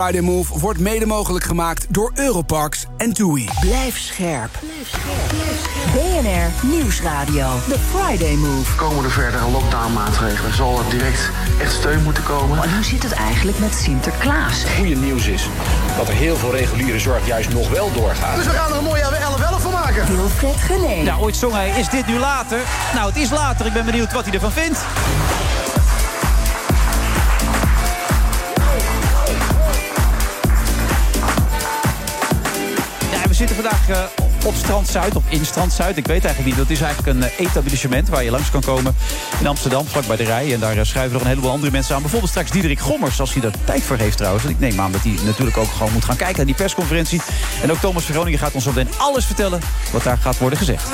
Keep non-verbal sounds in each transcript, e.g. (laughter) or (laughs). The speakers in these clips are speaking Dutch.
Friday Move wordt mede mogelijk gemaakt door Europarks en TUI. Blijf scherp. BNR Nieuwsradio. The Friday Move. Komen er verdere lockdown-maatregelen? Zal er direct echt steun moeten komen? Maar hoe zit het eigenlijk met Sinterklaas? goede nieuws is dat er heel veel reguliere zorg juist nog wel doorgaat. Dus we gaan er een mooie 11-11 van maken. Wilfred Genee. Ja, ooit zong hij, is dit nu later? Nou, het is later. Ik ben benieuwd wat hij ervan vindt. Zitten vandaag eh, op Strand Zuid, of in Strand Zuid. Ik weet eigenlijk niet. Dat is eigenlijk een eh, etablissement waar je langs kan komen in Amsterdam, vlak bij de rij. En daar eh, schrijven nog een heleboel andere mensen aan. Bijvoorbeeld straks Diederik Gommers, als hij er tijd voor heeft trouwens. En ik neem aan dat hij natuurlijk ook gewoon moet gaan kijken naar die persconferentie. En ook Thomas Veroningen gaat ons zo meteen alles vertellen wat daar gaat worden gezegd.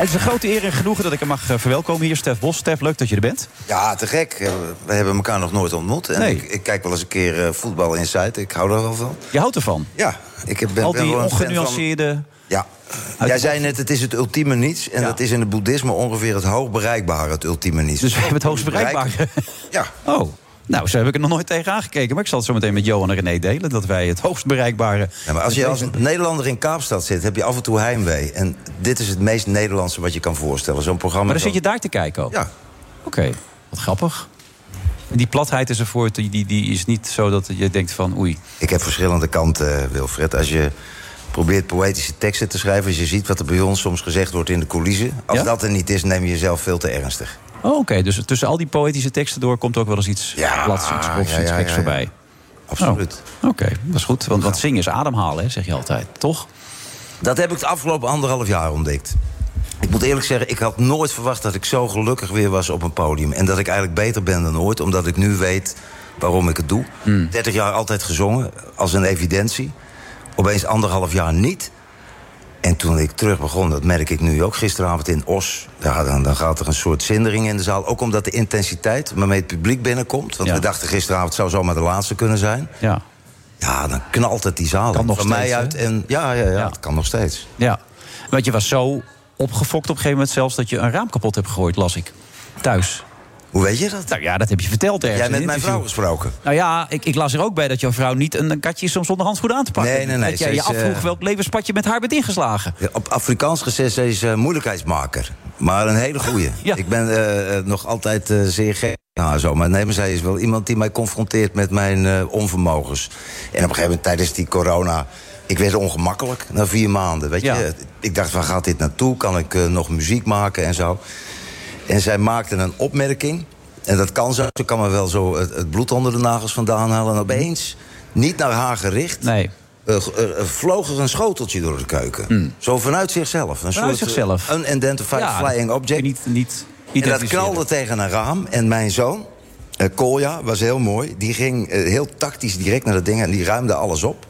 Het is een grote eer en genoegen dat ik hem mag eh, verwelkomen hier. Stef Bos. Stef, leuk dat je er bent. Ja, te gek. Eh, We hebben elkaar nog nooit ontmoet. En Nee. ik, ik kijk wel eens een keer eh, voetbal in Zuid. Ik hou er wel van. Je houdt ervan. Ja, ik heb- ben, Al ben die wel van- ongenuanceerde... Ja. Jij zei net, het is het ultieme niets. En Ja. dat is in het boeddhisme ongeveer het hoog bereikbare, het ultieme niets. Dus we hebben het hoogst bereikbare. Ja. Oh, nou, zo heb ik er nog nooit tegen aangekeken. Maar ik zal het zo meteen met Johan en René delen... dat wij het hoogst bereikbare... Ja, maar als je als Nederlander in Kaapstad zit, heb je af en toe heimwee. En dit is het meest Nederlandse wat je kan voorstellen. Zo'n programma. Maar dan zit je daar te kijken ook? Ja. Oké, wat grappig. Die platheid is ervoor, die, die, die is niet zo dat je denkt van oei. Ik heb verschillende kanten, eh, Wilfred. Als je probeert poëtische teksten te schrijven... als je ziet wat er bij ons soms gezegd wordt in de coulissen... als Ja? dat er niet is, neem je jezelf veel te ernstig. Oh, Oké, dus tussen al die poëtische teksten door... komt ook wel eens iets Ja, plats, iets grofs, ja, iets geks voorbij. Absoluut. Oh, Oké, dat is goed. Want, want zingen is ademhalen, hè, zeg je altijd, toch? Dat heb ik het afgelopen anderhalf jaar ontdekt. Ik moet eerlijk zeggen, ik had nooit verwacht dat ik zo gelukkig weer was op een podium. En dat ik eigenlijk beter ben dan ooit, omdat ik nu weet waarom ik het doe. 30 jaar altijd gezongen, als een evidentie. Opeens anderhalf jaar niet. En toen ik terug begon, dat merk ik nu ook gisteravond in Os... Ja, dan, dan gaat er een soort zindering in de zaal. Ook omdat de intensiteit waarmee het publiek binnenkomt... want Ja. we dachten gisteravond zou zomaar de laatste kunnen zijn... Ja. ja, dan knalt het die zaal Kan nog van steeds, mij hè? uit. En, ja, ja, ja, Ja. het kan nog steeds. ja. Want je was zo opgefokt op een gegeven moment zelfs... dat je een raam kapot hebt gegooid, las ik. Thuis. Hoe weet je dat? Nou ja, dat heb je verteld ergens. Jij met een mijn vrouw gesproken? Nou ja, ik, ik las er ook bij dat jouw vrouw niet een, een katje is om zonder handschoenen aan te pakken. Nee, nee, nee, Dat jij je afvroeg eh, welk levenspad je met haar bent ingeslagen. Op Afrikaans gezegd, ze is eh, moeilijkheidsmaker. Maar een hele goeie. (laughs) Ja. Ik ben eh, nog altijd zeer gek. Nou, zo. Maar nee, maar zij is wel iemand die mij confronteert met mijn onvermogens. En op een gegeven moment tijdens die corona... Ik werd ongemakkelijk na vier maanden. Weet Ja. je? Ik dacht, waar gaat dit naartoe? Kan ik nog muziek maken en zo? En zij maakte een opmerking. En dat kan zo. Ze kan me wel zo het, het bloed onder de nagels vandaan halen. En opeens, niet naar haar gericht... Nee. eh, eh, eh, vloog er een schoteltje door de keuken. Zo vanuit zichzelf. Een. Vanuit soort, zichzelf. Unidentified Ja, flying object. Niet, niet en dat knalde tegen een raam. En mijn zoon, eh Kolja, was heel mooi. Die ging heel tactisch direct naar dat ding en die ruimde alles op.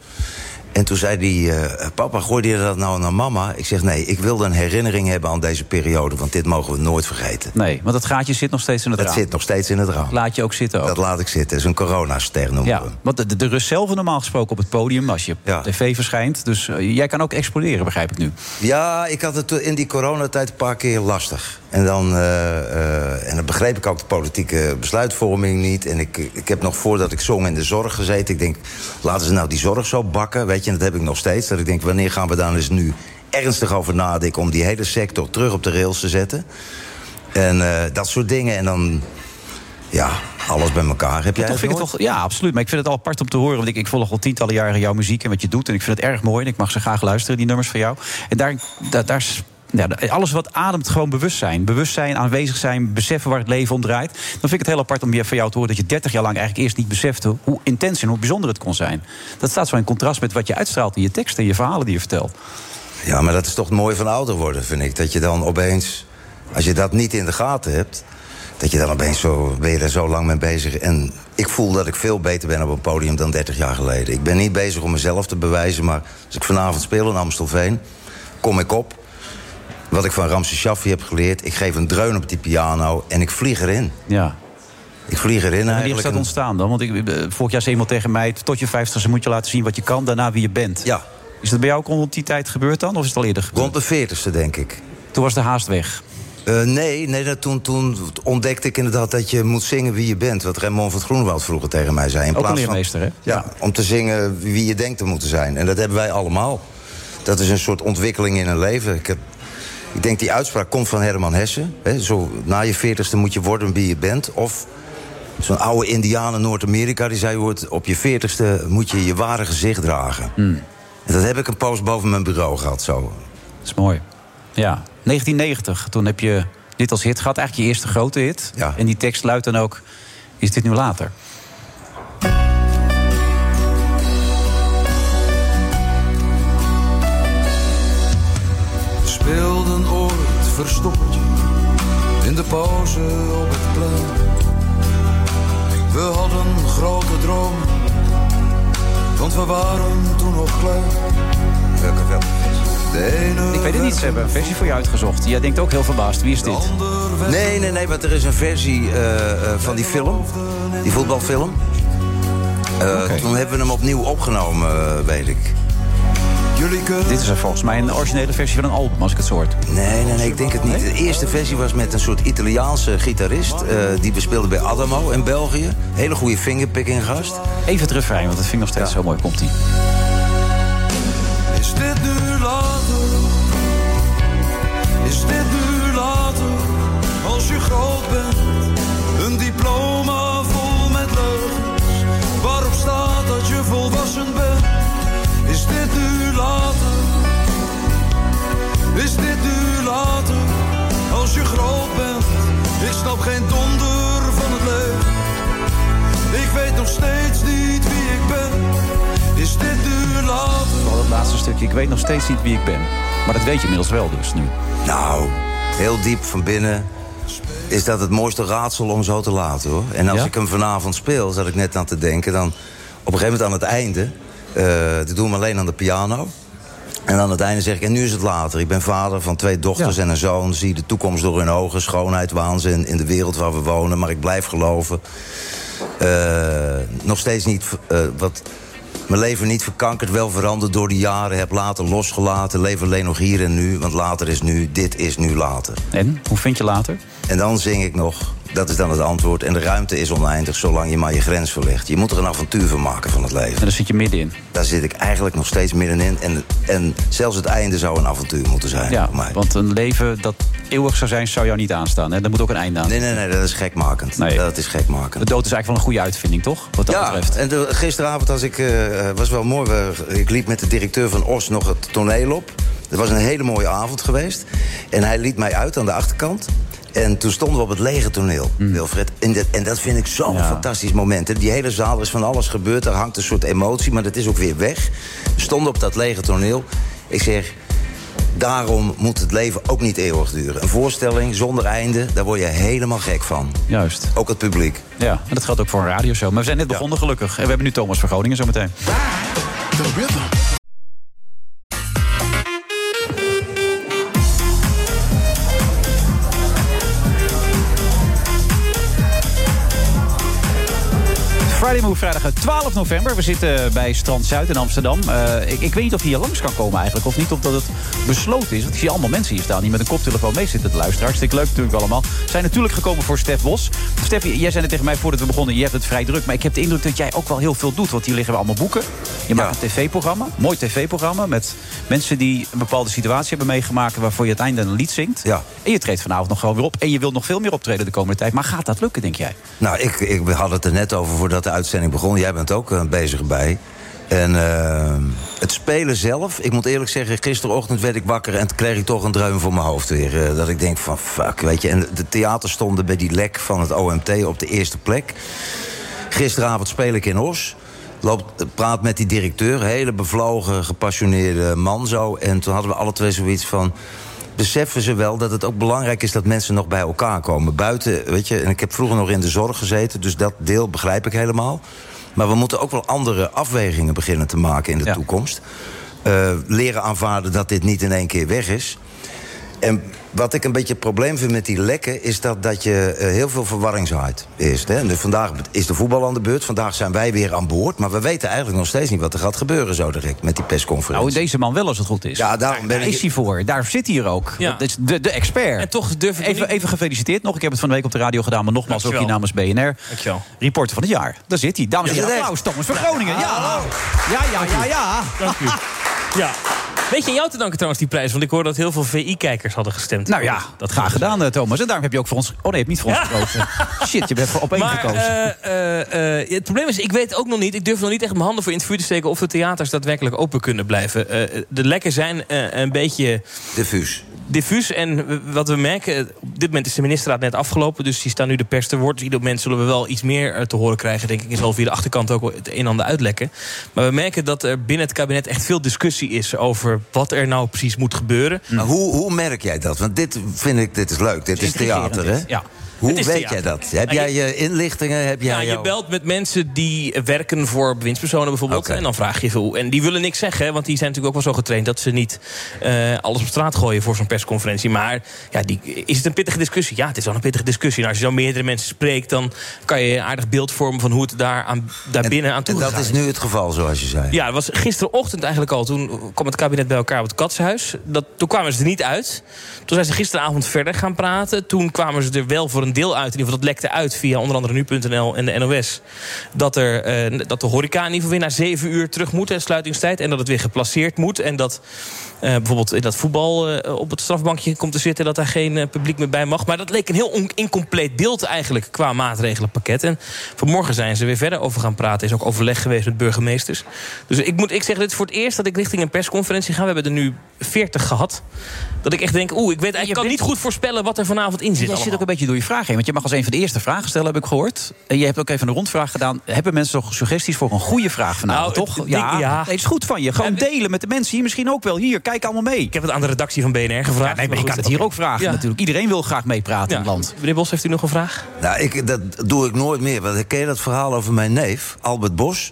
En toen zei hij, eh, papa, gooi je dat nou naar mama? Ik zeg, nee, ik wilde een herinnering hebben aan deze periode... want dit mogen we nooit vergeten. Nee, want dat gaatje zit nog steeds in het Dat raam. zit nog steeds in het raam. Laat je ook zitten ook. Dat laat ik zitten. Dat is een coronaster noemen ja, we hem. want de, de, rust zelf normaal gesproken op het podium... als je op tv verschijnt. Dus eh, jij kan ook exploderen, begrijp ik nu. Ja, ik had het in die coronatijd een paar keer lastig. En dan, eh, eh, en dan begreep ik ook de politieke besluitvorming niet. En ik, ik heb nog voordat ik zong in de zorg gezeten. Ik denk, laten ze nou die zorg zo bakken. Weet je, en dat heb ik nog steeds. Dat ik denk, wanneer gaan we daar eens nu ernstig over nadenken... om die hele sector terug op de rails te zetten. En eh, dat soort dingen. En dan, ja, alles bij elkaar. Heb jij toch vind ik toch, ja, absoluut. Maar ik vind het al apart om te horen. Want ik, ik volg al tientallen jaren jouw muziek en wat je doet. En ik vind het erg mooi. En ik mag ze graag luisteren, die nummers van jou. En daar, daar, daar is- ja, alles wat ademt gewoon bewustzijn. Bewustzijn, aanwezig zijn, beseffen waar het leven om draait. Dan vind ik het heel apart om van jou te horen dat je 30 jaar lang eigenlijk eerst niet besefte hoe intens en hoe bijzonder het kon zijn. Dat staat zo in contrast met wat je uitstraalt in je teksten en je verhalen die je vertelt. Ja, maar dat is toch mooi van ouder worden, vind ik. Dat je dan opeens, als je dat niet in de gaten hebt... Dat je dan opeens zo, ben je er zo lang mee bezig. En ik voel dat ik veel beter ben op een podium dan 30 jaar geleden. Ik ben niet bezig om mezelf te bewijzen, maar als ik vanavond speel in Amstelveen, kom ik op. Wat ik van Ramses Shaffi heb geleerd, ik geef een dreun op die piano en ik vlieg erin. Ja. Ik vlieg erin Wanneer is eigenlijk. dat ontstaan dan? Want ik, eh, vorig jaar zei iemand tegen mij... tot je vijftigste moet je laten zien wat je kan, daarna wie je bent. Ja, Is dat bij jou ook rond die tijd gebeurd dan? Of is het al eerder gebeurd? rond de 40ste denk ik. Toen was de haast weg. Eh, nee, nee dat, toen, toen ontdekte ik inderdaad dat je moet zingen wie je bent. Wat Raymond van het Groenewald vroeger tegen mij zei. In Ook plaats leermeester, hè? van, ja, om te zingen wie je denkt te moeten zijn. En dat hebben wij allemaal. Dat is een soort ontwikkeling in een leven. Ik, heb, ik denk die uitspraak komt van Herman Hesse. Hè, zo, na je veertigste moet je worden wie je bent. Of zo'n oude indiaan in Noord-Amerika die zei... Hoort, op je veertigste moet je je ware gezicht dragen. Hmm. En dat heb ik een post boven mijn bureau gehad zo. Dat is mooi. Ja, 1990, toen heb je dit als hit gehad. Eigenlijk je eerste grote hit. Ja. En die tekst luidt dan ook... Is dit nu later? Speelden ooit verstoppertje in de pauze op het plein. We hadden grote dromen, want we waren toen nog klein. Welke wel? Ik weet het niet, ze hebben een versie voor je uitgezocht. Jij denkt ook heel verbaasd, wie is dit? Nee, nee, nee, want er is een versie eh, eh, van die film. Die voetbalfilm. Eh, Toen hebben we hem opnieuw opgenomen, weet ik. Jullie kunnen Dit is er volgens mij een originele versie van een album, als ik het zo. Nee, nee, nee, ik denk het niet. De eerste versie was met een soort Italiaanse gitarist. eh, die bespeelde bij Adamo in België. Hele goede fingerpicking gast. Even het refrein, want dat vind ik nog steeds zo mooi. Komt-ie. Is dit nu later? Is dit nu later? Als je groot bent, een diploma vol met leugens. Waarop staat dat je volwassen bent? Is dit nu later? Is dit nu later? Als je groot bent, ik snap geen donder van het leven. Ik weet nog steeds niet wie ik ben. Is dit nu later? Vooral het laatste stukje. Ik weet nog steeds niet wie ik ben. Maar dat weet je inmiddels wel dus nu. Nou, heel diep van binnen is dat het mooiste raadsel om zo te laten, hoor. En als Ja? ik hem vanavond speel, zat ik net aan te denken... dan op een gegeven moment aan het einde... eh dat doen we alleen aan de piano... En aan het einde zeg ik, en nu is het later. Ik ben vader van twee dochters Ja. en een zoon. Zie de toekomst door hun ogen. Schoonheid, waanzin in de wereld waar we wonen. Maar ik blijf geloven. Eh, nog steeds niet... eh, wat mijn leven niet verkankerd, wel veranderd door de jaren. Heb later losgelaten. Leef alleen nog hier en nu. Want later is nu, dit is nu later. En, hoe vind je later? En dan zing ik nog, dat is dan het antwoord... en de ruimte is oneindig, zolang je maar je grens verlegt. Je moet er een avontuur van maken van het leven. En daar zit je middenin. Daar zit ik eigenlijk nog steeds middenin. En, en zelfs het einde zou een avontuur moeten zijn Ja, voor mij. want een leven dat eeuwig zou zijn, zou jou niet aanstaan. Hè? Moet ook een einde aan. Nee, nee, nee, dat is gekmakend. Nee. Dat is gekmakend. De dood is eigenlijk wel een goede uitvinding, toch? Wat dat ja, betreft. en de- gisteravond als ik, eh, was wel mooi. Ik liep met de directeur van Os nog het toneel op. Het was een hele mooie avond geweest. En hij liet mij uit aan de achterkant. En toen stonden we op het lege toneel, Wilfred. En dat, en dat vind ik zo'n. Ja. fantastisch moment. hè. Die hele zaal er is van alles gebeurd. Er hangt een soort emotie, maar dat is ook weer weg. We stonden op dat lege toneel. Ik zeg, daarom moet het leven ook niet eeuwig duren. Een voorstelling zonder einde, daar word je helemaal gek van. Juist. Ook het publiek. Ja, en dat geldt ook voor een radioshow. Maar we zijn net begonnen, gelukkig. En we hebben nu Thomas van Groningen zometeen. Move, vrijdag 12 november. We zitten bij Strand Zuid in Amsterdam. Eh, ik, ik weet niet of je hier langs kan komen eigenlijk. Of niet, of dat het besloten is. Want ik zie allemaal mensen hier staan die met een koptelefoon mee zitten te luisteren. Hartstikke leuk natuurlijk allemaal. Zijn natuurlijk gekomen voor Stef Bos. Stef, jij zei het tegen mij voordat we begonnen. Je hebt het vrij druk. Maar ik heb de indruk dat jij ook wel heel veel doet. Want hier liggen we allemaal boeken. Je maakt Ja. een tv-programma. Mooi tv-programma. Met mensen die een bepaalde situatie hebben meegemaakt. Waarvoor je uiteindelijk een lied zingt. Ja. En je treedt vanavond nog gewoon weer op. En je wilt nog veel meer optreden de komende tijd. Maar gaat dat lukken, denk jij? Nou, ik, ik hadden het er net over voordat de uitzending begon. Jij bent ook eh, bezig bij. En eh, het spelen zelf, ik moet eerlijk zeggen... gisterochtend werd ik wakker en kreeg ik toch een dreun voor mijn hoofd weer. Eh, dat ik denk van, fuck, weet je. En de theaters stonden bij die lek van het OMT op de eerste plek. Gisteravond speel ik in Os. Loop, praat met die directeur, hele bevlogen, gepassioneerde man zo. En toen hadden we alle twee zoiets van... beseffen ze wel dat het ook belangrijk is dat mensen nog bij elkaar komen. Buiten, weet je, en ik heb vroeger nog in de zorg gezeten, dus dat deel begrijp ik helemaal. Maar we moeten ook wel andere afwegingen beginnen te maken in de toekomst. Uh, leren aanvaarden dat dit niet in één keer weg is. En wat ik een beetje het probleem vind met die lekken... is dat, dat je uh, heel veel verwarring zaait. Eerst, hè. Dus vandaag is de voetbal aan de beurt. Vandaag zijn wij weer aan boord. Maar we weten eigenlijk nog steeds niet wat er gaat gebeuren zo direct... met die persconferentie. Nou, deze man wel als het goed is. Ja, daarom ben Daar ik... is hij voor. Daar zit hij hier ook. Ja. Dat is de, de expert. En toch durf ik even, niet... even gefeliciteerd nog. Ik heb het van de week op de radio gedaan. Maar nogmaals ook hier namens BNR. Dankjewel. Reporter van het jaar. Daar zit hij. Dames en heren, applaus. Thomas van Groningen. Ja, hallo. Ja, ja, ja, ja. Dank u. Ja. Weet je aan jou te danken trouwens die prijs? Want ik hoor dat heel veel VI-kijkers hadden gestemd. Nou ja, dat graag gedaan, uh, Thomas. En daarom heb je ook voor ons... Oh nee, je hebt niet voor ons gekozen. (laughs) Shit, je bent voor op één maar, gekozen. Uh, uh, het probleem is, ik weet ook nog niet... ik durf nog niet echt mijn handen voor in het vuur te steken... of de theaters daadwerkelijk open kunnen blijven. de lekken zijn een beetje... Diffuus diffuus. En wat we merken, op dit moment is de ministerraad net afgelopen... dus die staan nu de pers te woord. Ieder moment zullen we wel iets meer te horen krijgen... denk ik, en zal via de achterkant ook het een en ander uitlekken. Maar we merken dat er binnen het kabinet echt veel discussie is... over wat er nou precies moet gebeuren. Maar hoe, hoe merk jij dat? Want dit vind ik, dit is leuk. Dit is theater, hè? Ja. Hoe weet theater. jij dat? Heb jij je inlichtingen? Heb jij ja, jou... je belt met mensen die werken voor bewindspersonen bijvoorbeeld. Okay. En dan vraag je veel. En die willen niks zeggen, want die zijn natuurlijk ook wel zo getraind... dat ze niet uh, alles op straat gooien voor zo'n persconferentie. Maar ja, die, is het een pittige discussie? Ja, het is wel een pittige discussie. En als je zo meerdere mensen spreekt... dan kan je een aardig beeld vormen van hoe het daar, aan, daar en, binnen aan toe gaat. En dat is nu het geval, zoals je zei? Ja, dat was gisterochtend eigenlijk al. Toen kwam het kabinet bij elkaar op het Katshuis. Dat, toen kwamen ze er niet uit. Toen zijn ze gisteravond verder gaan praten. Toen kwamen ze er wel voor een deel uit. In ieder geval, dat lekte uit via onder andere nu.nl en de NOS. Dat, er, uh, dat de horeca in ieder geval weer na zeven uur terug moet, en sluitingstijd. En dat het weer geplaceerd moet. En dat bijvoorbeeld in dat voetbal uh, op het strafbankje komt te zitten... dat daar geen publiek meer bij mag. Maar dat leek een heel incompleet beeld eigenlijk qua maatregelenpakket. En vanmorgen zijn ze weer verder over gaan praten. Is ook overleg geweest met burgemeesters. Dus ik moet ik zeg, dit is voor het eerst dat ik richting een persconferentie ga. We hebben er nu 40 gehad. Dat ik echt denk, oeh, ik weet eigenlijk kan niet goed voorspellen wat er vanavond in zit. Jij zit ook een beetje door je vraag heen. Want je mag als een van de eerste vragen stellen, heb ik gehoord. En je hebt ook even een rondvraag gedaan. Hebben mensen toch suggesties voor een goede vraag vanavond, nou, toch? Het, ja, ja. Nee, het is goed van je. Gewoon delen met de mensen hier misschien ook wel. Hier, kijk allemaal mee. Ik heb het aan de redactie van BNR gevraagd. Ja, nee, maar ik kan het hier ook vragen ja. natuurlijk. Iedereen wil graag meepraten ja. in het land. Meneer Bos, heeft u nog een vraag? Nou, ik, dat doe ik nooit meer. Want ken je dat verhaal over mijn neef, Albert Bos?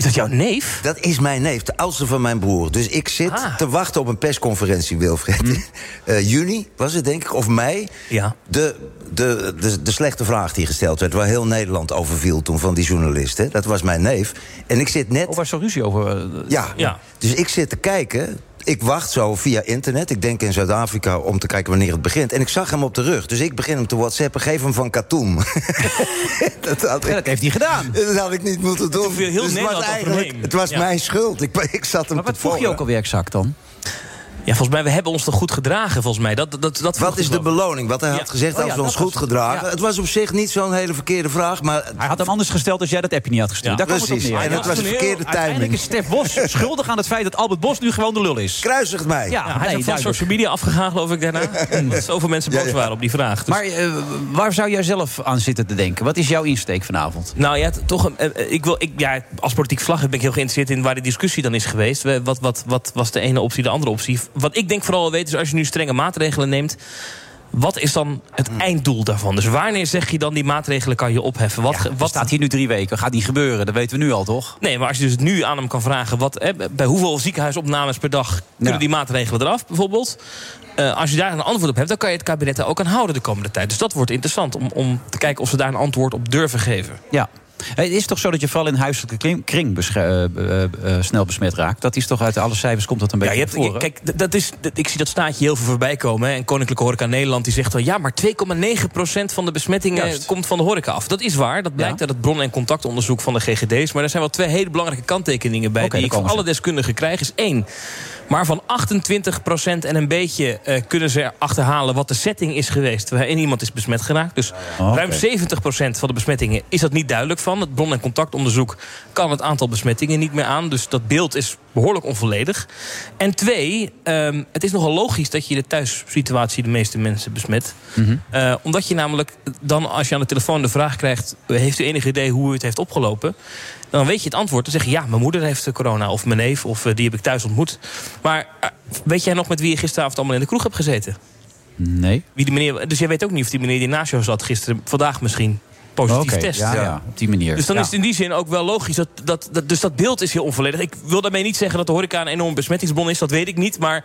Is dat jouw neef? Dat is mijn neef, de oudste van mijn broer. Dus ik zit ah. te wachten op een persconferentie, Wilfred. Hm. Uh, (laughs) juni was het, denk ik, of mei. Ja. De, de, de, de slechte vraag die gesteld werd... waar heel Nederland over viel toen van die journalisten. Dat was mijn neef. En ik zit net... Of was er ruzie over? Uh, ja. ja. Dus ik zit te kijken... Ik wacht zo via internet, ik denk in Zuid-Afrika... om te kijken wanneer het begint. En ik zag hem op de rug, dus ik begin hem te whatsappen... geef hem van Katoen. (laughs) dat, had ik, ja, dat heeft hij gedaan. (laughs) Dat had ik niet moeten doen. Heel dus het was, eigenlijk, het was ja. mijn schuld. Ik, (laughs) ik zat hem maar wat te vroeg je ook alweer exact dan? Ja, volgens mij, we hebben ons toch goed gedragen, volgens mij. Dat, dat, dat Wat is de beloning? Wat hij ja. had gezegd, oh, als we ons goed was, gedragen. Ja. Het was op zich niet zo'n hele verkeerde vraag, maar... Hij had hem anders gesteld als jij dat appje niet had gestuurd. Daar Precies, het op neer. en het was de verkeerde timing. Uiteindelijk is Stef Bos (laughs) schuldig aan het feit dat Albert Bos nu gewoon de lul is. Kruisigt mij. Ja, hij nee, is van social media afgegaan, geloof ik, daarna. (laughs) Omdat zoveel mensen boos waren op die vraag. Dus. Maar uh, waar zou jij zelf aan zitten te denken? Wat is jouw insteek vanavond? Nou ja, toch, uh, ik wil, ik, ja, als politiek vlag ben ik heel geïnteresseerd in waar de discussie dan is geweest. Wat, wat, wat was de ene optie, de andere optie? Wat ik denk vooral weten is als je nu strenge maatregelen neemt. Wat is dan het Hmm. einddoel daarvan? Dus wanneer zeg je dan die maatregelen kan je opheffen? Wat, ja, wat staat hier nu drie weken? Gaat niet gebeuren, dat weten we nu al, toch? Nee, maar als je dus nu aan hem kan vragen... Wat, bij hoeveel ziekenhuisopnames per dag kunnen die maatregelen eraf, bijvoorbeeld? Eh, als je daar een antwoord op hebt, dan kan je het kabinet daar ook aan houden de komende tijd. Dus dat wordt interessant om, om te kijken of ze daar een antwoord op durven geven. Ja. Het is toch zo dat je vooral in huiselijke kring, uh, uh, uh, snel besmet raakt? Dat is toch uit alle cijfers komt dat een beetje Ja, je hebt, kijk, dat is, ik zie dat staatje heel veel voorbij komen. Hè. En Koninklijke Horeca Nederland die zegt wel... ja, maar 2,9% van de besmettingen Juist. komt van de horeca af. Dat is waar, dat blijkt Ja. uit het bron- en contactonderzoek van de GGD's. Maar er zijn wel twee hele belangrijke kanttekeningen bij... Die ik van alle deskundigen krijg. Is één, maar van 28% en een beetje eh, kunnen ze achterhalen... wat de setting is geweest waarin iemand is besmet geraakt. Dus Oh, oké. ruim 70% van de besmettingen is dat niet duidelijk van. Het bron- en contactonderzoek kan het aantal besmettingen niet meer aan. Dus dat beeld is behoorlijk onvolledig. En twee, ehm, het is nogal logisch dat je de thuissituatie de meeste mensen besmet. Eh, omdat je namelijk dan, als je aan de telefoon de vraag krijgt... heeft u enig idee hoe u het heeft opgelopen? Dan weet je het antwoord. Dan zeg je ja, mijn moeder heeft corona. Of mijn neef, of eh, die heb ik thuis ontmoet. Maar eh, weet jij nog met wie je gisteravond allemaal in de kroeg hebt gezeten? Nee. Wie die meneer, dus jij weet ook niet of die meneer die naast jou zat gisteren... vandaag misschien positief Oké, test. ja, ja, op die manier. Dus dan Ja. is het in die zin ook wel logisch. Dat, dat, dat, dus dat beeld is heel onvolledig. Ik wil daarmee niet zeggen dat de horeca een enorm besmettingsbron is. Dat weet ik niet. Maar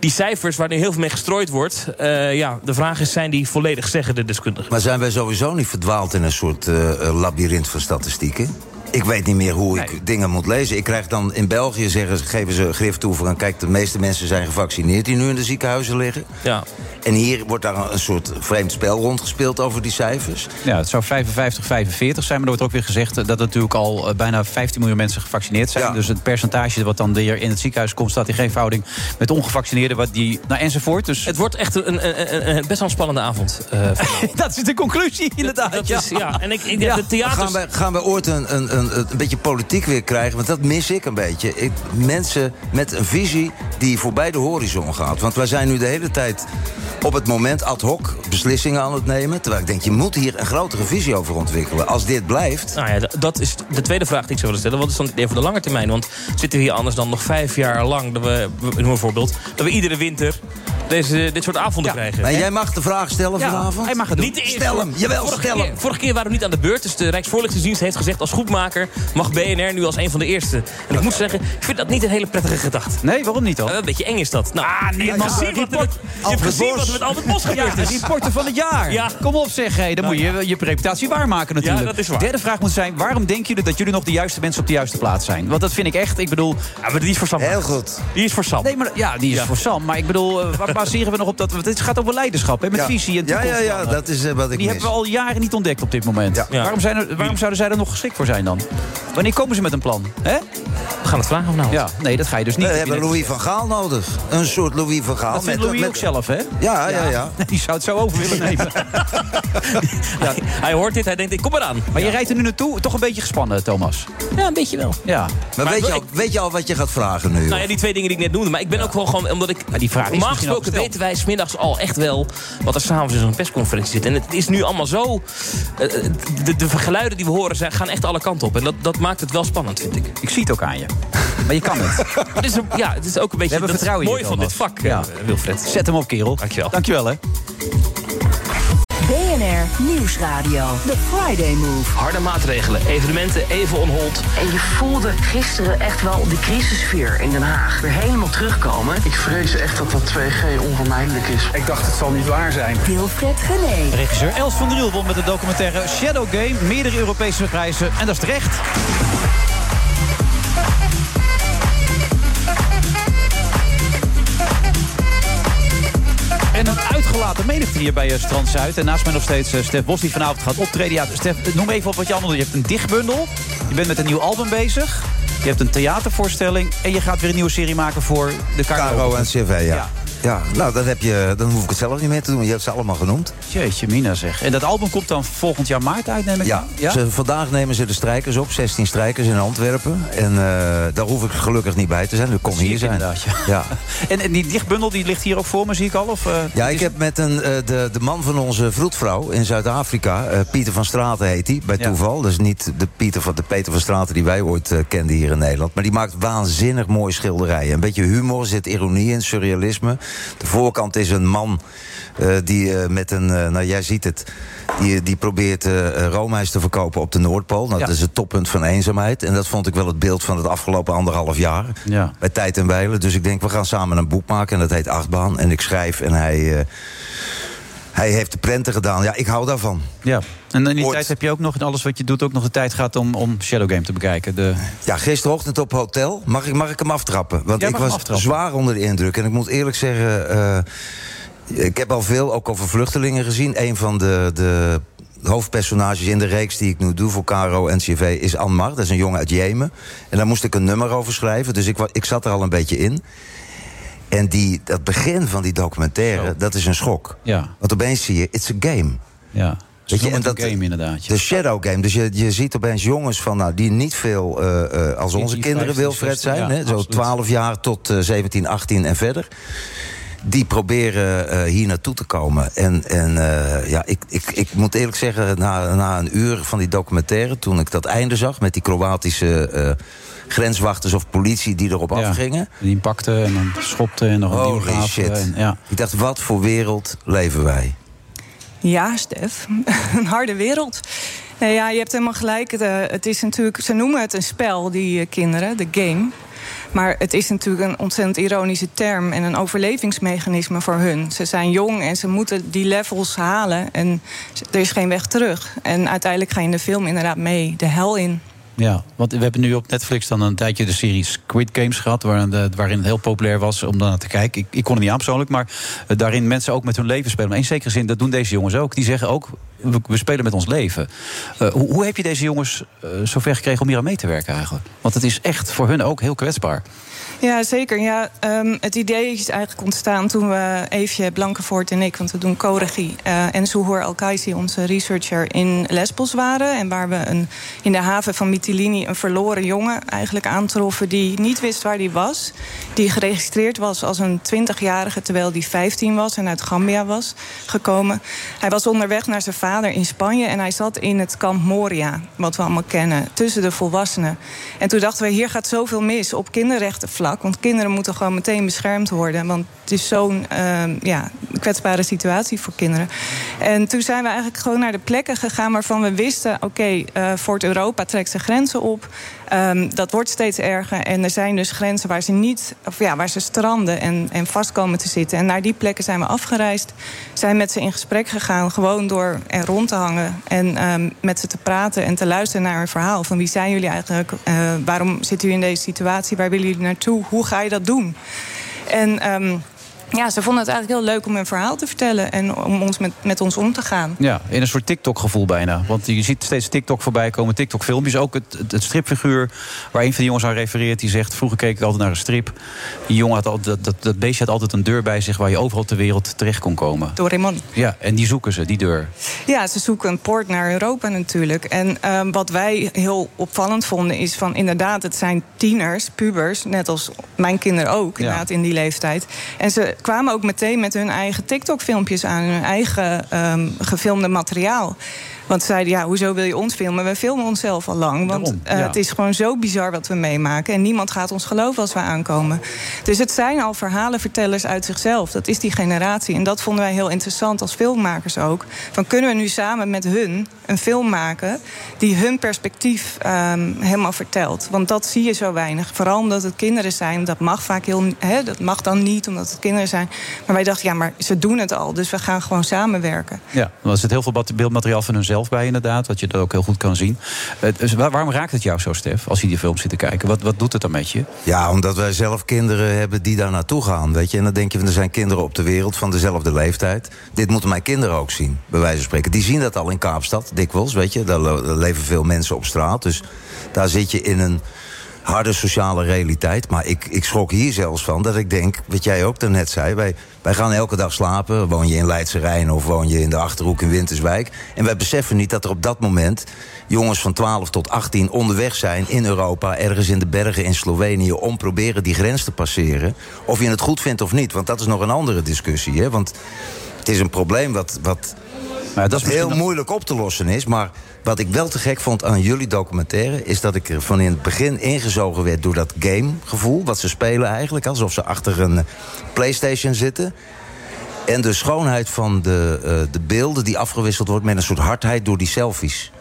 die cijfers waar nu heel veel mee gestrooid wordt... eh, ja, de vraag is, zijn die volledig, zeggen de deskundigen. Maar zijn wij sowieso niet verdwaald in een soort eh, eh, labyrint van statistieken? Ik weet niet meer hoe ik dingen moet lezen. Ik krijg dan in België, zeggen, geven ze grif toe van... kijk, de meeste mensen zijn gevaccineerd die nu in de ziekenhuizen liggen. Ja. En hier wordt daar een soort vreemd spel rondgespeeld over die cijfers. Ja, het zou 55, 45 zijn. Maar er wordt ook weer gezegd eh, dat er natuurlijk al eh, bijna 15 miljoen mensen gevaccineerd zijn. Dus het percentage wat dan weer in het ziekenhuis komt... staat in geen verhouding met ongevaccineerden. Wat die, nou, enzovoort. Dus Het wordt echt een, een, een, een best wel een spannende avond. eh, (laughs) dat is de conclusie, inderdaad. dat ja. is, ja. En ik, ik Ja. de theaters... Gaan we, gaan we ooit een, een, een, een beetje politiek weer krijgen? Want dat mis ik een beetje. Ik, mensen met een visie die voorbij de horizon gaat. Want wij zijn nu de hele tijd op het moment ad hoc beslissingen aan het nemen. Terwijl ik denk, je moet hier een grotere visie over ontwikkelen. Als dit blijft... Nou ja, dat is de tweede vraag die ik zou willen stellen. Wat is dan het idee voor de lange termijn? Want zitten we hier anders dan nog vijf jaar lang... Dat we, noem een voorbeeld, dat we iedere winter deze, dit soort avonden krijgen. Maar jij mag de vraag stellen Ja, vanavond? hij mag het doen. Niet de eerste. Stel hem, jawel, vorige stel keer, hem. Vorige keer waren we niet aan de beurt. Dus de Rijksvoorlichtingsdienst heeft gezegd... als goedmaker mag BNR nu als een van de eerste. En ik moet zeggen, ik vind dat niet een hele prettige gedachte. Nee, waarom niet dan? een beetje eng is dat. Nou, nee, je hebt man. gezien, wat er, met- je hebt gezien wat er met Albert Bos gebeurd Ja, is. die porter van het jaar. Ja. Kom op zeg, hey, dan moet je je reputatie waarmaken natuurlijk. Ja, dat is waar. Derde vraag moet zijn, waarom denken jullie dat jullie nog de juiste mensen op de juiste plaats zijn? Want dat vind ik echt, ik bedoel... Ja, maar die is voor Sam. Heel goed. Die is voor Sam. Nee, maar ja, die is Ja. voor Sam. Maar ik bedoel, eh, waar baseren we nog op dat... Want het gaat over leiderschap, hè, met Ja. visie en Ja, ja, ja, toekomstplannen. dat is eh, wat ik Die mis. hebben we al jaren niet ontdekt op dit moment. Ja. Ja. Waarom, zijn er, waarom zouden zij er nog geschikt voor zijn dan? Wanneer komen ze met een plan? Hè? We gaan het vragen of nou. Ja, nee, dat ga je dus niet. We hebben Louis van Gaal nodig. Een soort Louis van Gaal. Dat vindt Louis ook zelf, hè? Ja, ja, ja. (laughs) Die zou het zo over willen (laughs) nemen. (laughs) Ja, hij hoort dit, hij denkt, ik kom eraan. Maar je rijdt er nu naartoe, toch een beetje gespannen, Thomas. Ja, een beetje wel. Ja. Maar, Maar weet, je ik- al, weet je al wat je gaat vragen nu? Nou ja, die twee dingen die ik net noemde. Maar ik ben ook wel gewoon, omdat ik... Maar die vraag is normaal gesproken weten wij smiddags al echt wel... wat er s'avonds in zo'n persconferentie zit. En het is nu allemaal zo... eh, de, de geluiden die we horen zijn, gaan echt alle kanten op. En dat, dat maakt het wel spannend, vind ik. Ik zie het ook aan je. Maar je kan het. (laughs) Het is, een- ja, het is ook een beetje... hebben dat is vertrouwen in mooi je, van dit Thomas. vak, Ja. eh, Wilfred. Zet hem op, kerel. Dankjewel. Dankjewel, hè. Nieuwsradio. The Friday Move. Harde maatregelen, evenementen even on hold. En je voelde gisteren echt wel de crisissfeer in Den Haag weer helemaal terugkomen. Ik vrees echt dat dat 2G onvermijdelijk is. Ik dacht, het zal niet waar zijn. Wilfred Gené. Regisseur Els van Driel won met de documentaire Shadow Game meerdere Europese prijzen. En dat is terecht. En een uitgelaten menigte hier bij eh, Strand Zuid. En naast mij nog steeds eh, Stef Bos die vanavond gaat optreden. Ja, Stef, eh, noem even op wat je allemaal doet. Je hebt een dichtbundel. Je bent met een nieuw album bezig. Je hebt een theatervoorstelling. En je gaat weer een nieuwe serie maken voor de Caro. Caro en CV, ja. Ja. Ja. nou, dan, heb je, dan hoef ik het zelf niet meer te doen. Je hebt ze allemaal genoemd. Jeetje, Mina zeg. En dat album komt dan volgend jaar maart uit, neem ik Ja? Ja? Ze, vandaag nemen ze de strijkers op, 16 strijkers in Antwerpen. En eh, daar hoef ik gelukkig niet bij te zijn. Dus kom zie hier ik zijn. inderdaad, ja. Ja. (laughs) En, en die dichtbundel die ligt hier ook voor me, zie ik al? Of, eh, Ja, is- ik heb met een, eh, de, de man van onze vroedvrouw in Zuid-Afrika, Pieter van Straten heet hij, bij Ja. toeval. Dus niet de Pieter van, de Peter van Straten die wij ooit kenden hier in Nederland. Maar die maakt waanzinnig mooie schilderijen. Een beetje humor, zit ironie in, surrealisme. De voorkant is een man eh, die eh, met een, eh, nou jij ziet het, die, die probeert roomijs te verkopen op de Noordpool. Nou, Ja. Dat is het toppunt van eenzaamheid. En dat vond ik wel het beeld van het afgelopen anderhalf jaar. Ja. Bij Tijd en Weilen. Dus ik denk, we gaan samen een boek maken. En dat heet Achtbaan. En ik schrijf en hij... hij heeft de prenten gedaan. Ja, ik hou daarvan. Ja. En in die Ooit. tijd heb je ook nog, in alles wat je doet, ook nog de tijd gehad om, om Shadow Game te bekijken. De... Ja, gisterochtend op hotel. Mag ik, mag ik hem aftrappen? Want ik was aftrappen. zwaar onder de indruk. En ik moet eerlijk zeggen... eh, ik heb al veel ook over vluchtelingen gezien. Een van de, de hoofdpersonages in de reeks die ik nu doe voor Caro en CV is Anmar. Dat is een jongen uit Jemen. En daar moest ik een nummer over schrijven. Dus ik, ik zat er al een beetje in. En die, dat begin van die documentaire, dat is een schok. Ja, Want opeens zie je, it's a game. ja. Weet je, en dat game inderdaad. ja. De shadow game. Dus je, je ziet opeens jongens van, nou, die niet veel eh, eh, als onze 14, kinderen 15, Wilfred 16, zijn. ja, hè, zo absoluut. 12 jaar tot eh, 17, 18 en verder. Die proberen eh, hier naartoe te komen. En, en eh, ja, ik, ik, ik moet eerlijk zeggen, na, na een uur van die documentaire... toen ik dat einde zag met die Kroatische eh, grenswachters of politie die erop Ja, afgingen... Die hem pakte en dan schopte en nog een Holy nieuwe shit. En, ja. Ik dacht, wat voor wereld leven wij? Ja, Stef. (laughs) een harde wereld. Nee, ja, je hebt helemaal gelijk. Het, het is natuurlijk, ze noemen het een spel, die kinderen, de game. Maar het is natuurlijk een ontzettend ironische term en een overlevingsmechanisme voor hun. Ze zijn jong en ze moeten die levels halen en er is geen weg terug. En uiteindelijk ga je in de film inderdaad mee de hel in. Ja, want we hebben nu op Netflix dan een tijdje de serie Squid Games gehad... waarin, het heel populair was om daar naar te kijken. Ik, ik kon er niet aan persoonlijk, maar eh, daarin mensen ook met hun leven spelen. Maar in zekere zin, dat doen deze jongens ook. Die zeggen ook, we, spelen met ons leven. Eh, hoe, hoe heb je deze jongens eh, zover gekregen om hier aan mee te werken eigenlijk? Want het is echt voor hun ook heel kwetsbaar. Ja, zeker. Ja, ehm, het idee is eigenlijk ontstaan toen we Eefje Blankenvoort en ik... want we doen co-regie, eh, en Suhoor Al-Kaisi, onze researcher... in Lesbos waren en waar we een, in de haven van Mytilini... een verloren jongen eigenlijk aantroffen die niet wist waar hij was. Die geregistreerd was als een 20-jarige terwijl hij 15 was... en uit Gambia was gekomen. Hij was onderweg naar zijn vader in Spanje... en hij zat in het kamp Moria, wat we allemaal kennen, tussen de volwassenen. En toen dachten we, hier gaat zoveel mis op kinderrechtenvlak... want kinderen moeten gewoon meteen beschermd worden... want het is zo'n ehm, ja, kwetsbare situatie voor kinderen. En toen zijn we eigenlijk gewoon naar de plekken gegaan... waarvan we wisten, oké, eh, Fort Europa trekt zijn grenzen op... Ehm, dat wordt steeds erger. En er zijn dus grenzen waar ze niet, of ja, waar ze stranden en, en vast komen te zitten. En naar die plekken zijn we afgereisd. Zijn met ze in gesprek gegaan, gewoon door er rond te hangen. En ehm, met ze te praten en te luisteren naar hun verhaal. Van wie zijn jullie eigenlijk? Eh, waarom zitten jullie in deze situatie? Waar willen jullie naartoe? Hoe ga je dat doen? En ehm, ja, ze vonden het eigenlijk heel leuk om hun verhaal te vertellen. En om ons met, met ons om te gaan. Ja, in een soort TikTok-gevoel bijna. Want je ziet steeds TikTok voorbij komen, TikTok-filmpjes. Ook het, het, het stripfiguur waar een van die jongens aan refereert... die zegt, vroeger keek ik altijd naar een strip. Die jongen had altijd, dat, dat, dat beestje had altijd een deur bij zich... waar je overal ter wereld terecht kon komen. Doraemon. Ja, en die zoeken ze, die deur. Ja, ze zoeken een poort naar Europa natuurlijk. En ehm, wat wij heel opvallend vonden is van inderdaad, het zijn tieners, pubers, net als mijn kinderen ook, inderdaad in die leeftijd. En ze kwamen ook meteen met hun eigen TikTok-filmpjes aan, hun eigen ehm, gefilmde materiaal. Want ze zeiden, ja, hoezo wil je ons filmen? We filmen onszelf al lang. Want Daarom, eh, het is gewoon zo bizar wat we meemaken. En niemand gaat ons geloven als we aankomen. Dus het zijn al verhalenvertellers uit zichzelf. Dat is die generatie. En dat vonden wij heel interessant als filmmakers ook. Van kunnen we nu samen met hun een film maken... die hun perspectief ehm, helemaal vertelt. Want dat zie je zo weinig. Vooral omdat het kinderen zijn. Dat mag vaak heel... Dat mag dan niet omdat het kinderen zijn. Maar wij dachten, ja, maar ze doen het al. Dus we gaan gewoon samenwerken. Ja, er zit heel veel beeldmateriaal van hunzelf bij inderdaad... wat je dat ook heel goed kan zien. Waar- waarom raakt het jou zo, Stef, als je die film zit te kijken? Wat, wat doet het dan met je? Ja, omdat wij zelf kinderen hebben die daar naartoe gaan. Weet je? En dan denk je, er zijn kinderen op de wereld van dezelfde leeftijd. Dit moeten mijn kinderen ook zien, bij wijze van spreken. Die zien dat al in Kaapstad, dikwijls, weet je. Daar leven veel mensen op straat. Dus daar zit je in een harde sociale realiteit. Maar ik, ik schrok hier zelfs van dat ik denk, wat jij ook daarnet zei... Wij, wij gaan elke dag slapen, woon je in Leidse Rijn... of woon je in de Achterhoek in Winterswijk. En wij beseffen niet dat er op dat moment jongens van 12 tot 18 onderweg zijn in Europa... ergens in de bergen in Slovenië om proberen die grens te passeren. Of je het goed vindt of niet, want dat is nog een andere discussie. Hè? Want het is een probleem wat... wat Maar dat is heel moeilijk op te lossen is. Maar wat ik wel te gek vond aan jullie documentaire... is dat ik er van in het begin ingezogen werd door dat gamegevoel... wat ze spelen eigenlijk, alsof ze achter een eh, Playstation zitten... En de schoonheid van de, eh, de beelden die afgewisseld wordt... met een soort hardheid door die selfies.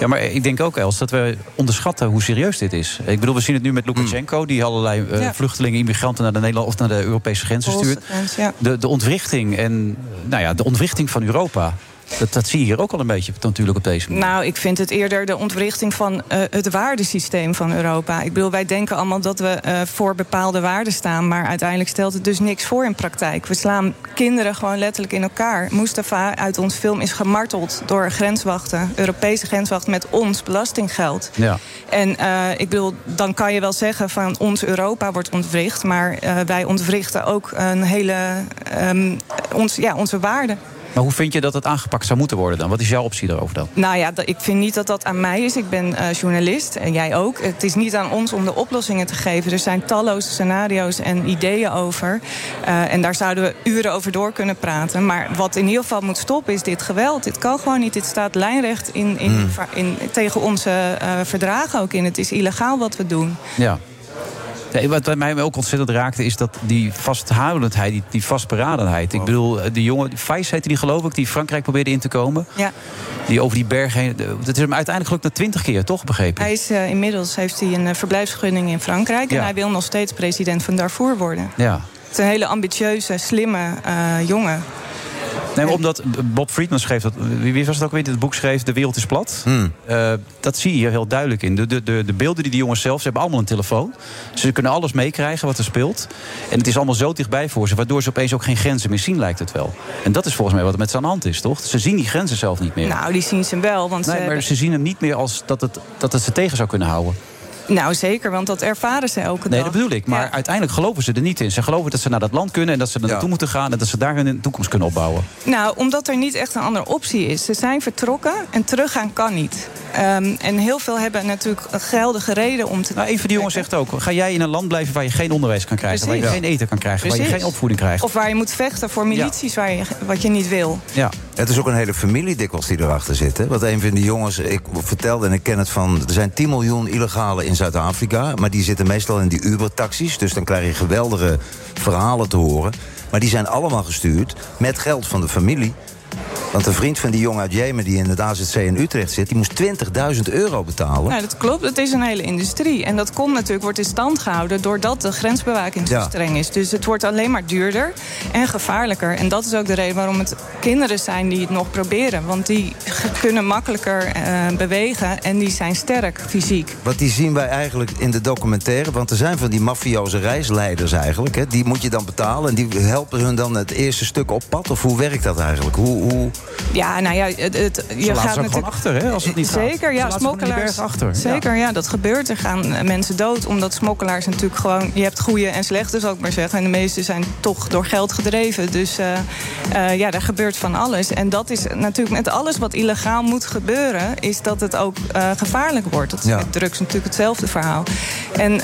Ja, maar ik denk ook, Els, dat we onderschatten hoe serieus dit is. Ik bedoel, we zien het nu met Lukashenko... die allerlei eh, Ja. vluchtelingen, immigranten... naar de Nederland of naar de Europese grenzen stuurt. De, de ontwrichting en nou ja, de ontwrichting van Europa... Dat, dat zie je hier ook al een beetje natuurlijk op deze manier. Nou, ik vind het eerder de ontwrichting van eh, het waardesysteem van Europa. Ik bedoel, wij denken allemaal dat we eh, voor bepaalde waarden staan. Maar uiteindelijk stelt het dus niks voor in praktijk. We slaan kinderen gewoon letterlijk in elkaar. Mustafa uit ons film is gemarteld door grenswachten. Europese grenswachten met ons belastinggeld. Ja. En eh, ik bedoel, dan kan je wel zeggen van ons Europa wordt ontwricht. Maar wij ontwrichten ook een hele, ehm, ons, ja, onze waarden. Maar hoe vind je dat het aangepakt zou moeten worden dan? Wat is jouw optie daarover dan? Nou ja, ik vind niet dat dat aan mij is. Ik ben uh, journalist en jij ook. Het is niet aan ons om de oplossingen te geven. Er zijn talloze scenario's en ideeën over. Uh, en daar zouden we uren over door kunnen praten. Maar wat in ieder geval moet stoppen is dit geweld. Dit kan gewoon niet. Dit staat lijnrecht in, in, Hmm. in, tegen onze uh, verdragen ook in. Het is illegaal wat we doen. Ja. Nee, wat mij ook ontzettend raakte is dat die vasthoudendheid, die, die vastberadenheid. Ik bedoel, die jongen, Fijs heette die geloof ik, die Frankrijk probeerde in te komen. Ja. Die over die berg heen. Dat is hem uiteindelijk gelukt na twintig keer, toch begrepen? Hij is uh, inmiddels heeft hij een uh, verblijfsvergunning in Frankrijk. Ja. En hij wil nog steeds president van Darfur worden. Ja. Het is een hele ambitieuze, slimme uh, jongen. Nee, maar omdat Bob Friedman schreef dat. Wie was het ook weer? Het boek schreef: De wereld is plat. Hmm. Uh, dat zie je hier heel duidelijk in. De, de, de, de beelden die die jongens zelf. Ze hebben allemaal een telefoon. Ze kunnen alles meekrijgen wat er speelt. En het is allemaal zo dichtbij voor ze. Waardoor ze opeens ook geen grenzen meer zien, lijkt het wel. En dat is volgens mij wat er met ze aan de hand is, toch? Ze zien die grenzen zelf niet meer. Nou, die zien ze wel. Want nee, ze maar ze zien hem niet meer als dat het, dat het ze tegen zou kunnen houden. Nou, zeker, want dat ervaren ze elke dag. Nee, dat bedoel ik. Maar ja. uiteindelijk geloven ze er niet in. Ze geloven dat ze naar dat land kunnen en dat ze er naartoe ja. moeten gaan... en dat ze daar hun toekomst kunnen opbouwen. Nou, omdat er niet echt een andere optie is. Ze zijn vertrokken en teruggaan kan niet. Um, en heel veel hebben natuurlijk een geldige reden om te... Nou, een van die jongens zegt ook... ga jij in een land blijven waar je geen onderwijs kan krijgen... Precies. waar je geen eten kan krijgen, Precies. waar je geen opvoeding krijgt? Of waar je moet vechten voor milities waar je, wat je niet wil. Ja. Het is ook een hele familie die erachter zit. Hè? Want een van die jongens, ik vertelde en ik ken het van... er zijn 10 miljoen illegalen in Zuid-Afrika... maar die zitten meestal in die Uber-taxis. Dus dan krijg je geweldige verhalen te horen. Maar die zijn allemaal gestuurd met geld van de familie. Want een vriend van die jongen uit Jemen die in het AZC in Utrecht zit... die moest 20.000 euro betalen. Ja, dat klopt. Het is een hele industrie. En dat komt natuurlijk, wordt in stand gehouden... doordat de grensbewaking zo Ja. streng is. Dus het wordt alleen maar duurder en gevaarlijker. En dat is ook de reden waarom het kinderen zijn die het nog proberen. Want die kunnen makkelijker eh, bewegen en die zijn sterk fysiek. Want die zien wij eigenlijk in de documentaire. Want er zijn van die mafioze reisleiders eigenlijk. Hè, die moet je dan betalen. En die helpen hun dan het eerste stuk op pad. Of hoe werkt dat eigenlijk? Hoe, hoe... Ja, nou ja, het, het, je gaat ook gewoon achter, hè, als het niet gaat. Zeker, Ze ja, smokkelaars. achter. Zeker, ja. dat gebeurt. Er gaan eh, mensen dood, omdat smokkelaars natuurlijk gewoon... Je hebt goede en slechte, zou ik maar zeggen. En de meeste zijn toch door geld gedreven. Dus eh, eh, ja, er gebeurt van alles. En dat is natuurlijk met alles wat illegaal moet gebeuren... is dat het ook gevaarlijk wordt. Dat is Ja. met drugs natuurlijk hetzelfde verhaal. En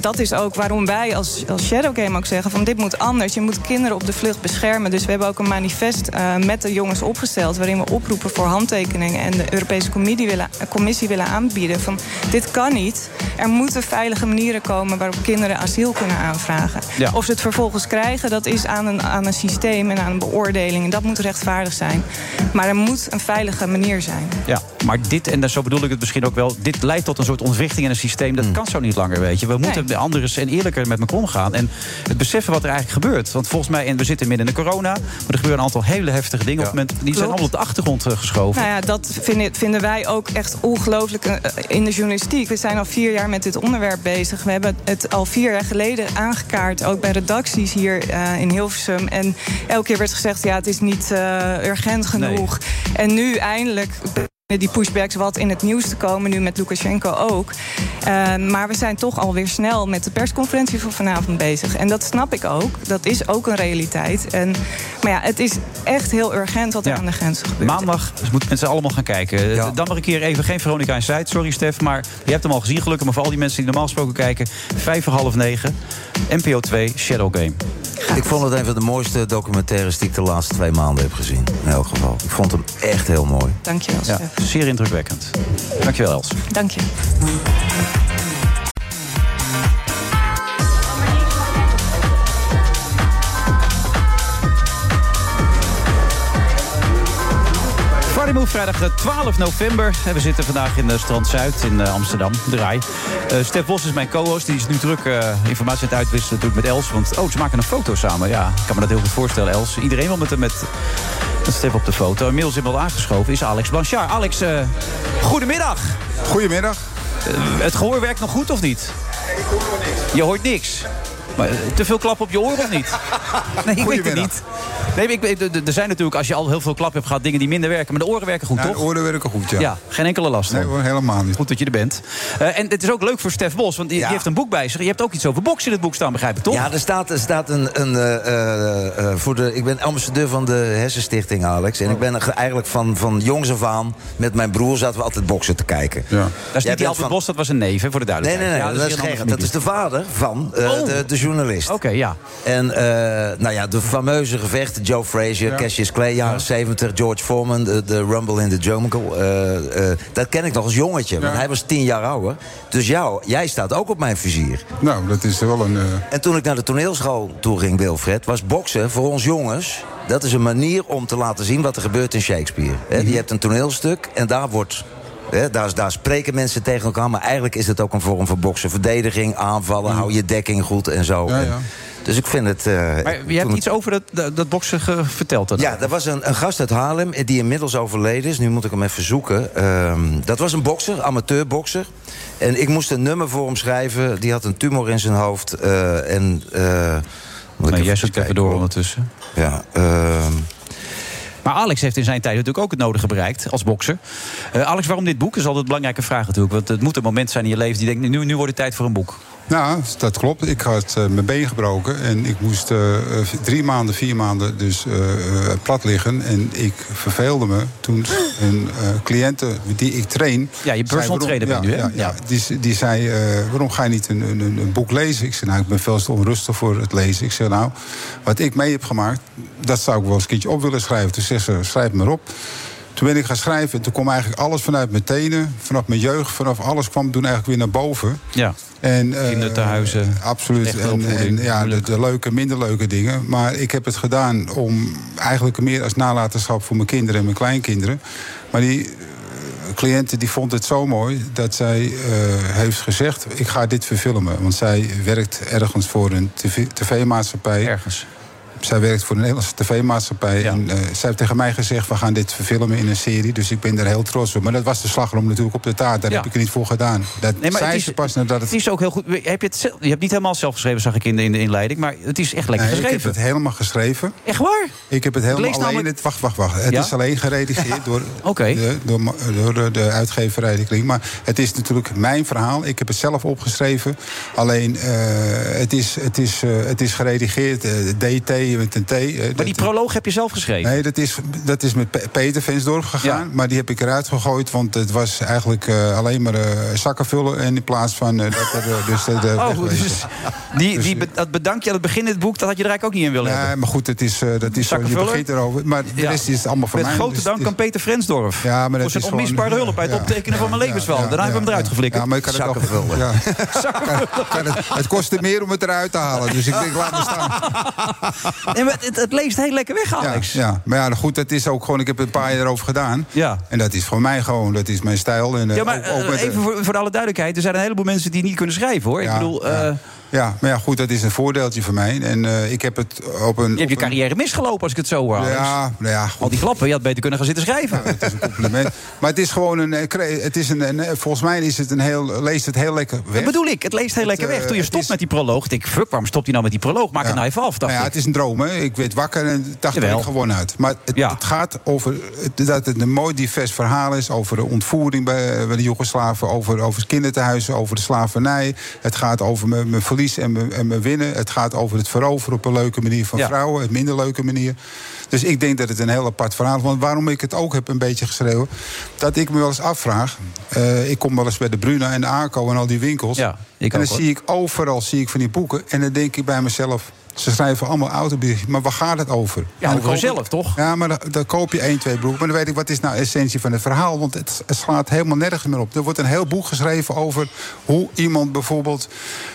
dat is ook waarom wij als, als Shadow Game ook zeggen... van dit moet anders. Je moet kinderen op de vlucht beschermen. Dus we hebben ook een manifest met de jongens opgesteld... waarin we oproepen voor handtekeningen... en de Europese Commissie willen, eh, commissie willen aanbieden van dit kan niet. Er moeten veilige manieren komen waarop kinderen asiel kunnen aanvragen. Ja. Of ze het vervolgens krijgen, dat is aan een, aan een systeem en aan een beoordeling. En dat moet rechtvaardig zijn. Maar er moet een veilige manier zijn. Ja, maar dit, en zo bedoel ik het misschien ook wel... dit leidt tot een soort ontwrichting in een systeem. Dat kan zo niet langer, weet je. We moeten Nee. anders en eerlijker met elkaar omgaan. En het beseffen wat er eigenlijk gebeurt. Want volgens mij, en we zitten midden in de corona... maar er gebeuren een aantal hele heftige dingen. Moment, die zijn allemaal op de achtergrond eh, geschoven. Nou ja, dat vinden, vinden wij ook echt ongelooflijk eh, in de journalistiek. We zijn al vier jaar met dit onderwerp bezig. We hebben het al vier jaar geleden aangekaart, ook bij redacties hier eh, in Hilversum. En elke keer werd gezegd, ja, het is niet eh, urgent genoeg. En nu eindelijk die pushbacks wat in het nieuws te komen, nu met Lukashenko ook. Eh, maar we zijn toch alweer snel met de persconferentie van vanavond bezig. En dat snap ik ook. Dat is ook een realiteit. En, maar ja, het is echt heel urgent wat er Ja. aan de grenzen gebeurt. Maandag dus moeten mensen allemaal gaan kijken. Ja. Dan maar een keer even geen Veronica in Zuid. Sorry Stef, maar je hebt hem al gezien gelukkig. Maar voor al die mensen die normaal gesproken kijken... vijf voor half negen, NPO 2, Shadow Game. Ik vond het een van de mooiste documentaires die ik de laatste twee maanden heb gezien. In elk geval. Ik vond hem echt heel mooi. Dankjewel, Ja, Stef. Zeer indrukwekkend. Dankjewel, Els. Dank je. Vrijdag eh, 12 november. En we zitten vandaag in eh, Strand Zuid in eh, Amsterdam, Draai. Eh Stef Bos is mijn co-host. Die is nu druk eh, informatie aan het uitwisselen natuurlijk met Els. Want oh, ze maken een foto samen. Ja, ik kan me dat heel goed voorstellen, Els. Iedereen wil met, met, met Stef op de foto. Inmiddels inmiddels aangeschoven is Alex Blanchard. Alex, eh, goedemiddag. Goedemiddag. Het gehoor werkt nog goed of niet? Je hoort niks. Maar, eh, te veel klap op je oren of niet? (laughs) Nee, ik weet het niet. Nee, ik, er zijn natuurlijk, als je al heel veel klap hebt gehad... dingen die minder werken. Maar de oren werken goed, Ja, toch? de oren werken goed, ja. Ja, geen enkele last. Nee hoor, helemaal niet. Goed dat je er bent. Eh, en het is ook leuk voor Stef Bos, want die, die heeft een boek bij zich. Je hebt ook iets over boksen in het boek staan, begrijp ik, toch? Ja, er staat, er staat een. een eh, eh, eh, voor de, ik ben ambassadeur van de Hersenstichting, Alex. En ik ben eigenlijk van, van jongs af aan. met mijn broer zaten we altijd boksen te kijken. Ja. Dat is niet die Albert van- Bos, dat was een neef, hè, voor de Nee, nee, duidelijkheid. nee, Ja, dat, is geen, andere dat is de vader van eh, Oh. de, de journalist. Oké, ja. En eh, nou ja, de fameuze gevechten, Joe Frazier, Ja. Cassius Clay, jaren 70, George Foreman, de, de Rumble in the Jungle. eh, eh, dat ken ik nog als jongetje, want hij was tien jaar ouder. Dus jou, jij staat ook op mijn vizier. Nou, dat is wel een... eh, En toen ik naar de toneelschool toe ging, Wilfred, was boksen voor ons jongens. Dat is een manier om te laten zien wat er gebeurt in Shakespeare. Hè, Mhm. Je hebt een toneelstuk en daar wordt. Daar, daar spreken mensen tegen elkaar, maar eigenlijk is het ook een vorm van boksen. Verdediging, aanvallen, hou je dekking goed en zo. Ja, ja. dus ik vind het. eh, Maar je hebt iets over dat, dat, boksen verteld. Dat ja, er was een, een gast uit Haarlem die inmiddels overleden is. Nu moet ik hem even zoeken. Ehm, dat was een bokser, amateurbokser. En ik moest een nummer voor hem schrijven. Die had een tumor in zijn hoofd. eh, en, ik Nee, jij zoekt even door ondertussen. Ja, ehm, Maar Alex heeft in zijn tijd natuurlijk ook het nodige bereikt als bokser. Eh, Alex, waarom dit boek? Dat is altijd een belangrijke vraag natuurlijk. Want het moet een moment zijn in je leven die denkt... nu, nu wordt het tijd voor een boek. Nou, dat klopt. Ik had eh, mijn been gebroken en ik moest eh, eh, drie maanden, vier maanden dus eh, plat liggen. En ik verveelde me toen (gasps) een eh cliënte die ik train... Ja, je personal trainer ben je ja, nu, hè? Ja, ja. Die, die zei, waarom ga je niet een, een, een boek lezen? Ik zei, nou, ik ben veel te onrustig voor het lezen. Ik zei, nou, wat ik mee heb gemaakt, dat zou ik wel eens een keertje op willen schrijven. Toen zei ze, schrijf maar op. Toen ben ik gaan schrijven. Toen kwam eigenlijk alles vanuit mijn tenen, vanaf mijn jeugd, vanaf alles kwam toen eigenlijk weer naar boven. Ja. En, eh, Kindertehuizen, Absoluut. En, en ja, de, de leuke, minder leuke dingen. Maar ik heb het gedaan om eigenlijk meer als nalatenschap voor mijn kinderen en mijn kleinkinderen. Maar die eh, cliënte die vond het zo mooi dat zij eh, heeft gezegd: ik ga dit verfilmen. Want zij werkt ergens voor een tv tv-maatschappij. Ergens. Zij werkt voor een Nederlandse tv-maatschappij. En eh, zij heeft tegen mij gezegd: we gaan dit verfilmen in een serie. Dus ik ben er heel trots op. Maar dat was de slagroom natuurlijk op de taart. Daar Ja. heb ik er niet voor gedaan. Dat Nee, maar is, pas nadat het het is ook heel goed. Heb je, het, zelf- je hebt niet helemaal zelf geschreven, zag ik in de, in de inleiding. Maar het is echt lekker Nee, ik heb geschreven. het helemaal geschreven. Echt waar? Ik heb het helemaal alleen... namelijk- Het, wacht, wacht, wacht. Het Ja? is alleen geredigeerd door, (laughs) de, door, door de, de uitgeverij. De Klink. Maar het is natuurlijk mijn verhaal. Ik heb het zelf opgeschreven. Alleen, eh, het, is, het, is, eh, het is geredigeerd. DT T. Maar die proloog heb je zelf geschreven. Nee, dat is, dat is met Pe- Peter Vensdorp gegaan. Ja. Maar die heb ik eruit gegooid. Want het was eigenlijk eh, alleen maar eh, zakken vullen. En in plaats van eh, dat er dus de, de (laughs) Oh, wegwezen. dus die, die, dat bedankje aan het begin in het boek, dat had je er eigenlijk ook niet in willen hebben. Nee, maar goed, het is, dat is zo, je begint erover. Maar de Ja. rest is allemaal van Met mij. grote Dus dank aan Peter Frensdorf. Ja, maar dat voor zijn onmisbare hulp bij het optekenen van mijn ja, Daarna hebben we hem eruit geflikkerd. Ja, maar ik kan het ook, ja. (laughs) (laughs) Het, het kostte meer om het eruit te halen. Dus ik denk, laat me staan. Nee, maar het, het leest heel lekker weg, Alex. ja. Maar ja, goed, dat is ook gewoon... Ik heb een paar jaar erover gedaan. Ja. En dat is voor mij gewoon, dat is mijn stijl. En, eh, Ja, maar ook, ook eh, even voor, voor alle duidelijkheid. Er zijn een heleboel mensen die niet kunnen schrijven, hoor. ik bedoel, ja. Eh, Ja, maar ja, goed, dat is een voordeeltje voor mij. En eh, ik heb het op een... je hebt je een- carrière misgelopen als ik het zo hoor. Ja, nou ja, goed. Al die klappen, je had beter kunnen gaan zitten schrijven. Het is een compliment. Maar het is gewoon een. eh, Het is een, een- volgens mij is het een heel, leest het heel lekker weg. Dat bedoel ik, het leest heel lekker eh, weg. Toen je stopt is- met die proloog, dacht ik, fuck, waarom stopt hij nou met die proloog? Maak het nou even af, dacht Nou ja, ik. het is een droom, hè. Ik werd wakker en dacht Jawel. ik gewonnen had. Maar het, Ja. het gaat over dat het een mooi divers verhaal is... over de ontvoering bij, bij de Joegoslaven... Over, over kinderthuizen, over de slavernij. Het gaat over mijn, mijn verlies en mijn, en mijn winnen. Het gaat over het veroveren op een leuke manier van Ja. vrouwen... een minder leuke manier. Dus ik denk dat het een heel apart verhaal is. Want waarom ik het ook heb een beetje geschreven... dat ik me wel eens afvraag... eh, ik kom wel eens bij de Bruna en de ACO en al die winkels... Ja, ik en dan hoor. zie ik overal zie ik van die boeken... en dan denk ik bij mezelf... Ze schrijven allemaal autobiografie, maar waar gaat het over? Ja, dan over zelf, toch? Ja, maar dan, dan koop je één, twee boeken. Maar dan weet ik, wat is nou de essentie van het verhaal? Want het, het slaat helemaal nergens meer op. Er wordt een heel boek geschreven over hoe iemand bijvoorbeeld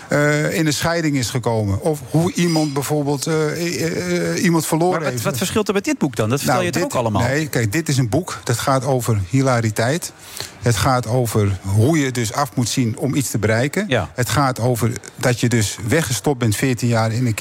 eh, in een scheiding is gekomen. Of hoe iemand bijvoorbeeld eh, eh, iemand verloren Maar wat, heeft. wat verschilt er met dit boek dan? Dat vertel Nou, je toch dit- ook allemaal? Nee, kijk, dit is een boek dat gaat over hilariteit. Het gaat over hoe je dus af moet zien om iets te bereiken. Ja. Het gaat over dat je dus weggestopt bent 14 jaar in een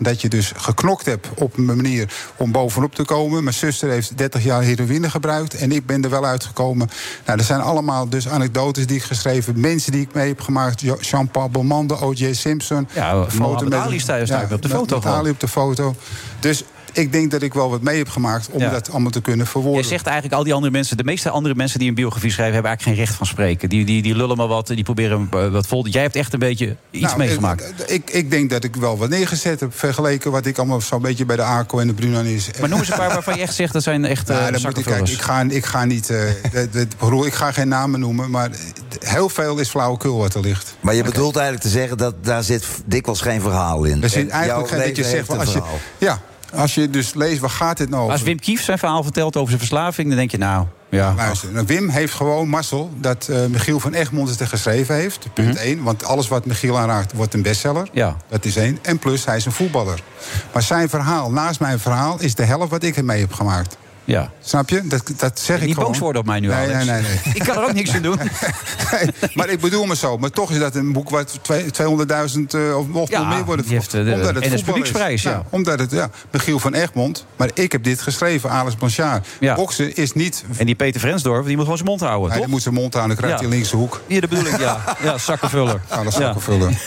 Dat je dus geknokt hebt op een manier om bovenop te komen. Mijn zuster heeft 30 jaar heroïne gebruikt en ik ben er wel uitgekomen. Nou, er zijn allemaal dus anekdotes die ik geschreven. Mensen die ik mee heb gemaakt. Jean-Paul Belmondo, O.J. Simpson. Ja, Mohammed Ali staat- staat op de met- foto met. Ali op de foto. Dus ik denk dat ik wel wat mee heb gemaakt om Ja. dat allemaal te kunnen verwoorden. Je zegt eigenlijk al die andere mensen, de meeste andere mensen die een biografie schrijven, hebben eigenlijk geen recht van spreken. Die, die, die lullen maar wat, die proberen eh, wat vol. Jij hebt echt een beetje iets Nou, meegemaakt. Ik, ik, ik denk dat ik wel wat neergezet heb vergeleken wat ik allemaal zo'n beetje bij de ACO en de Brunan is. Maar noem eens een paar waarvan je echt zegt dat zijn echt (laughs) Nou, eh dan moet ik, kijk, zakkenvullers. ik, ga, ik ga niet. eh, (laughs) de- de- ik ga geen namen noemen, maar heel veel is flauwekul wat er ligt. Maar je bedoelt eigenlijk te zeggen dat daar zit dikwijls geen verhaal in. Er zit En eigenlijk geen dat je zegt. Als een je, verhaal. ja, als je dus leest, waar gaat dit nou over? Als Wim Kief zijn verhaal vertelt over zijn verslaving, dan denk je nou, ja. Luister, nou, Wim heeft gewoon mazzel dat eh, Michiel van Egmond het er geschreven heeft. Punt 1. Want alles wat Michiel aanraakt wordt een bestseller. Mhm. Ja. Dat is één. En plus, hij is een voetballer. Maar zijn verhaal, naast mijn verhaal, is de helft wat ik ermee heb gemaakt. Ja. Snap je? Dat, dat zeg ik Niet gewoon. boos worden op mij nu, nee, Alex. Nee, nee, nee. Ik kan er ook niks aan doen. (laughs) Nee, maar ik bedoel me zo. Maar toch is dat een boek wat twee- 200.000 eh, of nog Ja, meer worden eh, de omdat het is. Publieksprijs, ja. Omdat het, ja. Michiel van Egmond. Maar ik heb dit geschreven, Alex Blanchard. Ja. Boksen is niet... En die Peter Vrensdorf, die moet gewoon zijn mond houden, Hij toch? moet zijn mond houden, dan krijgt Ja. hij linkse hoek. Hier, dat bedoel ik, ja. (laughs) Ja, zakkenvuller. Ja, dat zakkenvuller. (laughs)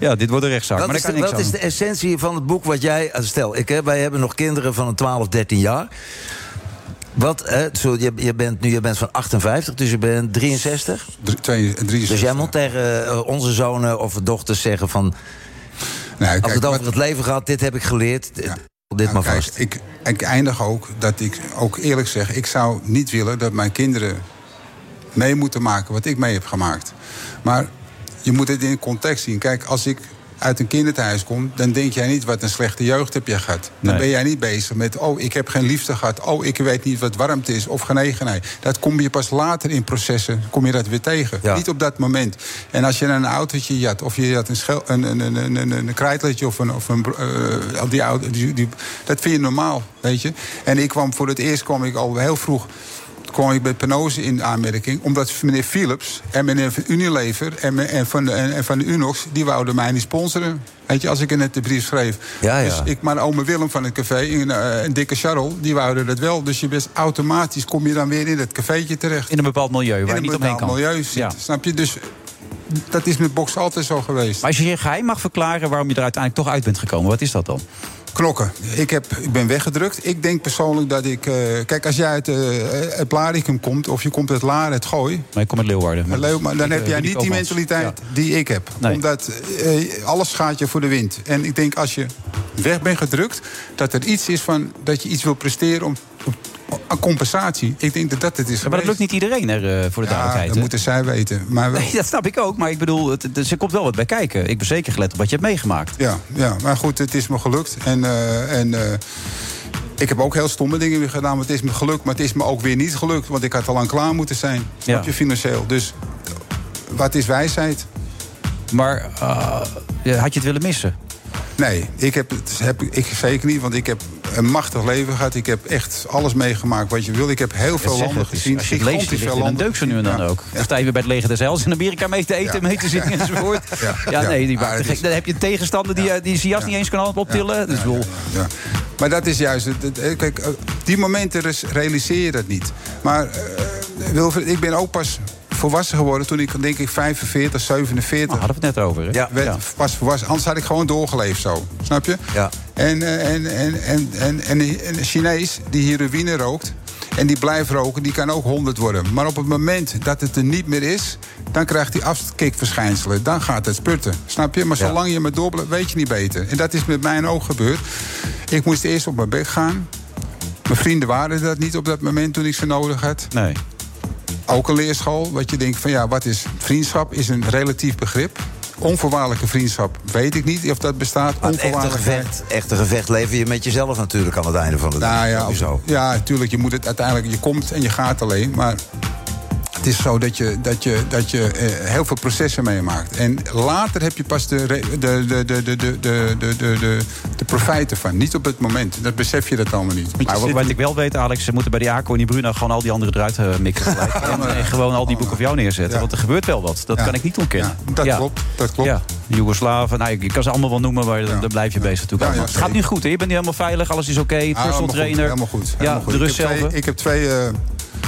Ja, dit wordt een rechtszaak. Wat, maar is de, wat is de essentie van het boek wat jij... Stel, ik, hè, wij hebben nog kinderen van een 12, 13 jaar. Wat, hè, zo, je, je, bent, nu, je bent van 58, dus je bent 63. Drie- twee- 63. Dus jij moet tegen eh, onze zonen of dochters zeggen van... Als kijk, het over wat- het leven gaat, dit heb ik geleerd. Dit, dit Nou, maar kijk, vast. Ik, ik eindig ook dat ik ook eerlijk zeg... ik zou niet willen dat mijn kinderen mee moeten maken wat ik mee heb gemaakt. Maar je moet het in context zien. Kijk, als ik uit een kinderthuis kom... dan denk jij niet wat een slechte jeugd heb je gehad. Dan Nee. ben jij niet bezig met... oh, ik heb geen liefde gehad. Oh, ik weet niet wat warmte is of genegenheid. Dat kom je pas later in processen kom je dat weer tegen. Ja. Niet op dat moment. En als je een autootje jat... of je had een, schel, een, een, een, een, een, een krijtletje of een... Of een die auto, die, die, dat vind je normaal, weet je. En ik kwam voor het eerst kwam ik al heel vroeg kwam ik bij Penose in aanmerking. Omdat meneer Philips en meneer van Unilever en, me- en, van de, en, en van de Unox... die wouden mij niet sponsoren. Weet je, als ik in net de brief schreef. Ja, ja. Dus ik, maar ome Willem van het café, een, eh, een dikke Charles, die wouden dat wel. Dus je best automatisch kom je dan weer in dat cafeetje terecht. In een bepaald milieu waar in je een niet omheen bepaald kan. milieu zit, Ja. snap je? Dus dat is met boksen altijd zo geweest. Maar als je je geheim mag verklaren waarom je er uiteindelijk toch uit bent gekomen, wat is dat dan? Knokken. Ik, heb, ik ben weggedrukt. Ik denk persoonlijk dat ik... eh, kijk, als jij uit eh, het Blaricum komt... of je komt uit Laren, het Gooi... Maar ik kom uit Leeuwarden. Maar maar dan Ik, heb eh, jij niet die mentaliteit Ja. die ik heb. Nee. Omdat eh, alles gaat je voor de wind. En ik denk als je weg bent gedrukt, dat er iets is van dat je iets wil presteren om, compensatie. Ik denk dat dat het is. Ja, maar dat lukt niet iedereen er, eh, voor de Ja, duidelijkheid. dat moeten zij weten. Maar wel- Nee, dat snap ik ook. Maar ik bedoel, het, er komt wel wat bij kijken. Ik ben zeker gelet op wat je hebt meegemaakt. ja, ja, maar goed, het is me gelukt. En, eh, en eh, ik heb ook heel stomme dingen weer gedaan. Maar het is me gelukt. Maar het is me ook weer niet gelukt. Want ik had al lang klaar moeten zijn. Ja. je financieel. Dus wat is wijsheid? Maar had je het willen missen? Nee, ik heb het heb, ik zeker niet, want ik heb een machtig leven gehad. Ik heb echt alles meegemaakt wat je wil. Ik heb heel veel landen gezien. Als je het leest, veel landen deuk zo nu en dan ook. Dan sta je weer bij het leger des Heils in Amerika mee te eten, mee te zitten enzovoort. Ja. Nee, die Dan heb je een tegenstander die, eh, die zijn jas niet eens kan optillen. Dus wel, Ja. Maar dat is juist... eh, Kijk, eh, die momenten realiseer je dat niet. Maar Wilfred, ik ben ook pas volwassen geworden... toen ik, denk ik, 45, 47... Nou, hadden we het net over. Hè? Ja. werd pas volwassen. Anders had ik gewoon doorgeleefd zo. Snap je? Ja. En, eh, en, en, en, en, en, en een Chinees die heroïne rookt... en die blijft roken, die kan ook 100 worden. Maar op het moment dat het er niet meer is... dan krijgt hij afkikverschijnselen. Dan gaat het sputten. Snap je? Maar Ja. zolang je maar door blijft, weet je niet beter. En dat is met mij ook gebeurd. Ik moest eerst op mijn bek gaan. Mijn vrienden waren dat niet op dat moment toen ik ze nodig had. Nee. Ook een leerschool, wat je denkt van ja, wat is vriendschap? Is een relatief begrip. Onvoorwaardelijke vriendschap weet ik niet of dat bestaat. Maar echte gevecht, echte gevecht lever je met jezelf natuurlijk aan het einde van de dag. Nou ja, Sowieso. ja, natuurlijk. Je moet het uiteindelijk. Je komt en je gaat alleen. Maar het is zo dat je, dat je, dat je eh, heel veel processen meemaakt. En later heb je pas de, re- de, de, de, de, de, de, de, de, de, de profijt ervan. Niet op het moment. Dat besef je dat allemaal niet. Maar wat, zit- wat ik wel weet, Alex, ze moeten bij die ACO en die Bruna gewoon al die anderen eruit eh, mikken. (laughs) gelijk. en, en gewoon al die boeken voor jou neerzetten. Ja. Want er gebeurt wel wat. Dat Ja. kan ik niet ontkennen. Ja, dat klopt, dat klopt. Ja, Joegoslaven. Nou, je kan ze allemaal wel noemen, maar dan, dan blijf je bezig natuurlijk. Ja, ja, allemaal. het gaat nu goed, hè? Je bent nu helemaal veilig, alles is oké. Ah, personal helemaal goed, trainer. Helemaal goed. Ja, helemaal goed. de rust ik heb zelf. twee, ik heb twee,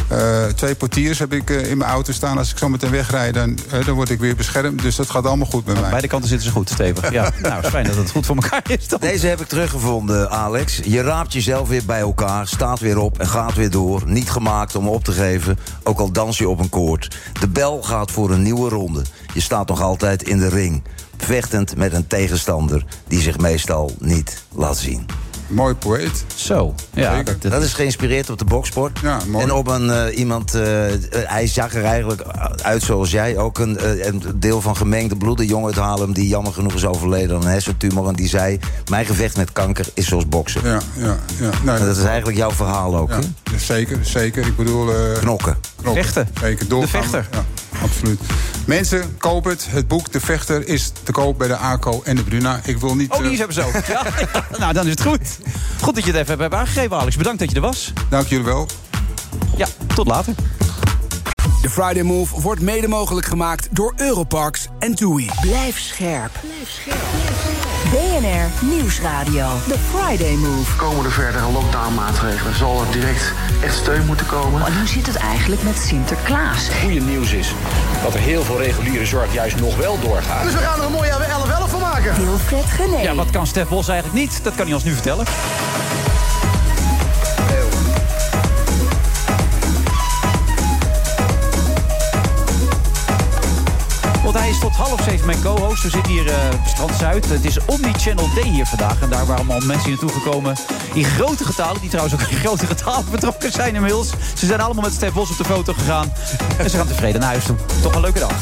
eh, twee portiers heb ik eh, in mijn auto staan. Als ik zo meteen wegrijd, dan, eh, dan word ik weer beschermd. Dus dat gaat allemaal goed bij mij. Beide kanten zitten ze goed, stevig. Ja, (laughs) nou, het is fijn dat het goed voor elkaar is. Dan. Deze heb ik teruggevonden, Alex. Je raapt jezelf weer bij elkaar, staat weer op en gaat weer door. Niet gemaakt om op te geven, ook al dans je op een koord. De bel gaat voor een nieuwe ronde. Je staat nog altijd in de ring. Vechtend met een tegenstander die zich meestal niet laat zien. Mooi poëet. Zo, ja. Dat is geïnspireerd op de boksport. Ja, mooi. En op een eh, iemand, eh, eh, hij zag er eigenlijk uit zoals jij. Ook een, eh, een deel van gemengde bloeden, jongen uit Haarlem... die jammer genoeg is overleden aan een hersentumor. En die zei, mijn gevecht met kanker is zoals boksen. Ja, ja, ja. Nou, En dat is eigenlijk jouw verhaal ook, ja, hè? zeker, zeker. Ik bedoel... eh, Knokken. knokken. Vechten. Zeker, doorgaan. De vechter. Ja, absoluut. Mensen, koop het. Het boek De Vechter is te koop bij de ACO en de Bruna. Ik wil niet... Oh, die hebben ze ook. Ja. nou, dan is het goed. Goed dat je het even hebt aangegeven, Alex. Bedankt dat je er was. Dank jullie wel. Ja, tot later. De Friday Move wordt mede mogelijk gemaakt door Europarks en TUI. Blijf scherp. BNR Nieuwsradio. The Friday Move. Komen er verdere lockdownmaatregelen? Zal er direct echt steun moeten komen? En hoe zit het eigenlijk met Sinterklaas? goede nieuws is dat er heel veel reguliere zorg juist nog wel doorgaat. Dus we gaan er een mooie 11-11 van maken. Wilfred Gené. Ja, wat kan Stef Bos eigenlijk niet? Dat kan hij ons nu vertellen. Hij is tot half zeven mijn co-host. We zitten hier op Strand Zuid. Het is Omni-Channel Day hier vandaag. En daar waren allemaal mensen naartoe gekomen in grote getalen. Die trouwens ook in grote getalen betrokken zijn inmiddels. Ze zijn allemaal met Stef Bos op de foto gegaan. En ze gaan tevreden naar huis toe. Toch een leuke dag.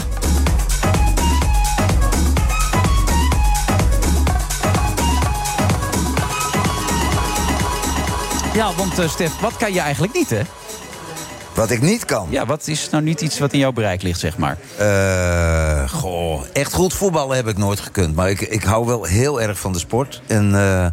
Ja, want eh, Stef, wat kan je eigenlijk niet, hè? Wat ik niet kan. Ja, wat is nou niet iets wat in jouw bereik ligt, zeg maar? Eh, goh, echt goed voetballen heb ik nooit gekund. Maar ik, ik hou wel heel erg van de sport. En, eh,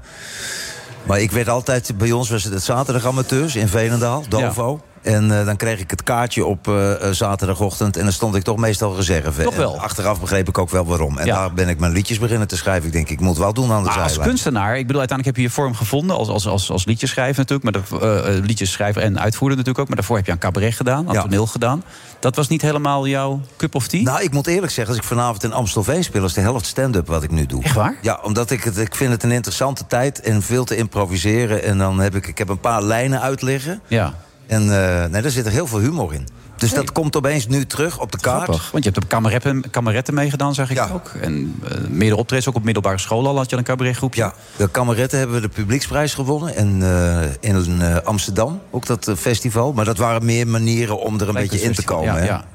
maar ik werd altijd, bij ons was het het zaterdag amateurs in Veenendaal, Dovo. En eh, dan kreeg ik het kaartje op eh, eh, zaterdagochtend. En dan stond ik toch meestal reserve. Toch wel? En achteraf begreep ik ook wel waarom. En Ja. daar ben ik mijn liedjes beginnen te schrijven. Ik denk, ik moet wel doen aan de Maar als kunstenaar, ik bedoel, uiteindelijk heb je je vorm gevonden als, als, als, als liedjeschrijver natuurlijk. Maar de, eh, liedjeschrijver en uitvoerder natuurlijk ook. Maar daarvoor heb je aan cabaret gedaan, aan Ja. toneel gedaan. Dat was niet helemaal jouw cup of tea? Nou, ik moet eerlijk zeggen, als ik vanavond in Amstelveen speel... is de helft stand-up wat ik nu doe. Echt waar? Ja, omdat ik het, ik vind het een interessante tijd en veel te improviseren. En dan heb ik, ik heb een paar lijnen uitliggen. Ja. En eh, nee, daar zit er heel veel humor in. Dus dat komt opeens nu terug op de kaart. Grappig. Want je hebt op kameretten, kameretten meegedaan, zeg ik Ja. ook. En eh meerdere optredens, ook op middelbare school al had je een cabaretgroepje. Ja, de Kameretten hebben we de publieksprijs gewonnen. En eh, in Amsterdam, ook dat festival. Maar dat waren meer manieren om er een beetje in te komen. ja, ja.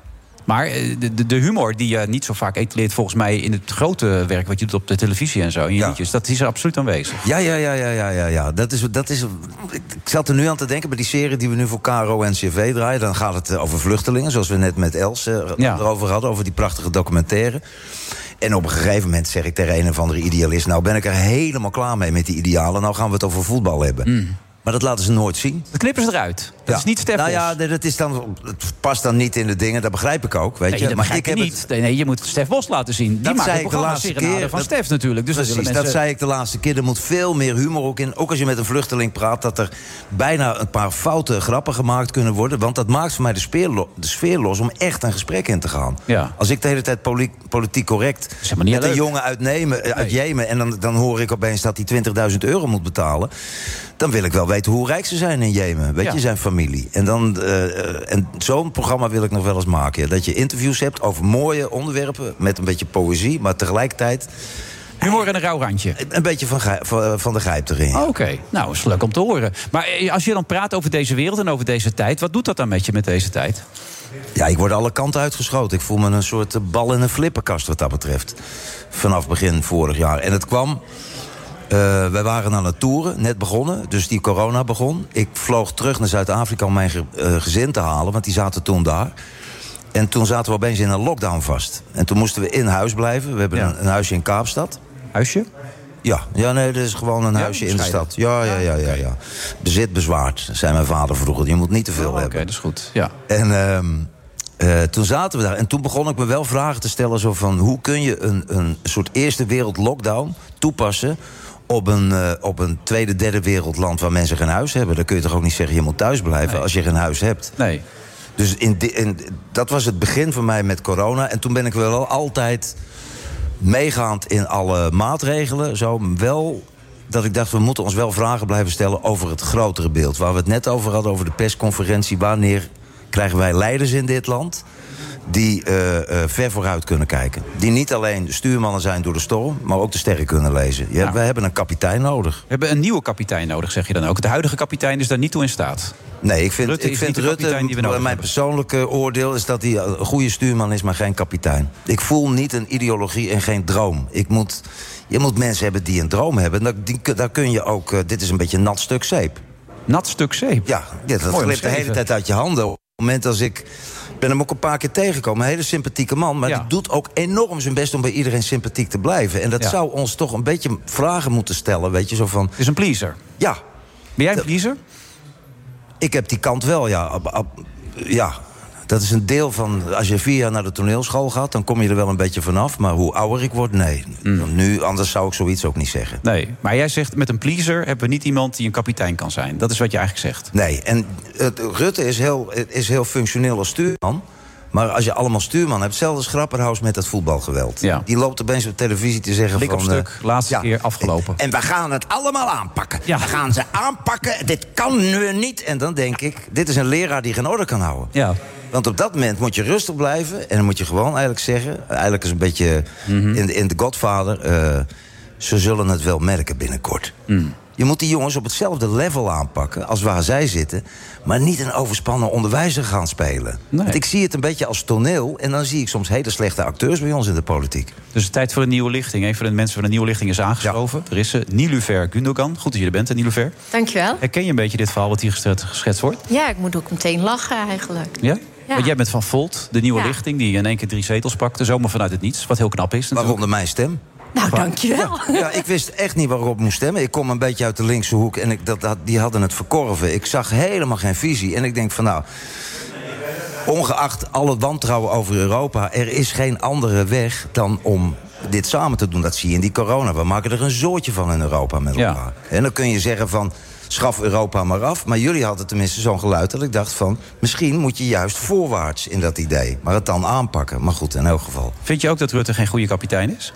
Maar eh, de, de, humor die je niet zo vaak etaleert, volgens mij in het grote werk wat je doet op de televisie en zo, in je Ja. liedjes, dat is er absoluut aanwezig. Ja, ja, ja, ja, ja, ja, ja. Dat is, dat is, ik zat er nu aan te denken bij die serie die we nu voor KRO en CV draaien. Dan gaat het eh, over vluchtelingen, zoals we net met Els eh, Ja. erover hadden, over die prachtige documentaire. En op een gegeven moment zeg ik tegen een of andere idealist... nou ben ik er helemaal klaar mee met die idealen. Nou gaan we het over voetbal hebben. Maar dat laten ze nooit zien. Dat knippen ze eruit. Dat Ja. is niet Stef Nou ja, nee, dat is dan, het past dan niet in de dingen. Dat begrijp ik ook, weet Nee, je. dat maar ik heb niet. het, Nee, je moet Stef Bos laten zien. Die Dat maakt zei de laatste keer. van Dat- Stef natuurlijk. Dus Precies, dat, dat, mensen... zei ik de laatste keer. Er moet veel meer humor ook in. Ook als je met een vluchteling praat... dat er bijna een paar foute grappen gemaakt kunnen worden. Want dat maakt voor mij de sfeer, lo- de sfeer los... om echt een gesprek in te gaan. Ja. Als ik de hele tijd poli- politiek correct... helemaal niet met een jongen uit, Nemen, eh, uit Jemen... en dan, dan hoor ik opeens dat hij 20.000 euro moet betalen... dan wil ik wel weten hoe rijk ze zijn in Jemen. Weet Ja. je, zijn familie. En, dan, eh, en zo'n programma wil ik nog wel eens maken. ja. Dat je interviews hebt over mooie onderwerpen... met een beetje poëzie, maar tegelijkertijd... Humor en een rauw randje. Een beetje van, van de grijp erin. Oké, nou, is leuk om te horen. Maar eh, als je dan praat over deze wereld en over deze tijd... wat doet dat dan met je met deze tijd? Ja, ik word alle kanten uitgeschoten. Ik voel me een soort eh, bal in een flipperkast wat dat betreft. Vanaf begin vorig jaar. En het kwam... eh, wij waren aan het toeren, net begonnen. Dus die corona begon. Ik vloog terug naar Zuid-Afrika om mijn ge- eh, gezin te halen. Want die zaten toen daar. En toen zaten we opeens in een lockdown vast. En toen moesten we in huis blijven. We hebben Ja. een, een huisje in Kaapstad. Huisje? Ja, ja nee, dat is gewoon een Ja, huisje in de stad. Ja, ja, ja, ja, ja. Bezit bezwaard, zei mijn vader vroeger. Je moet niet te veel Oh, Oké, hebben. dat is goed. Ja. En ehm, eh, toen zaten we daar. En toen begon ik me wel vragen te stellen: zo van, hoe kun je een, een soort eerste wereld lockdown toepassen. Op een, eh, op een tweede, derde wereldland waar mensen geen huis hebben. Dan kun je toch ook niet zeggen: je moet thuis blijven Nee. als je geen huis hebt. Nee. Dus in in, dat was het begin van mij met corona. En toen ben ik wel altijd meegaand in alle maatregelen. Zo wel dat ik dacht, we moeten ons wel vragen blijven stellen over het grotere beeld. Waar we het net over hadden, over de persconferentie. Wanneer krijgen wij leiders in dit land die eh, eh, ver vooruit kunnen kijken? Die niet alleen stuurmannen zijn door de storm, maar ook de sterren kunnen lezen. Ja, Wij hebben een kapitein nodig. We hebben een nieuwe kapitein nodig, zeg je dan ook. De huidige kapitein is daar niet toe in staat. Nee, ik vind, Rutte ik vind Rutte, die we mijn persoonlijke oordeel is dat hij een goede stuurman is, maar geen kapitein. Ik voel niet een ideologie en geen droom. Ik moet, je moet mensen hebben die een droom hebben. Daar, die, daar kun je ook, eh, dit is een beetje een nat stuk zeep. Nat stuk zeep? Ja, ja dat glipt de hele tijd uit je handen. Op het moment als ik... Ik ben hem ook een paar keer tegengekomen. Een hele sympathieke man. Maar Ja. die doet ook enorm zijn best om bij iedereen sympathiek te blijven. En dat Ja. zou ons toch een beetje vragen moeten stellen. Weet je, zo van... Het is een pleaser. Ja. Ben jij een pleaser? Ik heb die kant wel, ja. Ja. Dat is een deel van... Als je vier jaar naar de toneelschool gaat... dan kom je er wel een beetje vanaf. Maar hoe ouder ik word, nee. Mm. Nu, anders zou ik zoiets ook niet zeggen. Nee, maar jij zegt met een pleaser hebben we niet iemand die een kapitein kan zijn. Dat is wat je eigenlijk zegt. Nee, en het, Rutte is heel, is heel functioneel als stuurman. Maar als je allemaal stuurman hebt, hetzelfde als Grapperhaus met dat voetbalgeweld. Ja. Die loopt opeens op televisie te zeggen Blik van... op stuk, eh, laatste ja, keer afgelopen. En we gaan het allemaal aanpakken. Ja. We gaan ze aanpakken, dit kan nu niet. En dan denk ik, dit is een leraar die geen orde kan houden. Ja. Want op dat moment moet je rustig blijven. En dan moet je gewoon eigenlijk zeggen... Eigenlijk is een beetje Mhm. in, in The Godfather... eh, ze zullen het wel merken binnenkort. Mm. Je moet die jongens op hetzelfde level aanpakken als waar zij zitten. Maar niet een overspannen onderwijzer gaan spelen. Want ik zie het een beetje als toneel. En dan zie ik soms hele slechte acteurs bij ons in de politiek. Dus het tijd voor een nieuwe lichting. Een van de mensen van de nieuwe lichting is aangeschoven. Er is ze, Nilufer Gundogan. Goed dat je er bent, hè, Nilufer. Dankjewel. Herken je een beetje dit verhaal wat hier geschetst- geschetst wordt? Ja, ik moet ook meteen lachen eigenlijk. Ja? Ja. Want jij bent van Volt, de nieuwe Ja. lichting... die in één keer drie zetels pakte, zomaar vanuit het niets. Wat heel knap is natuurlijk. Waaronder mijn stem. Nou, dankjewel. Ja, ik wist echt niet waarop ik moest stemmen. Ik kom een beetje uit de linkse hoek en ik, dat, dat, die hadden het verkorven. Ik zag helemaal geen visie. En ik denk van nou, ongeacht alle wantrouwen over Europa... er is geen andere weg dan om dit samen te doen. Dat zie je in die corona. We maken er een zootje van in Europa met Ja. elkaar. En dan kun je zeggen van, schaf Europa maar af. Maar jullie hadden tenminste zo'n geluid dat ik dacht van... misschien moet je juist voorwaarts in dat idee. Maar het dan aanpakken. Maar goed, in elk geval. Vind je ook dat Rutte geen goede kapitein is?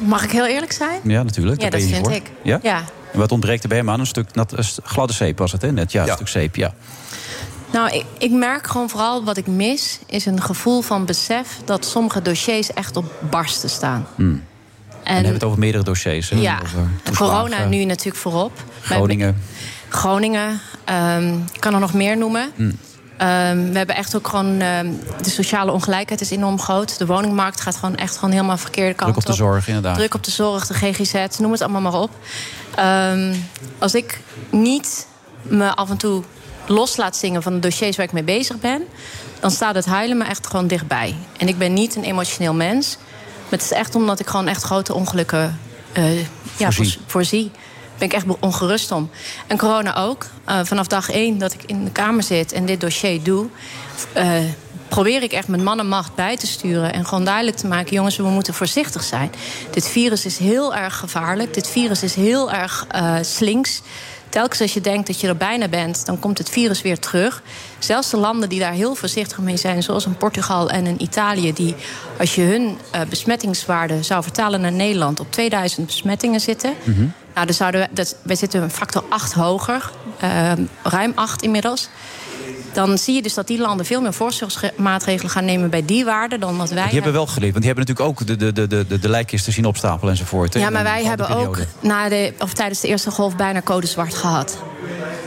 Mag ik heel eerlijk zijn? Ja, natuurlijk. Ja, dat vind voor. ik. Ja? Ja. En wat ontbreekt er bij hem aan? Een stuk nat, een st- gladde zeep was het, hè? Net, ja, een stuk zeep, ja. Nou, ik, ik merk gewoon vooral wat ik mis... is een gevoel van besef dat sommige dossiers echt op barsten staan. Hmm. En we hebben het over meerdere dossiers. Hè? ja, corona nu natuurlijk voorop. Groningen. Groningen, ehm, ik kan er nog meer noemen. Hmm. Ehm, we hebben echt ook gewoon... ehm, de sociale ongelijkheid is enorm groot. De woningmarkt gaat gewoon echt gewoon helemaal verkeerde kant Druk op de zorg, inderdaad. Druk op de zorg, de GGZ, noem het allemaal maar op. Als ik niet me af en toe los laat zingen van de dossiers waar ik mee bezig ben... dan staat het huilen me echt gewoon dichtbij. En ik ben niet een emotioneel mens. Maar het is echt omdat ik gewoon echt grote ongelukken eh, ja, Voorzie. voorzie. ben ik echt ongerust om. En corona ook. Eh, vanaf dag één dat ik in de Kamer zit en dit dossier doe... eh, probeer ik echt met man en macht bij te sturen... en gewoon duidelijk te maken, jongens, we moeten voorzichtig zijn. Dit virus is heel erg gevaarlijk. Dit virus is heel erg slinks. Telkens als je denkt dat je er bijna bent, dan komt het virus weer terug. Zelfs de landen die daar heel voorzichtig mee zijn, zoals in Portugal en in Italië, die als je hun eh, besmettingswaarde zou vertalen naar Nederland op 2000 besmettingen zitten. Nou, dan zouden we, dat, wij zitten een factor 8 hoger, eh, ruim 8 inmiddels. Dan zie je dus dat die landen veel meer voorzorgsmaatregelen gaan nemen bij die waarden dan dat wij. Die hebben wel geleerd, want die hebben natuurlijk ook de, de, de, de, de lijkkisten zien opstapelen enzovoort. Ja, maar wij hebben ook na de, of tijdens de eerste golf bijna code zwart gehad.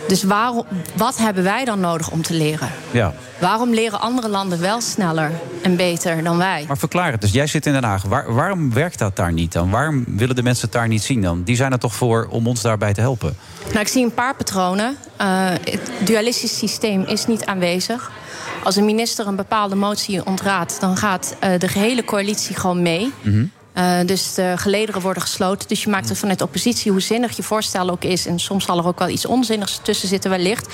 Dus waarom, wat hebben wij dan nodig om te leren? Ja. Waarom leren andere landen wel sneller en beter dan wij? Maar verklaar het. Dus jij zit in Den Haag. Waar- waarom werkt dat daar niet dan? Waarom willen de mensen het daar niet zien dan? Die zijn er toch voor om ons daarbij te helpen? Nou, ik zie een paar patronen. Eh, het dualistisch systeem is niet aanwezig. Als een minister een bepaalde motie ontraadt, dan gaat eh, de gehele coalitie gewoon mee. Eh, dus de gelederen worden gesloten. Dus je maakt het vanuit oppositie, hoe zinnig je voorstel ook is. En soms zal er ook wel iets onzinnigs tussen zitten, wellicht.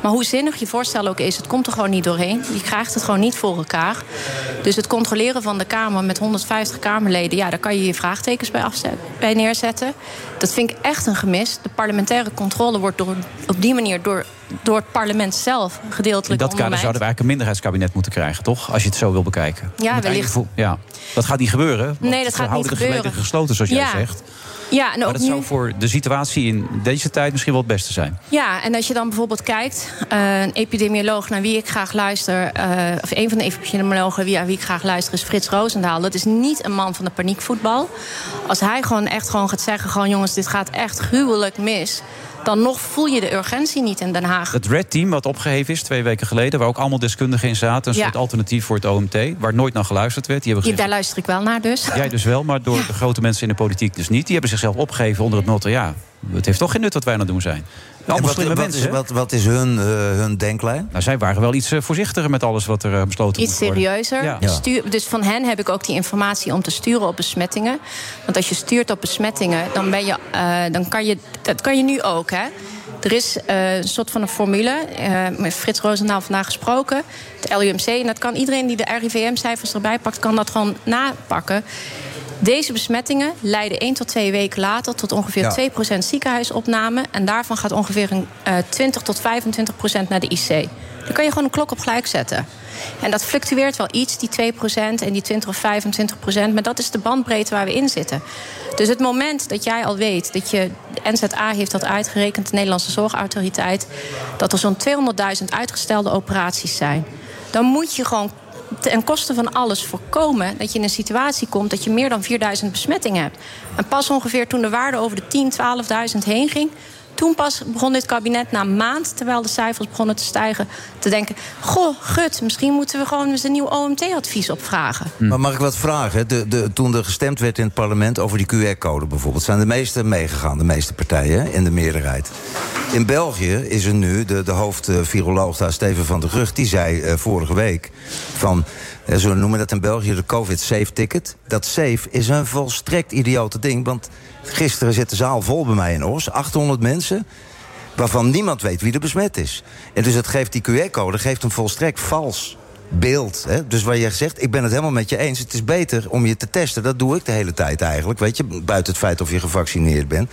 Maar hoe zinnig je voorstel ook is, het komt er gewoon niet doorheen. Je krijgt het gewoon niet voor elkaar. Dus het controleren van de Kamer met 150 Kamerleden, ja, daar kan je je vraagtekens bij, afzet- bij neerzetten. Dat vind ik echt een gemis. De parlementaire controle wordt door, op die manier door door het parlement zelf In gedeeltelijk dat kader zouden we eigenlijk een minderheidskabinet moeten krijgen, toch? Als je het zo wil bekijken. Ja, wellicht. Ja, dat gaat niet gebeuren. Nee, dat gaat niet de gebeuren. gemeenten gesloten, zoals jij Ja. zegt. Ja, en Maar dat nu... zou voor de situatie in deze tijd misschien wel het beste zijn. Ja, en als je dan bijvoorbeeld kijkt, eh, een epidemioloog naar wie ik graag luister, eh, of een van de epidemiologen wie, aan wie ik graag luister, is Frits Roosendaal. Dat is niet een man van de paniekvoetbal. Als hij gewoon echt gewoon gaat zeggen: gewoon jongens, dit gaat echt gruwelijk mis. Dan nog voel je de urgentie niet in Den Haag. Het Red Team, wat opgeheven is twee weken geleden... waar ook allemaal deskundigen in zaten. Een Ja. soort alternatief voor het OMT. Waar nooit naar geluisterd werd. Die hebben Ja, daar luister ik wel naar dus. Jij dus wel, maar door de grote mensen in de politiek dus niet. Die hebben zichzelf opgegeven onder het motto... ja, het heeft toch geen nut wat wij aan het doen zijn. Allemaal wat, slimme wat, mensen. is, wat, wat is hun, eh, hun denklijn? Nou, zij waren wel iets eh, voorzichtiger met alles wat er eh, besloten Iets moet worden. serieuzer. Ja. Stuur- dus van hen heb ik ook die informatie om te sturen op besmettingen. Want als je stuurt op besmettingen, dan, ben je, eh, dan kan je. Dat kan je nu ook, hè? Er is eh, een soort van een formule. eh, met Frits Roosendaal vandaag gesproken. Het LUMC. En dat kan iedereen die de RIVM-cijfers erbij pakt, kan dat gewoon napakken. Deze besmettingen leiden 1 tot 2 weken later tot ongeveer Ja. 2% ziekenhuisopname. En daarvan gaat ongeveer een, eh 20 tot 25% naar de IC. Dan kan je gewoon een klok op gelijk zetten. En dat fluctueert wel iets, die 2% en die 20 of 25%. Maar dat is de bandbreedte waar we in zitten. Dus het moment dat jij al weet dat je. De NZA heeft dat uitgerekend, de Nederlandse Zorgautoriteit. dat er zo'n 200.000 uitgestelde operaties zijn. Dan moet je gewoon ten koste van alles voorkomen dat je in een situatie komt dat je meer dan 4000 besmettingen hebt. En pas ongeveer toen de waarde over de 10, 12.000 heen ging. Toen pas begon dit kabinet na een maand, terwijl de cijfers begonnen te stijgen, te denken: Goh, gut, misschien moeten we gewoon eens een nieuw OMT-advies opvragen. Maar mag ik wat vragen? De, de, toen er gestemd werd in het parlement over die QR-code bijvoorbeeld... zijn de meeste meegegaan, de meeste partijen, in de meerderheid. In België is er nu, de, de hoofdviroloog daar, Steven van der Rug... die zei eh, vorige week van, zo noemen dat in België... de COVID-safe-ticket. Dat safe is een volstrekt idiote ding, want... gisteren zit de zaal vol bij mij in Os, 800 mensen waarvan niemand weet wie er besmet is. En dus het geeft die QR-code geeft een volstrekt vals beeld. Hè? Dus waar je zegt, ik ben het helemaal met je eens. Het is beter om je te testen. Dat doe ik de hele tijd eigenlijk. Weet je, buiten het feit of je gevaccineerd bent.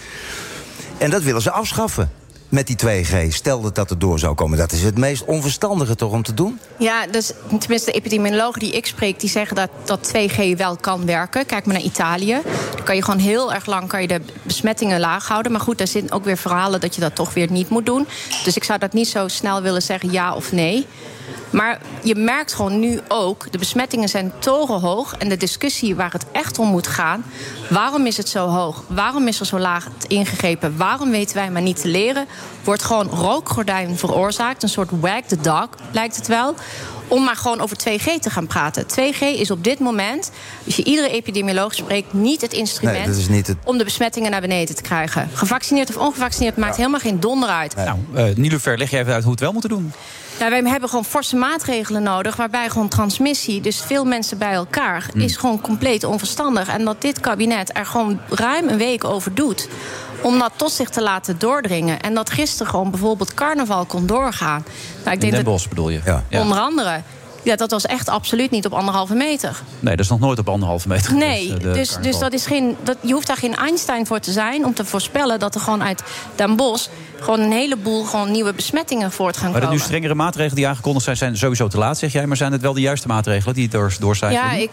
En dat willen ze afschaffen. Met die 2G. Stel dat dat er door zou komen. Dat is het meest onverstandige toch om te doen? Ja, dus tenminste de epidemiologen die ik spreek... die zeggen dat, dat 2G wel kan werken. Kijk maar naar Italië. Dan kan je gewoon heel erg lang kan je de besmettingen laag houden. Maar goed, daar zitten ook weer verhalen dat je dat toch weer niet moet doen. Dus ik zou dat niet zo snel willen zeggen ja of nee. Maar je merkt gewoon nu ook, de besmettingen zijn torenhoog... en de discussie waar het echt om moet gaan... waarom is het zo hoog? Waarom is er zo laag ingegrepen? Waarom weten wij maar niet te leren? Wordt gewoon rookgordijn veroorzaakt. Een soort wag the dog, lijkt het wel om maar gewoon over 2G te gaan praten. 2G is op dit moment, als je iedere epidemioloog spreekt... niet het instrument Nee, dat is niet het- om de besmettingen naar beneden te krijgen. Gevaccineerd of ongevaccineerd maakt helemaal geen donder uit. Nou, eh Nilufer, leg jij even uit hoe we het wel moeten doen. Nou, wij hebben gewoon forse maatregelen nodig... waarbij gewoon transmissie, dus veel mensen bij elkaar... Hmm. is gewoon compleet onverstandig. En dat dit kabinet er gewoon ruim een week over doet... om dat tot zich te laten doordringen. En dat gisteren gewoon bijvoorbeeld carnaval kon doorgaan. Nou, ik In denk Den dat Bosch bedoel je? Ja. onder andere... Ja, dat was echt absoluut niet op anderhalve meter. Nee, dat is nog nooit op anderhalve meter Nee, geweest, eh, dus, dus dat is geen, dat, je hoeft daar geen Einstein voor te zijn... om te voorspellen dat er gewoon uit Den Bosch... gewoon een heleboel gewoon nieuwe besmettingen voort gaan Maar de komen. nu strengere maatregelen die aangekondigd zijn, zijn sowieso te laat, zeg jij. Maar zijn het wel de juiste maatregelen die door, door zijn? Ja, ik,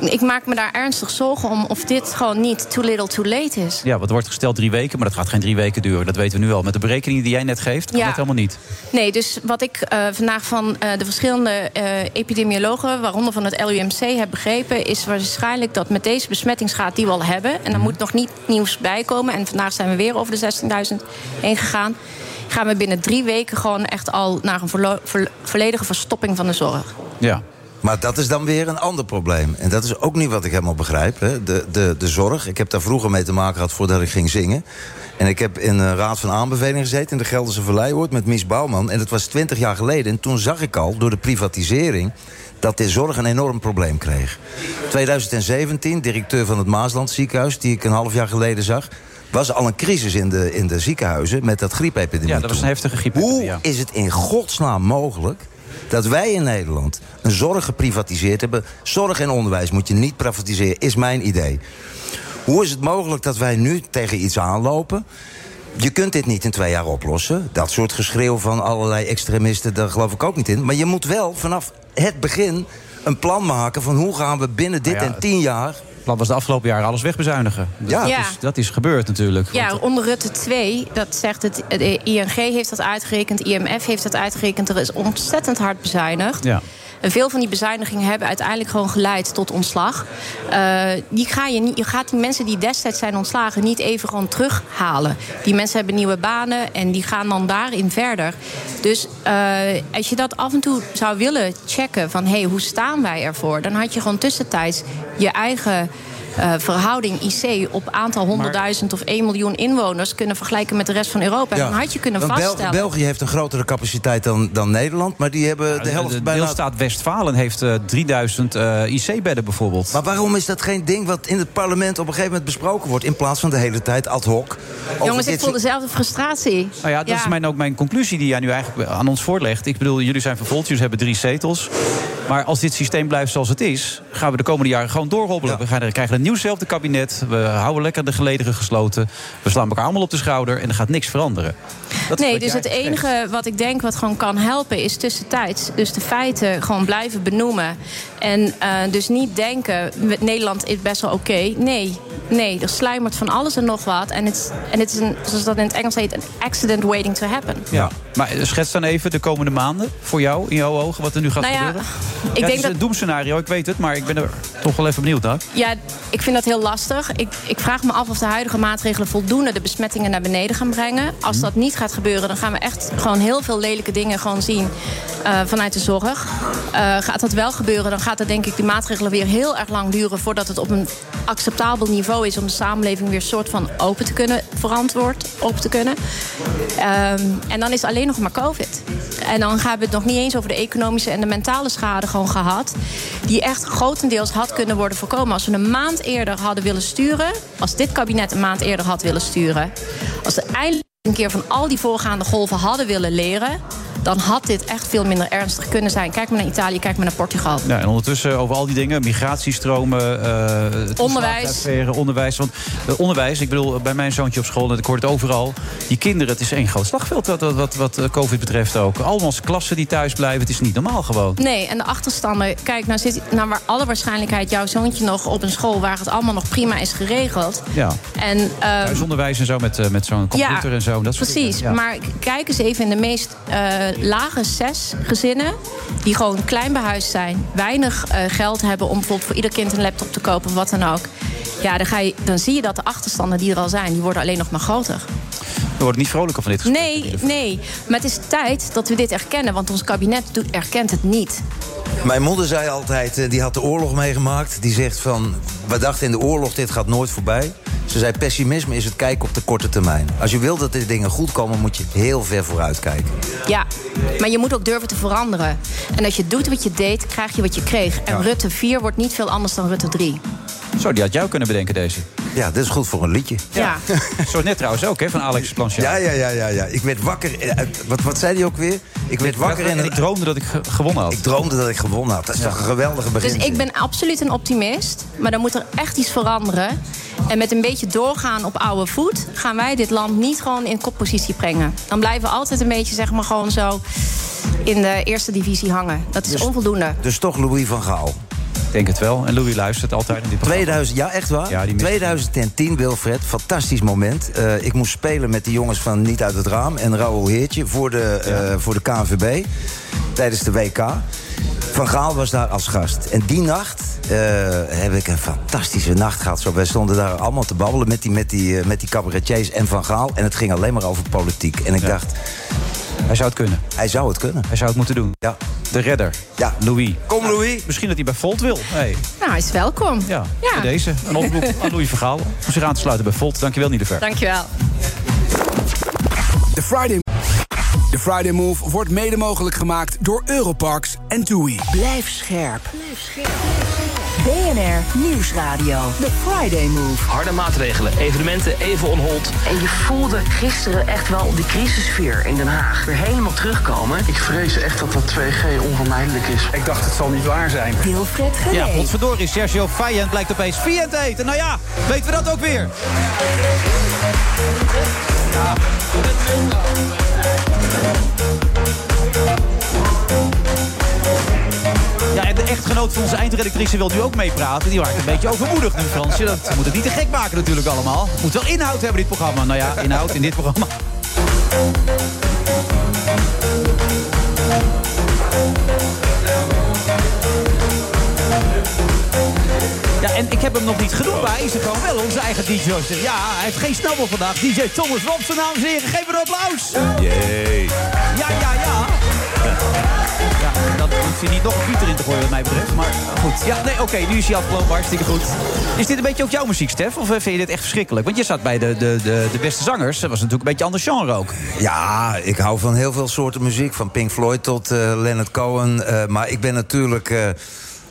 ik maak me daar ernstig zorgen om of dit gewoon niet too little too late is. Ja, wat wordt gesteld drie weken, maar dat gaat geen drie weken duren. Dat weten we nu al. Met de berekeningen die jij net geeft, Ja. dat helemaal niet. Nee, dus wat ik eh, vandaag van eh, de verschillende eh, epidemiologen, waaronder van het LUMC, heb begrepen, is waarschijnlijk dat met deze besmettingsgraad die we al hebben, en Mhm. er moet nog niet nieuws bij komen, en vandaag zijn we weer over de 16.000 heen gegaan, gaan we binnen drie weken gewoon echt al naar een volledige verstopping van de zorg. Ja. Maar dat is dan weer een ander probleem. En dat is ook niet wat ik helemaal begrijp. Hè. De, de, de zorg. Ik heb daar vroeger mee te maken gehad voordat ik ging zingen. En ik heb in een raad van aanbeveling gezeten in de Gelderse Verleihoord met Mies Bouwman. En dat was twintig jaar geleden. En toen zag ik al door de privatisering dat de zorg een enorm probleem kreeg. 2017, directeur van het Maasland ziekenhuis, die ik een half jaar geleden zag. Was al een crisis in de, in de ziekenhuizen met dat griepepidemie. Ja, dat was een heftige griep. Hoe is het in godsnaam mogelijk dat wij in Nederland een zorg geprivatiseerd hebben? Zorg en onderwijs moet je niet privatiseren, is mijn idee. Hoe is het mogelijk dat wij nu tegen iets aanlopen... Je kunt dit niet in twee jaar oplossen. Dat soort geschreeuw van allerlei extremisten, daar geloof ik ook niet in. Maar je moet wel vanaf het begin een plan maken van hoe gaan we binnen dit Nou ja, en tien jaar. Plan was de afgelopen jaren alles wegbezuinigen. Dat, Ja. dat, Ja. is, dat is gebeurd natuurlijk. Ja, onder Rutte 2, dat zegt het, de ING heeft dat uitgerekend, IMF heeft dat uitgerekend. Er is ontzettend hard bezuinigd. Ja. En veel van die bezuinigingen hebben uiteindelijk gewoon geleid tot ontslag. Eh, die ga je, je gaat die mensen die destijds zijn ontslagen niet even gewoon terughalen. Die mensen hebben nieuwe banen en die gaan dan daarin verder. Dus eh, als je dat af en toe zou willen checken van hé, hey, hoe staan wij ervoor? Dan had je gewoon tussentijds je eigen eh, verhouding IC op aantal honderdduizend of 1 miljoen inwoners kunnen vergelijken met de rest van Europa. En dan had je kunnen Bel- vaststellen. België heeft een grotere capaciteit dan, dan Nederland, maar die hebben de helft de bijna. deelstaat Westfalen heeft eh, 3000 eh, IC-bedden bijvoorbeeld. Maar waarom is dat geen ding wat in het parlement op een gegeven moment besproken wordt, in plaats van de hele tijd ad hoc? Jongens, ik voel dezelfde frustratie. Nou ja, dat is mijn, ook mijn conclusie die jij nu eigenlijk aan ons voorlegt. Ik bedoel, jullie zijn vervolgd, jullie hebben drie zetels. Maar als dit systeem blijft zoals het is... gaan we de komende jaren gewoon doorhobbelen. We gaan, er- krijgen een nieuwzelfde kabinet. We houden lekker de gelederen gesloten. We slaan elkaar allemaal op de schouder en er gaat niks veranderen. Dat nee, dus het enige wat ik denk wat gewoon kan helpen is tussentijds. Dus de feiten gewoon blijven benoemen. En eh, dus niet denken, met Nederland is best wel oké. Nee, nee, er sluimert van alles en nog wat. En het is- en het is een, zoals dat in het Engels heet, een accident waiting to happen. Ja, maar schets dan even de komende maanden voor jou, in jouw ogen, wat er nu gaat Nou ja, gebeuren. ik Ja, denk het is dat- een doemscenario, ik weet het, maar ik ben er toch wel even benieuwd naar. Ja, ik vind dat heel lastig. Ik, ik vraag me af of de huidige maatregelen voldoende de besmettingen naar beneden gaan brengen. Als dat niet gaat gebeuren, dan gaan we echt gewoon heel veel lelijke dingen gewoon zien eh, vanuit de zorg. Eh, gaat dat wel gebeuren, dan gaat het denk ik die maatregelen weer heel erg lang duren voordat het op een acceptabel niveau is om de samenleving weer soort van open te kunnen, verantwoord open te kunnen. Ehm, en dan is het alleen nog maar COVID. En dan gaan we het nog niet eens over de economische en de mentale schade gewoon gehad. Die echt grotendeels had kunnen worden voorkomen. Als we een maand eerder hadden willen sturen. Als dit kabinet een maand eerder had willen sturen. Als we eindelijk een keer van al die voorgaande golven hadden willen leren. Dan had dit echt veel minder ernstig kunnen zijn. Kijk maar naar Italië, kijk maar naar Portugal. Ja, en ondertussen over al die dingen, migratiestromen, eh Onderwijs. onderwijs. Want eh, onderwijs, ik bedoel, bij mijn zoontje op school, en ik hoor het overal. Die kinderen, het is één groot slagveld wat, wat, wat, wat eh, COVID betreft ook. Allemaal klassen die thuis blijven, het is niet normaal gewoon. Nee, en de achterstanden. Kijk, nou zit naar waar alle waarschijnlijkheid jouw zoontje nog op een school waar het allemaal nog prima is geregeld. Ja, En, ehm, thuisonderwijs en zo met, met zo'n computer en zo. Dat soort precies. dingen, ja. Maar kijk eens even in de meest lage zes gezinnen... die gewoon klein behuisd zijn, weinig eh, geld hebben... om bijvoorbeeld voor ieder kind een laptop te kopen of wat dan ook. Ja, dan, ga je, dan zie je dat de achterstanden die er al zijn... die worden alleen nog maar groter. We worden niet vrolijker van dit gesprek. Nee, nee. Maar het is tijd dat we dit erkennen... want ons kabinet doet, erkent het niet. Mijn moeder zei altijd, eh, die had de oorlog meegemaakt. Die zegt van, we dachten in de oorlog, dit gaat nooit voorbij. Ze zei, pessimisme is het kijken op de korte termijn. Als je wil dat dit dingen goed komen, moet je heel ver vooruit kijken. Ja, maar je moet ook durven te veranderen. En als je doet wat je deed, krijg je wat je kreeg. En Ja. Rutte 4 wordt niet veel anders dan Rutte 3. Zo, die had jou kunnen bedenken, deze. Ja, dit is goed voor een liedje. Ja. Zo net trouwens ook, hè, van Alex Planchard. Ja, ja, ja, ja, ja. Ik werd wakker. eh, Wat, wat zei hij ook weer? Ik werd wakker en en ik droomde dat ik ge- gewonnen had. Ik droomde dat ik gewonnen had. Dat is toch een geweldige begin. Dus ik ben absoluut een optimist. Maar dan moet er echt iets veranderen. En met een beetje doorgaan op oude voet... gaan wij dit land niet gewoon in koppositie brengen. Dan blijven we altijd een beetje, zeg maar, gewoon zo... in de eerste divisie hangen. Dat is onvoldoende. Dus toch Louis van Gaal. Ik denk het wel. En Louis luistert altijd in dit programma. 2000, ja, echt waar? Ja, die mist- 2010, Wilfred, fantastisch moment. Eh, ik moest spelen met die jongens van Niet uit het Raam en Raoul Heertje voor de, eh, voor de KNVB tijdens de WK. Van Gaal was daar als gast. En die nacht eh, heb ik een fantastische nacht gehad. Zo, wij stonden daar allemaal te babbelen met die, met, die, met die cabaretiers en Van Gaal. En het ging alleen maar over politiek. En ik dacht, Hij zou het kunnen. hij zou het kunnen. Hij zou het moeten doen. Ja. De redder. Ja. Louis. Kom, Louis. Misschien dat hij bij Volt wil. Hey. Nou, hij is welkom. Ja, Ja. bij deze. Een oproep (laughs) aan Louis Vergaal om zich aan te sluiten bij Volt. Dankjewel, Niederver. Dankjewel. De Friday, de Friday Move wordt mede mogelijk gemaakt door Europarks en TUI. Blijf scherp. BNR Nieuwsradio. The Friday Move. Harde maatregelen, evenementen even on hold. En je voelde gisteren echt wel die crisissfeer in Den Haag weer helemaal terugkomen. Ik vrees echt dat dat 2G onvermijdelijk is. Ik dacht, het zal niet waar zijn. Wilfred Genee. Ja, potverdorie. Sergio Fayent blijkt opeens Fiat te eten. Nou ja, weten we dat ook weer. Ja, en de echtgenoot van onze eindredactrice wil nu ook meepraten. Die raakt een beetje overmoedig nu, Fransje. Dat moet het niet te gek maken natuurlijk allemaal. Moet wel inhoud hebben, dit programma. Nou ja, inhoud in dit programma. En ik heb hem nog niet genoemd, maar hij is er gewoon wel, onze eigen DJ. Ja, hij heeft geen snabbel vandaag. DJ Thomas Robson, dames en heren, geef een applaus. Jee. Ja, ja, ja. (laughs) Ja, dan hoef je niet nog een Pieter in te gooien wat mij betreft. Maar goed. Ja, nee, oké, nu is hij afgelopen. Hartstikke goed. Is dit een beetje ook jouw muziek, Stef? Of eh, vind je dit echt verschrikkelijk? Want je zat bij de, de, de, de beste zangers. Dat was natuurlijk een beetje ander genre ook. Ja, ik hou van heel veel soorten muziek. Van Pink Floyd tot eh, Leonard Cohen. Eh, maar ik ben natuurlijk... eh,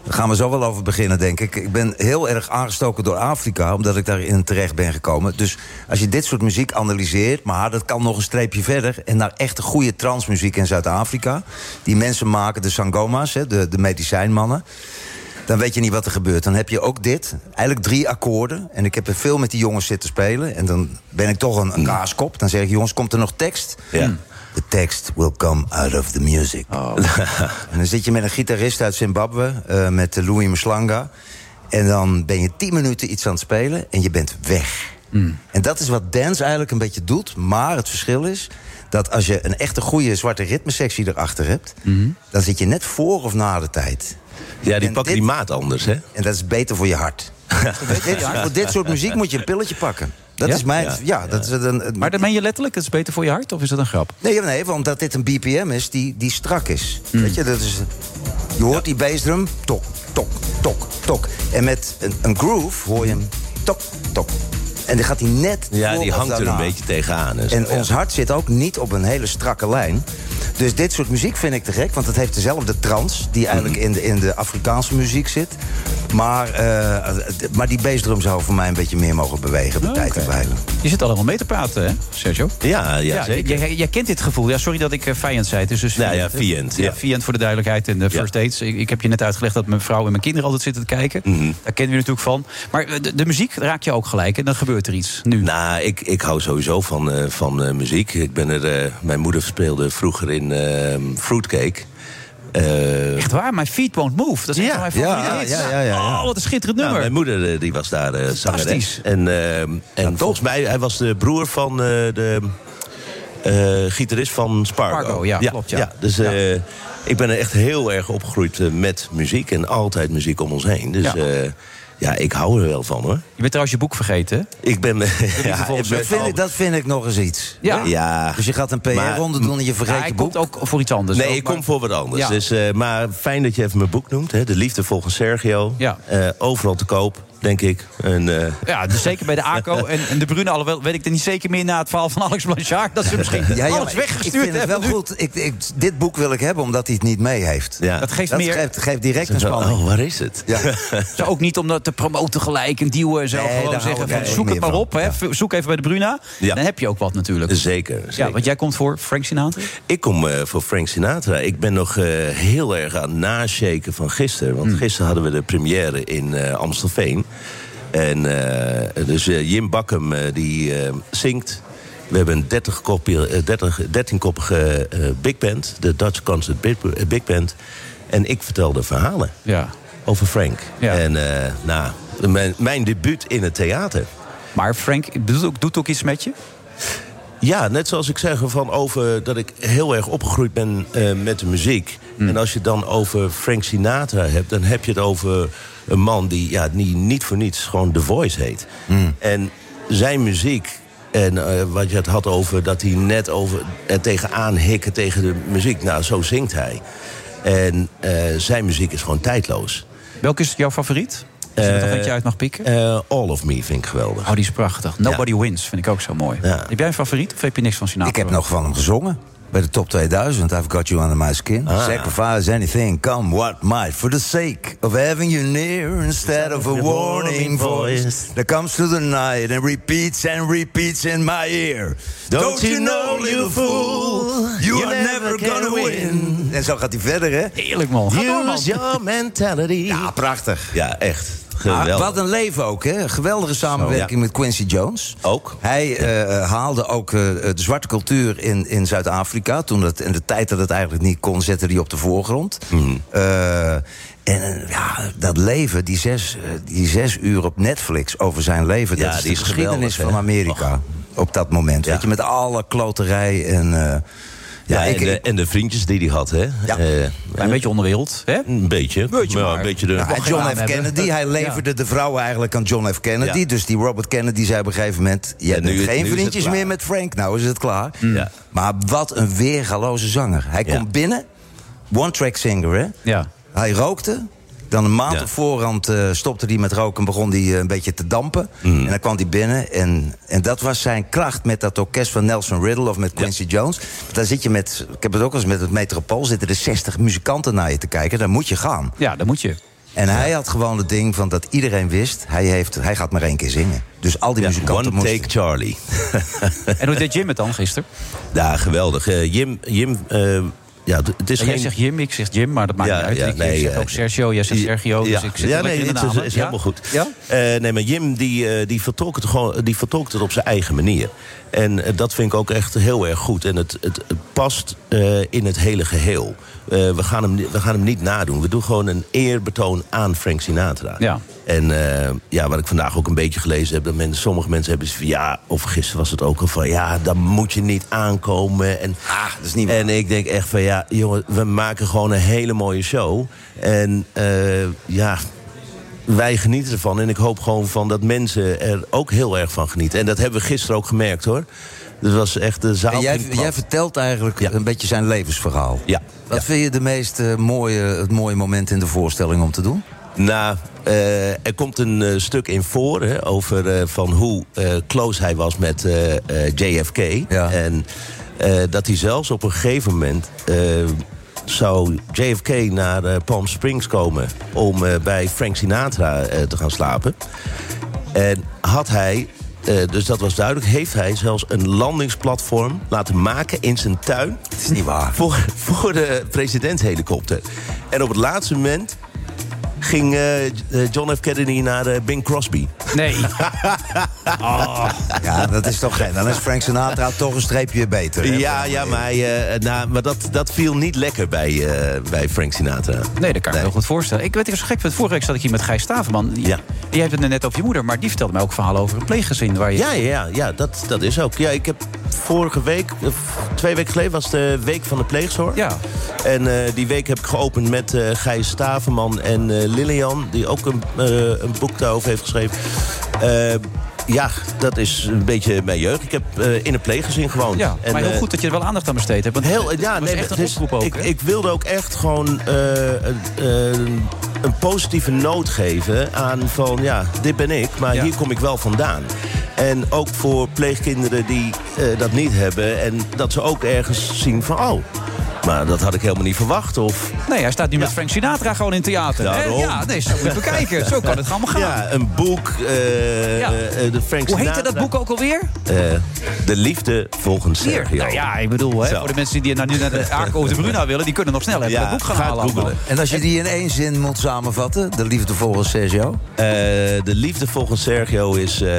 daar gaan we zo wel over beginnen, denk ik. Ik ben heel erg aangestoken door Afrika, omdat ik daarin terecht ben gekomen. Dus als je dit soort muziek analyseert, maar dat kan nog een streepje verder... en naar echte goede transmuziek in Zuid-Afrika... die mensen maken, de sangoma's, hè, de, de medicijnmannen... dan weet je niet wat er gebeurt. Dan heb je ook dit, eigenlijk drie akkoorden. En ik heb er veel met die jongens zitten spelen. En dan ben ik toch een, een kaaskop. Dan zeg ik, jongens, komt er nog tekst? Ja. The text will come out of the music. (laughs) en dan zit je met een gitarist uit Zimbabwe, eh, met Louis Mslanga. En dan ben je tien minuten iets aan het spelen en je bent weg. En dat is wat dance eigenlijk een beetje doet. Maar het verschil is dat als je een echte goede zwarte ritmesectie erachter hebt... dan zit je net voor of na de tijd. Ja, die En pakken dit- die maat anders, hè? En dat is beter voor je hart. (laughs) dit, voor dit soort muziek moet je een pilletje pakken. Dat Ja? is mijn... Ja. Ja, dat is een, een- Maar dat meen je letterlijk? Dat is beter voor je hart? Of is dat een grap? Nee, nee, want dat dit een BPM is die, die strak is. Weet je, dat is... Je hoort die bassdrum, tok, tok, tok, tok. En met een, een groove hoor je hem tok, tok. En dan gaat hij net Ja, die hangt er een beetje tegenaan. En, zo, En ja. ons hart zit ook niet op een hele strakke lijn. Dus dit soort muziek vind ik te gek, want het heeft dezelfde trance... die eigenlijk Mhm. in, de, in de Afrikaanse muziek zit. Maar, eh, d- maar die bassdrum zou voor mij een beetje meer mogen bewegen... bij tijd en. Je zit allemaal mee te praten, hè, Sergio? Ja, ja, zeker. Jij, jij kent dit gevoel. Ja, sorry dat ik uh, vijand zei. Het is dus Ja, ja? Vijand, Ja, ja. Vijand voor de duidelijkheid en de first dates. Ik, ik heb je net uitgelegd dat mijn vrouw en mijn kinderen altijd zitten te kijken. Mhm. Daar kennen we natuurlijk van. Maar eh, de, de muziek raak je ook gelijk en dan gebeurt er iets. Nu. Nou, ik, ik hou sowieso van, eh, van eh, muziek. Ik ben er, eh, mijn moeder speelde vroeger in eh, Fruitcake. Eh, Echt waar? My feet won't move. Dat is een van mijn ja, ja, ja, ja, ja. Oh, wat een schitterend Nou, nummer. mijn moeder eh, die was daar zangeres. Fantastisch. En, eh, en volgens mij, hij was de broer van de gitarist van Spargo. Spargo, ja, klopt, ja. dus ik ben er echt heel erg opgegroeid met muziek. En altijd muziek om ons heen. Dus Ja. ik hou er wel van hoor. Je bent trouwens je boek vergeten, hè? Ik ben... (laughs) ja, Dat vind, ik, dat vind ik nog eens iets. Ja. ja. Dus je gaat een PR-ronde doen en je vergeet Ja, je boek. komt ook voor iets anders. Nee, ook, ik maar- kom voor wat anders. Ja. Dus, eh, maar fijn dat je even mijn boek noemt. Hè? De Liefde volgens Sergio. Ja. Eh, overal te koop, denk ik. En, eh, Ja, dus zeker bij de ACO (laughs) en, en de Brune. Alhoewel weet ik er niet zeker meer na het verhaal van Alex Blanchard... dat ze misschien Ja, ja, alles maar ik weggestuurd vind het hebben. wel goed. Ik, ik, dit boek wil ik hebben omdat hij het niet mee heeft. ja. Dat geeft Dat meer... geeft, geeft direct een spanning. oh, waar is het? Ja. (laughs) Zo ook niet om dat te promoten gelijk en duwen en zo. Nee, gewoon zeggen van zoek het maar van. op. Hè. Zoek even bij de Bruna. Dan heb je ook wat natuurlijk. Zeker, zeker. Ja, want jij komt voor Frank Sinatra. Ik kom eh, voor Frank Sinatra. Ik ben nog eh, heel erg aan het nashaken van gisteren. Want Hmm. gisteren hadden we de première in Amstelveen. En eh, dus eh, Jim Bakkum eh, die zingt. We hebben een 30 kopie, 30, 13-koppige big band. De Dutch Concert Big, big Band. En ik vertelde verhalen Ja. over Frank. Ja. En nou, mijn, mijn debuut in het theater. Maar Frank doet ook, doet ook iets met je? Ja, net zoals ik zeg van over dat ik heel erg opgegroeid ben met de muziek. En als je het dan over Frank Sinatra hebt, dan heb je het over een man die, ja, die niet voor niets gewoon The Voice heet. En zijn muziek. En eh, wat je het had over dat hij net over er tegenaan hikken tegen de muziek. Nou, zo zingt hij. En eh, zijn muziek is gewoon tijdloos. Welke is jouw favoriet? Als je er toch eentje uit mag pikken? Eh, All of Me vind ik geweldig. Oh, die is prachtig. Nobody Wins vind ik ook zo mooi. Ja. Heb jij een favoriet of heb je niks van Sinatra? Ik heb nog van hem gezongen. Bij de top 2000, I've got you under my skin. Ah. Sacrifice anything, come what might. For the sake of having you near instead of a warning voice. That comes through the night and repeats and repeats in my ear. Don't you know, you fool, You are never gonna win. En zo gaat hij verder, hè? Heerlijk, man. Use your mentality. Ja, prachtig. Ja, echt. Wat een leven ook, hè? Geweldige samenwerking Zo, ja. met Quincy Jones. Ook. Hij eh, haalde ook eh, de zwarte cultuur in, in Zuid-Afrika. Toen het, in de tijd dat het eigenlijk niet kon, zette hij op de voorgrond. Mhm. Eh, en eh, ja, dat leven, die zes, eh, die zes uur op Netflix over zijn leven... Ja, dat is die de is geschiedenis geweldig, van? Amerika. Op dat moment, weet je, met alle kloterij en... eh, Ja, ik- en, de, en de vriendjes die hij had, hè? Ja. Eh, een beetje onderwereld, hè? Een beetje. Beetje Ja, maar. een beetje de... Ja, en John F. Kennedy, hij leverde de vrouwen eigenlijk aan John F. Kennedy. Ja. Dus die Robert Kennedy zei op een gegeven moment... je hebt nu geen vriendjes meer met Frank, nou is het klaar. Ja. Maar wat een weergaloze zanger. Hij Ja. komt binnen, one-track singer, hè? Ja. Hij rookte. Dan een maand Ja. op voorhand eh, stopte hij met roken en begon hij eh, een beetje te dampen. Mm. En dan kwam hij binnen. En, en dat was zijn kracht met dat orkest van Nelson Riddle of met Quincy Jones. Daar zit je met, ik heb het ook eens met het Metropool, zitten er 60 muzikanten naar je te kijken. Daar moet je gaan. Ja, dat moet je. En hij had gewoon het ding van dat iedereen wist, hij, heeft, hij gaat maar één keer zingen. Dus al die Ja, muzikanten one moesten... take Charlie. (laughs) En hoe deed Jim het dan gisteren? Ja, geweldig. Eh, Jim, Jim eh, ja, het is En jij geen... zegt Jim, ik zeg Jim, maar dat maakt Ja, niet uit. ja, ik nee, zeg ook Sergio, jij zegt Sergio, dus ik zit ja, nee, in de het is, helemaal goed. Ja? Eh, nee, maar Jim die, eh, die, vertolkt het gewoon, die vertolkt het op zijn eigen manier. En eh, dat vind ik ook echt heel erg goed. En het, het, het past in het hele geheel. Eh, we, gaan hem, we gaan hem niet nadoen. We doen gewoon een eerbetoon aan Frank Sinatra. Ja. En eh, ja, wat ik vandaag ook een beetje gelezen heb... dat mensen, sommige mensen hebben van... ja, of gisteren was het ook al van... ja, dan moet je niet aankomen. En, Ah, dat is niet waar. en ik denk echt van... ja, jongen, we maken gewoon een hele mooie show. En eh, ja, wij genieten ervan. En ik hoop gewoon van dat mensen er ook heel erg van genieten. En dat hebben we gisteren ook gemerkt, hoor. Dat was echt de zaal... En jij, jij vertelt eigenlijk Ja. een beetje zijn levensverhaal. Ja. Wat Ja. vind je de meest eh, mooie, het mooie moment in de voorstelling om te doen? Nou, eh, er komt een eh, stuk in voor hè, over van hoe close hij was met JFK. Ja. En dat hij zelfs op een gegeven moment zou JFK naar Palm Springs komen om bij Frank Sinatra te gaan slapen. En had hij, eh, dus dat was duidelijk, heeft hij zelfs een landingsplatform laten maken in zijn tuin. Het is niet waar. Voor, voor de presidentshelikopter. En op het laatste moment ging eh, eh, John F. Kennedy naar eh, Bing Crosby. Nee. (laughs) Ja, dat is toch geen. Dan is Frank Sinatra toch een streepje beter. hè? Ja, ja, maar, eh, nou, maar dat, dat viel niet lekker bij, eh, bij Frank Sinatra. Nee, dat kan ik me heel goed voorstellen. Ik weet ik was zo gek, want vorige week zat ik hier met Gijs Staverman. Ja. Je hebt het net over je moeder, maar die vertelde mij ook verhalen over een pleeggezin. Waar je... Ja, ja, ja, ja dat, dat is ook. Ja, ik heb vorige week, twee weken geleden, was de week van de pleegzorg. Ja. En eh, die week heb ik geopend met eh Gijs Staverman en Lilian, die ook een, eh, een boek daarover heeft geschreven. Eh, ja, dat is een beetje mijn jeugd. Ik heb eh, in een pleeggezin gewoond. Ja, En, maar heel eh, goed dat je er wel aandacht aan besteed hebt. Want Heel, het ja, was nee, echt een dus ook. ik, ik wilde ook echt gewoon eh, een, eh, een positieve noot geven aan van ja, dit ben ik, maar Ja. hier kom ik wel vandaan. En ook voor pleegkinderen die eh, dat niet hebben en dat ze ook ergens zien van oh, maar dat had ik helemaal niet verwacht. Of Nee, hij staat nu met Frank Sinatra gewoon in theater. Daarom. Ja, nee, zo moet je bekijken. Zo kan het allemaal gaan. ja, een boek, eh, Ja. eh, de Frank Hoe heette dat boek ook alweer? Eh, de liefde volgens Hier. Sergio. Nou ja, ik bedoel, hè, voor de mensen die nou nu naar de (laughs) Arco de Bruna willen... die kunnen nog snel even Ja, dat boek gaan halen. googlen. En als je die in één zin moet samenvatten, de liefde volgens Sergio. Eh, de liefde volgens Sergio is... eh,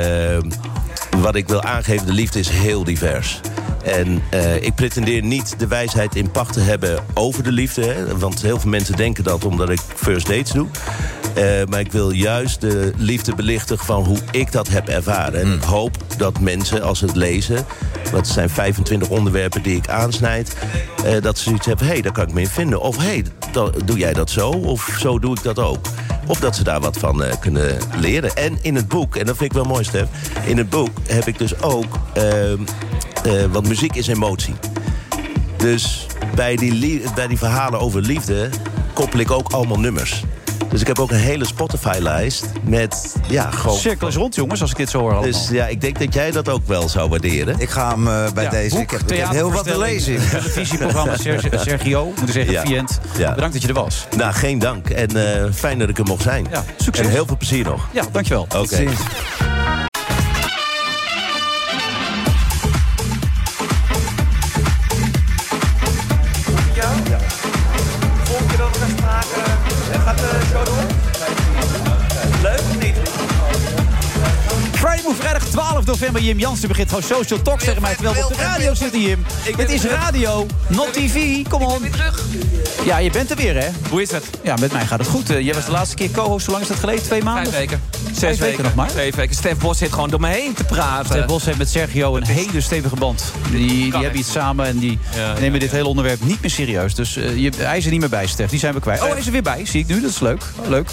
wat ik wil aangeven, de liefde is heel divers. En eh, ik pretendeer niet de wijsheid in pacht te hebben over de liefde. Hè, want heel veel mensen denken dat omdat ik first dates doe. Eh, maar ik wil juist de liefde belichten van hoe ik dat heb ervaren. En ik hoop dat mensen, als ze het lezen... want het zijn 25 onderwerpen die ik aansnijd... eh, dat ze zoiets hebben, hé, hey, daar kan ik me in vinden. Of hé, hey, doe jij dat zo? Of zo doe ik dat ook. Of dat ze daar wat van kunnen leren. En in het boek, en dat vind ik wel mooi, Stef... in het boek heb ik dus ook... eh, want muziek is emotie. Dus bij die, bij die verhalen over liefde koppel ik ook allemaal nummers. Dus ik heb ook een hele Spotify-lijst met, ja, gewoon... Cirkel is rond, jongens, als ik dit zo hoor allemaal. Dus ja, ik denk dat jij dat ook wel zou waarderen. Ik ga hem eh, bij Ja, deze. boek, ik, heb, ik heb heel wat te lezen. (laughs) Televisieprogramma Sergio, (laughs) Sergio moet ik zeggen, Ja. Vient. Ja. Bedankt dat je er was. Nou, geen dank. En eh, fijn dat ik er mocht zijn. Ja, succes. En heel veel plezier nog. Ja, dankjewel. Oké. Tot november. Jim Jansen begint gewoon social talk tegen mij. Terwijl we op de radio zitten, Jim. Het is radio, not tv. Kom on. terug. Ja, je bent er weer, hè? Hoe is het? Ja, met mij gaat het goed. Eh, Jij was de laatste keer co-host. Hoe lang is dat geleden? Twee maanden? Vijf weken. Zes weken nog maar. Twee weken. Stef Bos zit gewoon door me heen te praten. Stef Bos heeft met Sergio een hele stevige band. Die, die hebben iets samen en die nemen dit hele onderwerp niet meer serieus. Dus eh, je, hij is er niet meer bij, Stef. Die zijn we kwijt. Oh, hij is er weer bij. Zie ik nu. Dat is leuk. Leuk.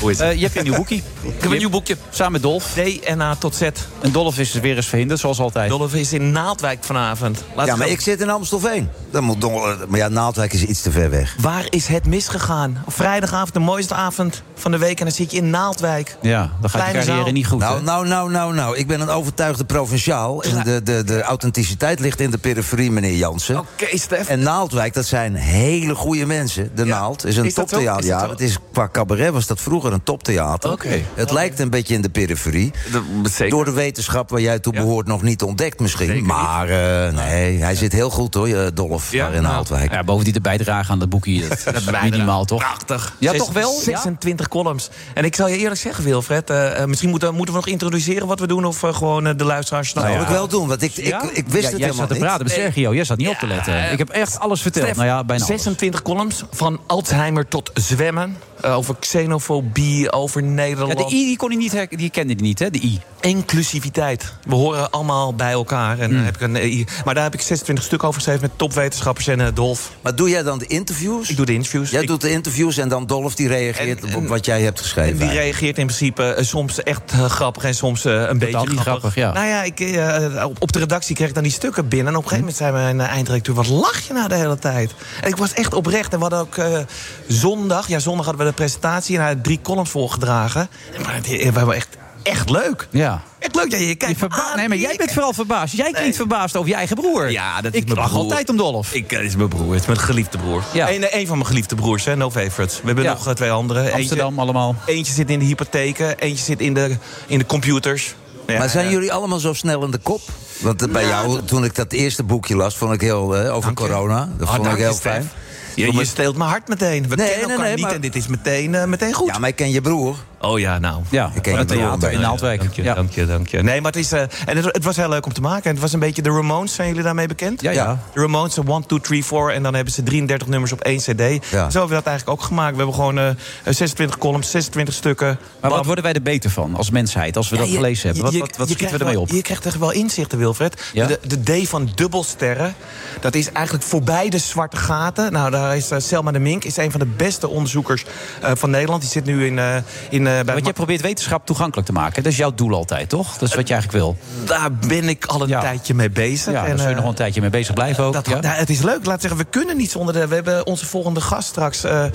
Hoe is het? je hebt een nieuw boekje. (laughs) Ik heb een nieuw boekje. Samen met Dolf. DNA tot Z. En Dolf is weer eens verhinderd, zoals altijd. Dolf is in Naaldwijk vanavond. Laat ja, maar ik zit in Amstelveen. Dan moet Don- maar ja, Naaldwijk is iets te ver weg. Waar is het misgegaan? Vrijdagavond, de mooiste avond van de week. En dan zit je in Naaldwijk. Ja, dan gaat de Kleine carrière zaal. niet goed. Nou, nou, nou, nou, nou. Ik ben een overtuigde provinciaal. En de, de, de authenticiteit ligt in de periferie, meneer Jansen. Oké, Stef. En Naaldwijk, dat zijn hele goede mensen. De Naald is een Is toptheater. Is dat Ja, het is, qua cabaret was dat vroeger een toptheater. Oké. Het lijkt een beetje in de periferie. Door de wetenschap waar jij toe behoort nog niet ontdekt misschien. maar eh, nee, hij zit heel goed hoor, eh, Dolf, daar in Naaldwijk. Ja, bovendien de bijdrage aan dat boekje. Dat, (laughs) is minimaal, toch? Prachtig. Ja, Zes- toch wel? Ja? 26 columns. En ik zal je eerlijk zeggen, Wilfred... eh, misschien moeten, moeten we nog introduceren wat we doen... of gewoon de luisteraars... Nou, wil ik wel doen, want ik, ik, Ja? ik wist Ja, het jij helemaal zat te niet. praten met Sergio. Jij zat niet op te letten. Ik heb echt alles verteld. Nou ja, bijna alles. 26 columns, van Alzheimer tot zwemmen. over xenofobie, over Ja, Nederland. de I die kon hij niet, die kende hij niet, hè? De I. Inclusiviteit. We horen allemaal bij elkaar. En, Hmm. eh, heb ik een, eh, maar daar heb ik 26 stuk over geschreven met topwetenschappers en eh, Dolf. Maar doe jij dan de interviews? Ik doe de interviews. Jij Ik- doet de interviews en dan Dolf die reageert En- op wat jij hebt geschreven. En die reageert in principe soms echt grappig en soms een beetje niet grappig, ja. Nou ja, ik, op- op de redactie kreeg ik dan die stukken binnen. En op een gegeven moment zei mijn eindredacteur... wat lach je nou de hele tijd? En ik was echt oprecht. En we hadden ook eh, zondag... Ja, zondag hadden we de presentatie en hij had drie columns voorgedragen. En maar we hebben echt, echt leuk. Ja. Echt leuk. Ja, je kijkt aan. Nee, maar jij bent vooral verbaasd. Jij klinkt verbaasd over je eigen broer. Ja, dat is Ik mijn lach broer. altijd om Dolf. Ik, eh, is mijn broer. Het is mijn geliefde broer. Ja. Eén een van mijn geliefde broers, hè, no favorites. We hebben Ja. nog eh, twee andere. Amsterdam allemaal. Eentje, eentje zit in de hypotheken, eentje zit in de, in de computers. Ja, Maar zijn ja. jullie allemaal zo snel in de kop? Want eh, bij jou, toen ik dat eerste boekje las, vond ik heel eh, over corona. Dat Oh, vond ik heel fijn. Je, je me- steelt mijn hart meteen. We Nee, kennen nee, elkaar nee, niet maar- en dit is meteen, eh, meteen goed. Ja, maar ik ken je broer. Oh ja, nou. Ja, Ik ken het theater in beetje. Naaldwijk. Dank je, Ja. dank je, dank je. Nee, maar het, is, eh, en het, het was heel leuk om te maken. En het was een beetje de Ramones. Zijn jullie daarmee bekend? Ja, ja. De Ramones, een 1, 2, 3, 4. En dan hebben ze 33 nummers op één cd. Zo hebben we dat eigenlijk ook gemaakt. We hebben gewoon eh, 26 columns, 26 stukken. Maar wat worden wij er beter van als mensheid, als we dat Ja, je- gelezen hebben? Wat, je- wat, schieten we ermee wel- op? Je krijgt echt wel inzichten, Wilfred. Ja? De, de D van dubbelsterren, dat is eigenlijk voorbij de zwarte gaten. Nou, daar is eh, Selma de Mink, is een van de beste onderzoekers eh, van Nederland. Die zit nu in... eh in eh, bij Want jij probeert wetenschap toegankelijk te maken. Dat is jouw doel altijd, toch? Dat is wat je eigenlijk wil. Daar ben ik al een Ja. tijdje mee bezig. Ja, en, daar zul je eh, nog een tijdje mee bezig blijven ook. dat, ja? nou, het is leuk. Laat zeggen, we kunnen niet zonder de. We hebben onze volgende gast straks. eh, eh,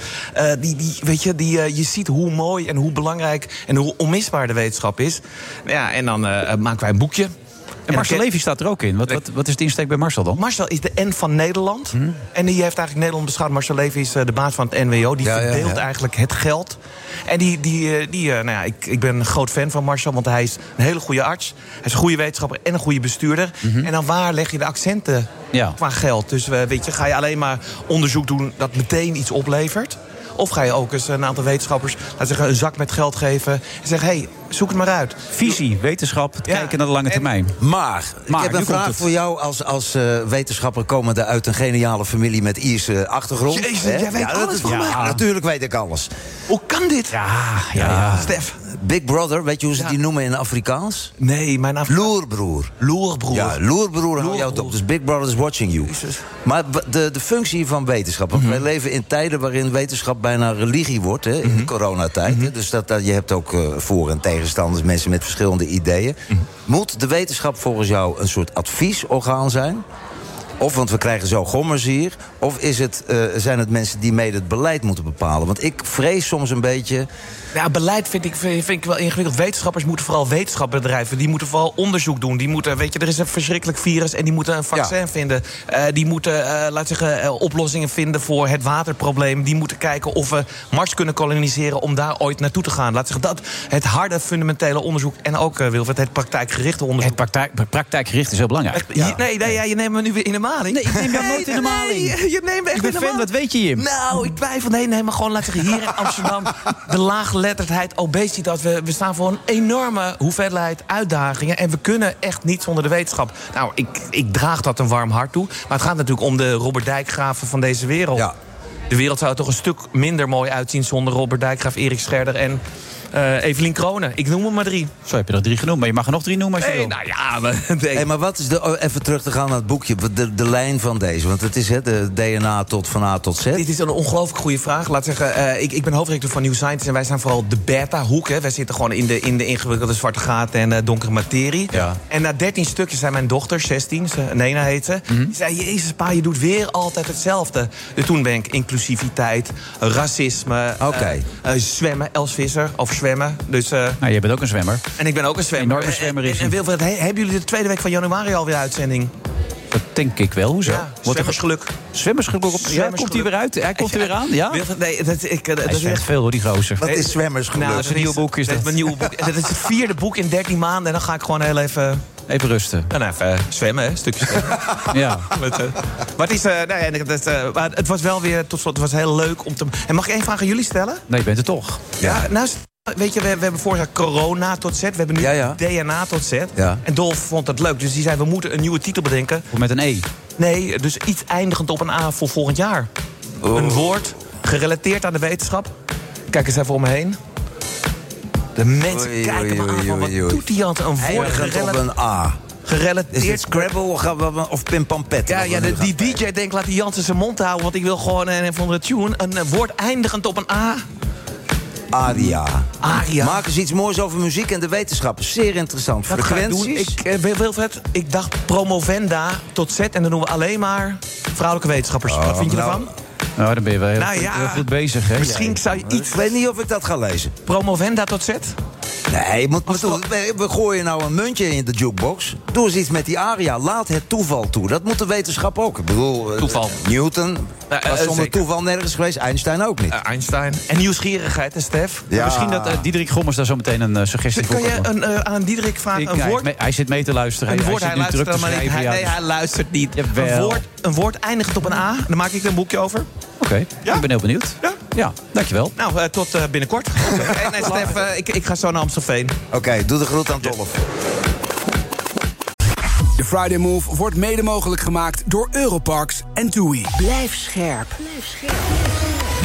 die, die, weet je, die, eh, je ziet hoe mooi en hoe belangrijk en hoe onmisbaar de wetenschap is. Ja, en dan eh, maken wij een boekje. En Marcel Levy staat er ook in. Wat, wat, wat is de insteek bij Marcel dan? Marcel is de N van Nederland. Hm? En die heeft eigenlijk Nederland beschouwd. Marcel Levy is eh, de baas van het NWO. Die Ja, verdeelt ja. eigenlijk het geld. En die, die, eh, die, eh, nou ja, ik, ik ben een groot fan van Marcel. Want hij is een hele goede arts. Hij is een goede wetenschapper en een goede bestuurder. En dan waar leg je de accenten Mhm. Qua geld? Dus weet je, ga je alleen maar onderzoek doen dat meteen iets oplevert? Of ga je ook eens een aantal wetenschappers laten zeggen, een zak met geld geven... en zeggen, hé, hey, zoek het maar uit. Visie, wetenschap, het Ja. kijken naar de lange En- termijn. Maar, Maar, ik heb een vraag het. voor jou als, als eh, wetenschapper komende uit een geniale familie met Ierse achtergrond. Jezus, Hè? jij weet alles van ja, mij. Natuurlijk weet ik alles. Hoe kan dit? Ja, ja, ja. Stef. Big Brother, weet je hoe ze die noemen in Afrikaans? Nee, mijn naam... Loerbroer. Loerbroer. Ja, loerbroer hou jou op. Dus Big Brother is watching you. Maar de, de functie van wetenschap. Want wij leven in tijden waarin wetenschap bijna religie wordt. Hè, in de coronatijd. hè. Dus dat, dat, je hebt ook eh, voor- en tegenstanders. Mensen met verschillende ideeën. Moet de wetenschap volgens jou een soort adviesorgaan zijn? Of, want we krijgen zo gommers hier. Of is het, eh, zijn het mensen die mede het beleid moeten bepalen? Want ik vrees soms een beetje... Ja, beleid vind ik, vind ik wel ingewikkeld. Wetenschappers moeten vooral wetenschap bedrijven. Die moeten vooral onderzoek doen. Die moeten, weet je, er is een verschrikkelijk virus en die moeten een vaccin Ja. vinden. Eh, die moeten, eh laat zeggen, eh, oplossingen vinden voor het waterprobleem. Die moeten kijken of we Mars kunnen koloniseren om daar ooit naartoe te gaan. Laat zeggen, dat het harde fundamentele onderzoek en ook, Wilfred, het praktijkgerichte onderzoek. Het praktijk, praktijkgericht is heel belangrijk. Je- nee, nee, ja, je neemt me nu weer in de maling. Nee, ik neem jou nooit in de maling. Nee, je neemt me echt Ik ben in de fan, maling. dat weet je, Jim. Nou, ik twijfel. Nee, nee, maar gewoon laten zeggen, hier in Amsterdam... (laughs) de ongeletterdheid, obesitas. We, we staan voor een enorme hoeveelheid uitdagingen. En we kunnen echt niet zonder de wetenschap. Nou, ik, ik draag dat een warm hart toe. Maar het gaat natuurlijk om de Robert Dijkgraven van deze wereld. De wereld zou er toch een stuk minder mooi uitzien zonder Robert Dijkgraaf, Erik Scherder en eh, Evelien Kronen. Ik noem er maar drie. Zo heb je er drie genoemd, maar je mag er nog drie noemen als je Nee, wil. nou ja, maar, (laughs) Hey, maar wat is de, oh, even terug te gaan naar het boekje, de, de lijn van deze. Want het is hè, de DNA tot van A tot Z. Dit is een ongelooflijk goede vraag. Laat zeggen, eh, ik, ik ben hoofdredacteur van New Scientist en wij zijn vooral de beta-hoek. hè. Wij zitten gewoon in de, in de ingewikkelde zwarte gaten en eh, donkere materie. Ja. En na 13 stukjes zei mijn dochter, 16, ze, Nena heet ze... Mhm. die zei, jezus pa, je doet weer altijd hetzelfde. Dus toen ben ik inclusiviteit, racisme, Oké. zwemmen, Els Visser, over zwemmen. Dus, eh, Nou, jij bent ook een zwemmer. en ik ben ook een zwemmer. Enorme zwemmer is En, en. Wilfred, he- hebben jullie de tweede week van januari alweer uitzending? Dat denk ik wel. Hoezo? Ja, er zwemmersgeluk. Zwemmersgeluk op. Ja, komt hij weer uit? Hij komt er weer aan, ja? Nee, dat, ik, eh, dat Hij is echt veel hoor, die gozer. Wat is zwemmersgeluk? Nou, Dat is een nieuw boek, is dat. dat. is mijn nieuwe boek. Dat is het vierde boek in 13 maanden. En dan ga ik gewoon heel even... Even rusten. Dan even zwemmen, hè, een stukje zwemmen. (laughs) Ja. Met, eh, maar het, is, eh, nee, en het, eh, maar het was wel weer, tot slot, het was heel leuk om te... En mag ik één vraag aan jullie stellen? Nee, je bent er toch. Ja. nou, weet je, we, we hebben vorig jaar corona tot Z. We hebben nu Ja, ja. DNA tot Z. Ja. En Dolf vond dat leuk. Dus die zei, we moeten een nieuwe titel bedenken. Of met een E. Nee, dus iets eindigend op een A voor volgend jaar. Een woord gerelateerd aan de wetenschap. Kijk eens even om me heen. De mensen Oei, kijken me oei, aan van, wat oei, oei. doet die aan? Een woord Eindigend op gerelateerd... een A. gerelateerd Is het Scrabble of, gaan we- of Pim Pam Pet? Ja, ja de, die DJ denkt, laat die Jansen zijn mond houden... want ik wil gewoon een, een van de tune... een eh, woord eindigend op een A. Aria. Aria. Maak eens iets moois over muziek en de wetenschap. Zeer interessant. Dat ga ik doen. Frequenties. Ik, eh, Wilfred, ik dacht promovenda tot Z... en dan doen we alleen maar vrouwelijke wetenschappers. Wat vind je nou, ervan? Nou, dan ben je wel heel, Nou goed, ja, heel goed bezig, hè? Misschien zou je iets... Ik weet niet of ik dat ga lezen. Promovenda tot Z? Nee, je moet, moet doen. we, we gooien nou een muntje in de jukebox. Doe eens iets met die aria. Laat het toeval toe. Dat moet de wetenschap ook. Ik bedoel, eh, Toeval. Newton Ja, eh, was zonder zeker. toeval nergens geweest. Einstein ook niet. Eh, Einstein. En nieuwsgierigheid, hè, Stef? Ja. Misschien dat eh, Diederik Gommers daar zo meteen een eh, suggestie voor Kan je een, eh, aan Diederik vragen Ik- een woord... mee- hij zit mee te luisteren. Een hij, woord, hij luistert te maar niet. Hij, ja, nee, dus- hij luistert niet. Een woord, een woord eindigend op een A. Dan maak ik er een boekje over. Oké, ik ben heel benieuwd. Ja. Ja, dankjewel. Nou, eh, tot eh, binnenkort. (laughs) en, Stef, eh, ik, ik ga zo naar Amstelveen. Oké, doe de groet aan Dolf. De Friday Move wordt mede mogelijk gemaakt door Europarks en TUI. Blijf scherp.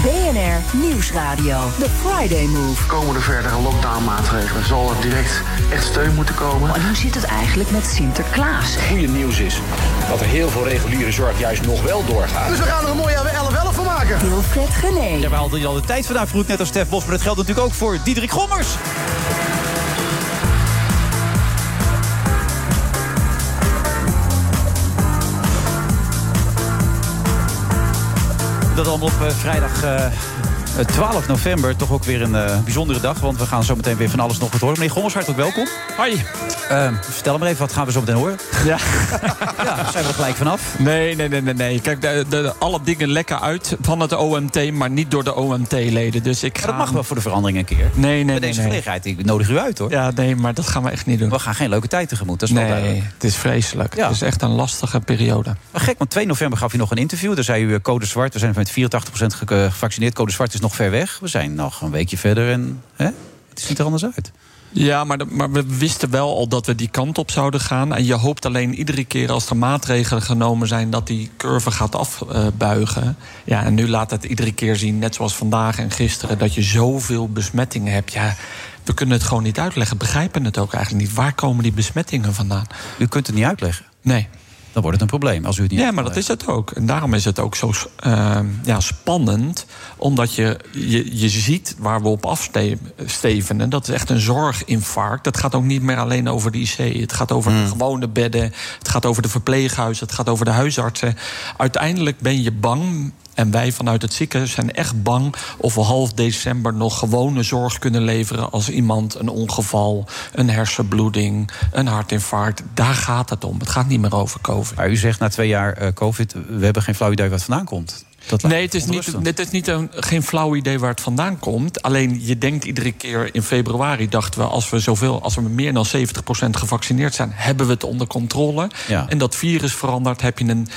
BNR Nieuwsradio. The Friday Move. Komen er verdere lockdownmaatregelen? Zal er direct echt steun moeten komen? En hoe zit het eigenlijk met Sinterklaas? Het goede nieuws is dat er heel veel reguliere zorg juist nog wel doorgaat. Dus we gaan er een mooie 11-11 van maken. Wilfred Genee. Ja, we hadden al de tijd vandaag vroeg, net als Stef Bos. Maar dat geldt natuurlijk ook voor Diederik Gommers. Dat allemaal op eh, vrijdag eh, 12 november. Toch ook weer een eh, bijzondere dag. Want we gaan zo meteen weer van alles nog wat horen. Meneer Gommers, hartelijk welkom. Hoi. Eh, vertel maar even, wat gaan we zo meteen horen? Ja. (laughs) ja, zijn we er gelijk vanaf? Nee, nee, nee, nee. nee. Kijk, de, de, alle dingen lekken uit van het OMT, maar niet door de OMT-leden. Dus ik Maar ga... dat mag wel voor de verandering een keer. Nee, nee, Met nee. deze nee. gelegenheid, ik nodig u uit hoor. Ja, nee, maar dat gaan we echt niet doen. We gaan geen leuke tijd tegemoet, dat is wel Nee, duidelijk. het is vreselijk. Ja. Het is echt een lastige periode. Maar gek, want 2 november gaf u nog een interview. Daar zei u eh, code zwart. We zijn met 84% ge- eh, gevaccineerd. Code zwart is nog ver weg. We zijn nog een weekje verder en hè? het ziet er anders uit. Ja, maar, de- maar we wisten wel al dat we die kant op zouden gaan. En je hoopt alleen iedere keer als er maatregelen genomen zijn... dat die curve gaat afbuigen. ja, en nu laat het iedere keer zien, net zoals vandaag en gisteren... dat je zoveel besmettingen hebt. Ja, we kunnen het gewoon niet uitleggen. Begrijpen het ook eigenlijk niet. Waar komen die besmettingen vandaan? U kunt het niet uitleggen. Nee. Dan wordt het een probleem als u het niet Ja, maar dat is het ook. En daarom is het ook zo eh, ja, spannend. Omdat je, je, je ziet waar we op afstevenen. Dat is echt een zorginfarct. Dat gaat ook niet meer alleen over de IC. Het gaat over de gewone bedden. Het gaat over de verpleeghuizen. Het gaat over de huisartsen. Uiteindelijk ben je bang. En wij vanuit het ziekenhuis zijn echt bang of we half december nog gewone zorg kunnen leveren als iemand een ongeval, een hersenbloeding, een hartinfarct. Daar gaat het om. Het gaat niet meer over COVID. Maar u zegt na twee jaar eh, COVID, we hebben geen flauw idee wat vandaan komt. Dat nee, het is, niet, het is niet een, geen flauw idee waar het vandaan komt. Alleen je denkt iedere keer in februari dachten we als we zoveel, als we meer dan 70% gevaccineerd zijn, hebben we het onder controle. Ja. En dat virus verandert. Heb je een,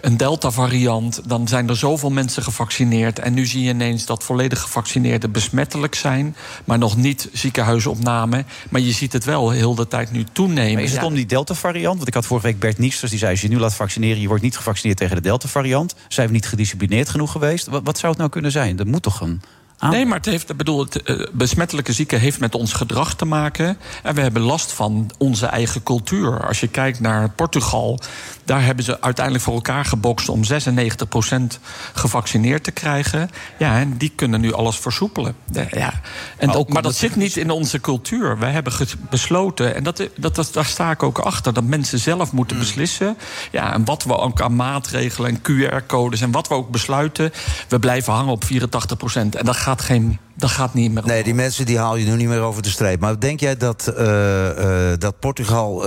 een Delta-variant, dan zijn er zoveel mensen gevaccineerd. En nu zie je ineens dat volledig gevaccineerden besmettelijk zijn, maar nog niet ziekenhuisopname. Maar je ziet het wel heel de tijd nu toenemen. Maar is het Ja. om die Delta-variant? Want ik had vorige week Bert Niesters, die zei... als je je nu laat vaccineren, je wordt niet gevaccineerd tegen de Delta-variant. Zijn we niet gedisciplineerd genoeg geweest? Wat, wat zou het nou kunnen zijn? Dat moet toch een... aan- Nee, maar het heeft, ik bedoel, het eh, besmettelijke zieken heeft met ons gedrag te maken. En we hebben last van onze eigen cultuur. Als je kijkt naar Portugal, daar hebben ze uiteindelijk voor elkaar gebokst om 96% gevaccineerd te krijgen. Ja, en die kunnen nu alles versoepelen. Ja. En Maar dat, ook maar dat zit niet in onze cultuur. Wij hebben besloten, en dat, dat, dat, daar sta ik ook achter, dat mensen zelf moeten beslissen. Ja, en wat we ook aan maatregelen en QR-codes en wat we ook besluiten, we blijven hangen op 84%. En dat gaat, geen, dat gaat niet meer. Nee, die mensen die haal je nu niet meer over de streep. Maar denk jij dat, eh, eh, dat Portugal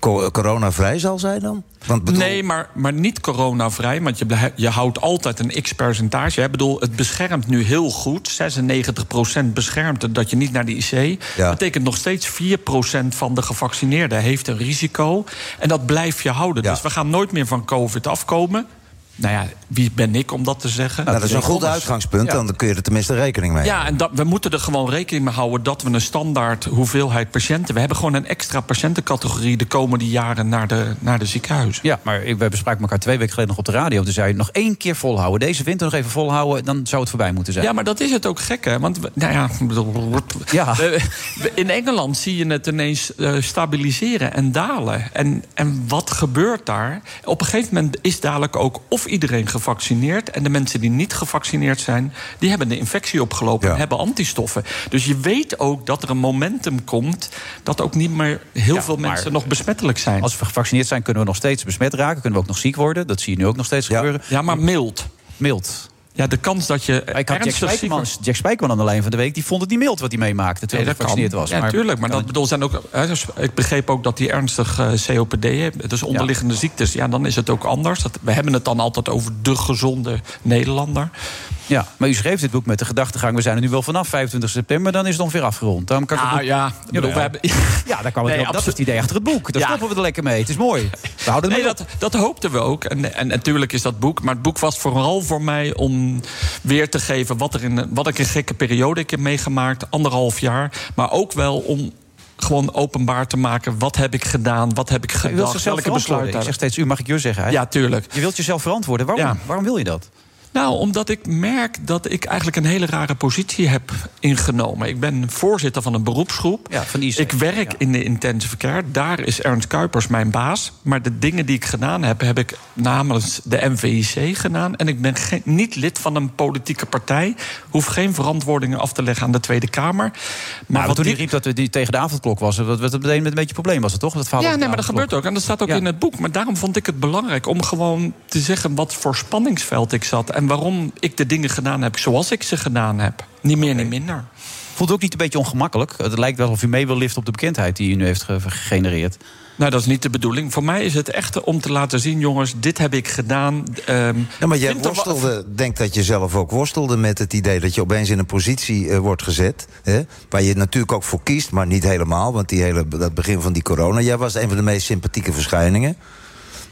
co- coronavrij zal zijn dan? Want bedoel- Nee, maar, maar niet coronavrij. Want je, je houdt altijd een x-percentage. Ik bedoel, het beschermt nu heel goed. 96% beschermt het dat je niet naar de IC. Dat betekent nog steeds 4% van de gevaccineerden heeft een risico. En dat blijf je houden. Dus we gaan nooit meer van COVID afkomen. Nou ja, wie ben ik om dat te zeggen? Nou, dat is een goed uitgangspunt, Ja. dan kun je er tenminste rekening mee Ja, en dat, we moeten er gewoon rekening mee houden dat we een standaard hoeveelheid patiënten. We hebben gewoon een extra patiëntencategorie de komende jaren naar de, naar de ziekenhuizen. Ja, maar ik- we bespraken elkaar twee weken geleden nog op de radio. Toen zei je nog één keer volhouden. Deze winter nog even volhouden, dan zou het voorbij moeten zijn. Ja, maar dat is het ook gek, hè? Want we- nou ja, ik bedoel, Ja. in Engeland zie je het ineens eh, stabiliseren en dalen. En, en wat gebeurt daar? Op een gegeven moment is dadelijk ook of iedereen gevaccineerd. En de mensen die niet gevaccineerd zijn, die hebben de infectie opgelopen en hebben antistoffen. Dus je weet ook dat er een momentum komt dat ook niet meer heel Ja, veel mensen nog besmettelijk zijn. Als we gevaccineerd zijn, kunnen we nog steeds besmet raken. Kunnen we ook nog ziek worden. Dat zie je nu ook nog steeds gebeuren. Ja, maar mild. Mild. Ja, de kans dat je Ik had Jack wordt- Jack aan de lijn van de week. Die vond het niet mild wat hij meemaakte Nee, terwijl hij dat gevaccineerd kan. was. Ja, natuurlijk. Maar dat bedoel, zijn ook, dus ik begreep ook dat die ernstig eh, COPD hebben. Dus onderliggende ziektes. Ja, dan is het ook anders. Dat, we hebben het dan altijd over de gezonde Nederlander. Ja, maar u schreef dit boek met de gedachtegang... we zijn er nu wel vanaf 25 september, dan is het ongeveer afgerond. Daarom kan ik het Ah, boek- ja, bedoel, we hebben- (laughs) ja, daar kwam het Nee, op. Dat is het idee achter het boek. Daar Ja. stoppen we er lekker mee. Het is mooi. We houden Nee, dat, dat hoopten we ook. En, en natuurlijk is dat boek. Maar het boek was vooral voor mij om weer te geven wat, er in, wat ik een gekke periode ik heb meegemaakt. Anderhalf jaar. Maar ook wel om gewoon openbaar te maken. Wat heb ik gedaan? Wat heb ik zichzelf Welke besluiten? Ik zeg steeds u, mag ik je zeggen? Hè? Ja, tuurlijk. Je wilt jezelf verantwoorden. Waarom, Ja. waarom wil je dat? Nou, omdat ik merk dat ik eigenlijk een hele rare positie heb ingenomen. Ik ben voorzitter van een beroepsgroep. Ja, van IC. Ik werk in de intensive care. Daar is Ernst Kuipers mijn baas. Maar de dingen die ik gedaan heb, heb ik namens de MVIC gedaan. En ik ben geen- niet lid van een politieke partij. Hoef geen verantwoordingen af te leggen aan de Tweede Kamer. Maar wat toen dit- riep dat het niet tegen de avondklok was... dat het meteen met een beetje probleem was, het toch? Dat ja, nee, maar dat avondklok. gebeurt ook. En dat staat ook in het boek. Maar daarom vond ik het belangrijk om gewoon te zeggen wat voor spanningsveld ik zat. En waarom ik de dingen gedaan heb zoals ik ze gedaan heb. Niet meer, niet minder. Voelt ook niet een beetje ongemakkelijk? Het lijkt wel of u mee wil liften op de bekendheid die u nu heeft ge- gegenereerd. Nou, dat is niet de bedoeling. Voor mij is het echt om te laten zien, jongens, dit heb ik gedaan. Ehm, Ja, maar jij worstelde, denk dat je zelf ook worstelde met het idee dat je opeens in een positie eh, wordt gezet. Hè, waar je natuurlijk ook voor kiest, maar niet helemaal. Want die hele, dat begin van die corona, jij was een van de meest sympathieke verschijningen.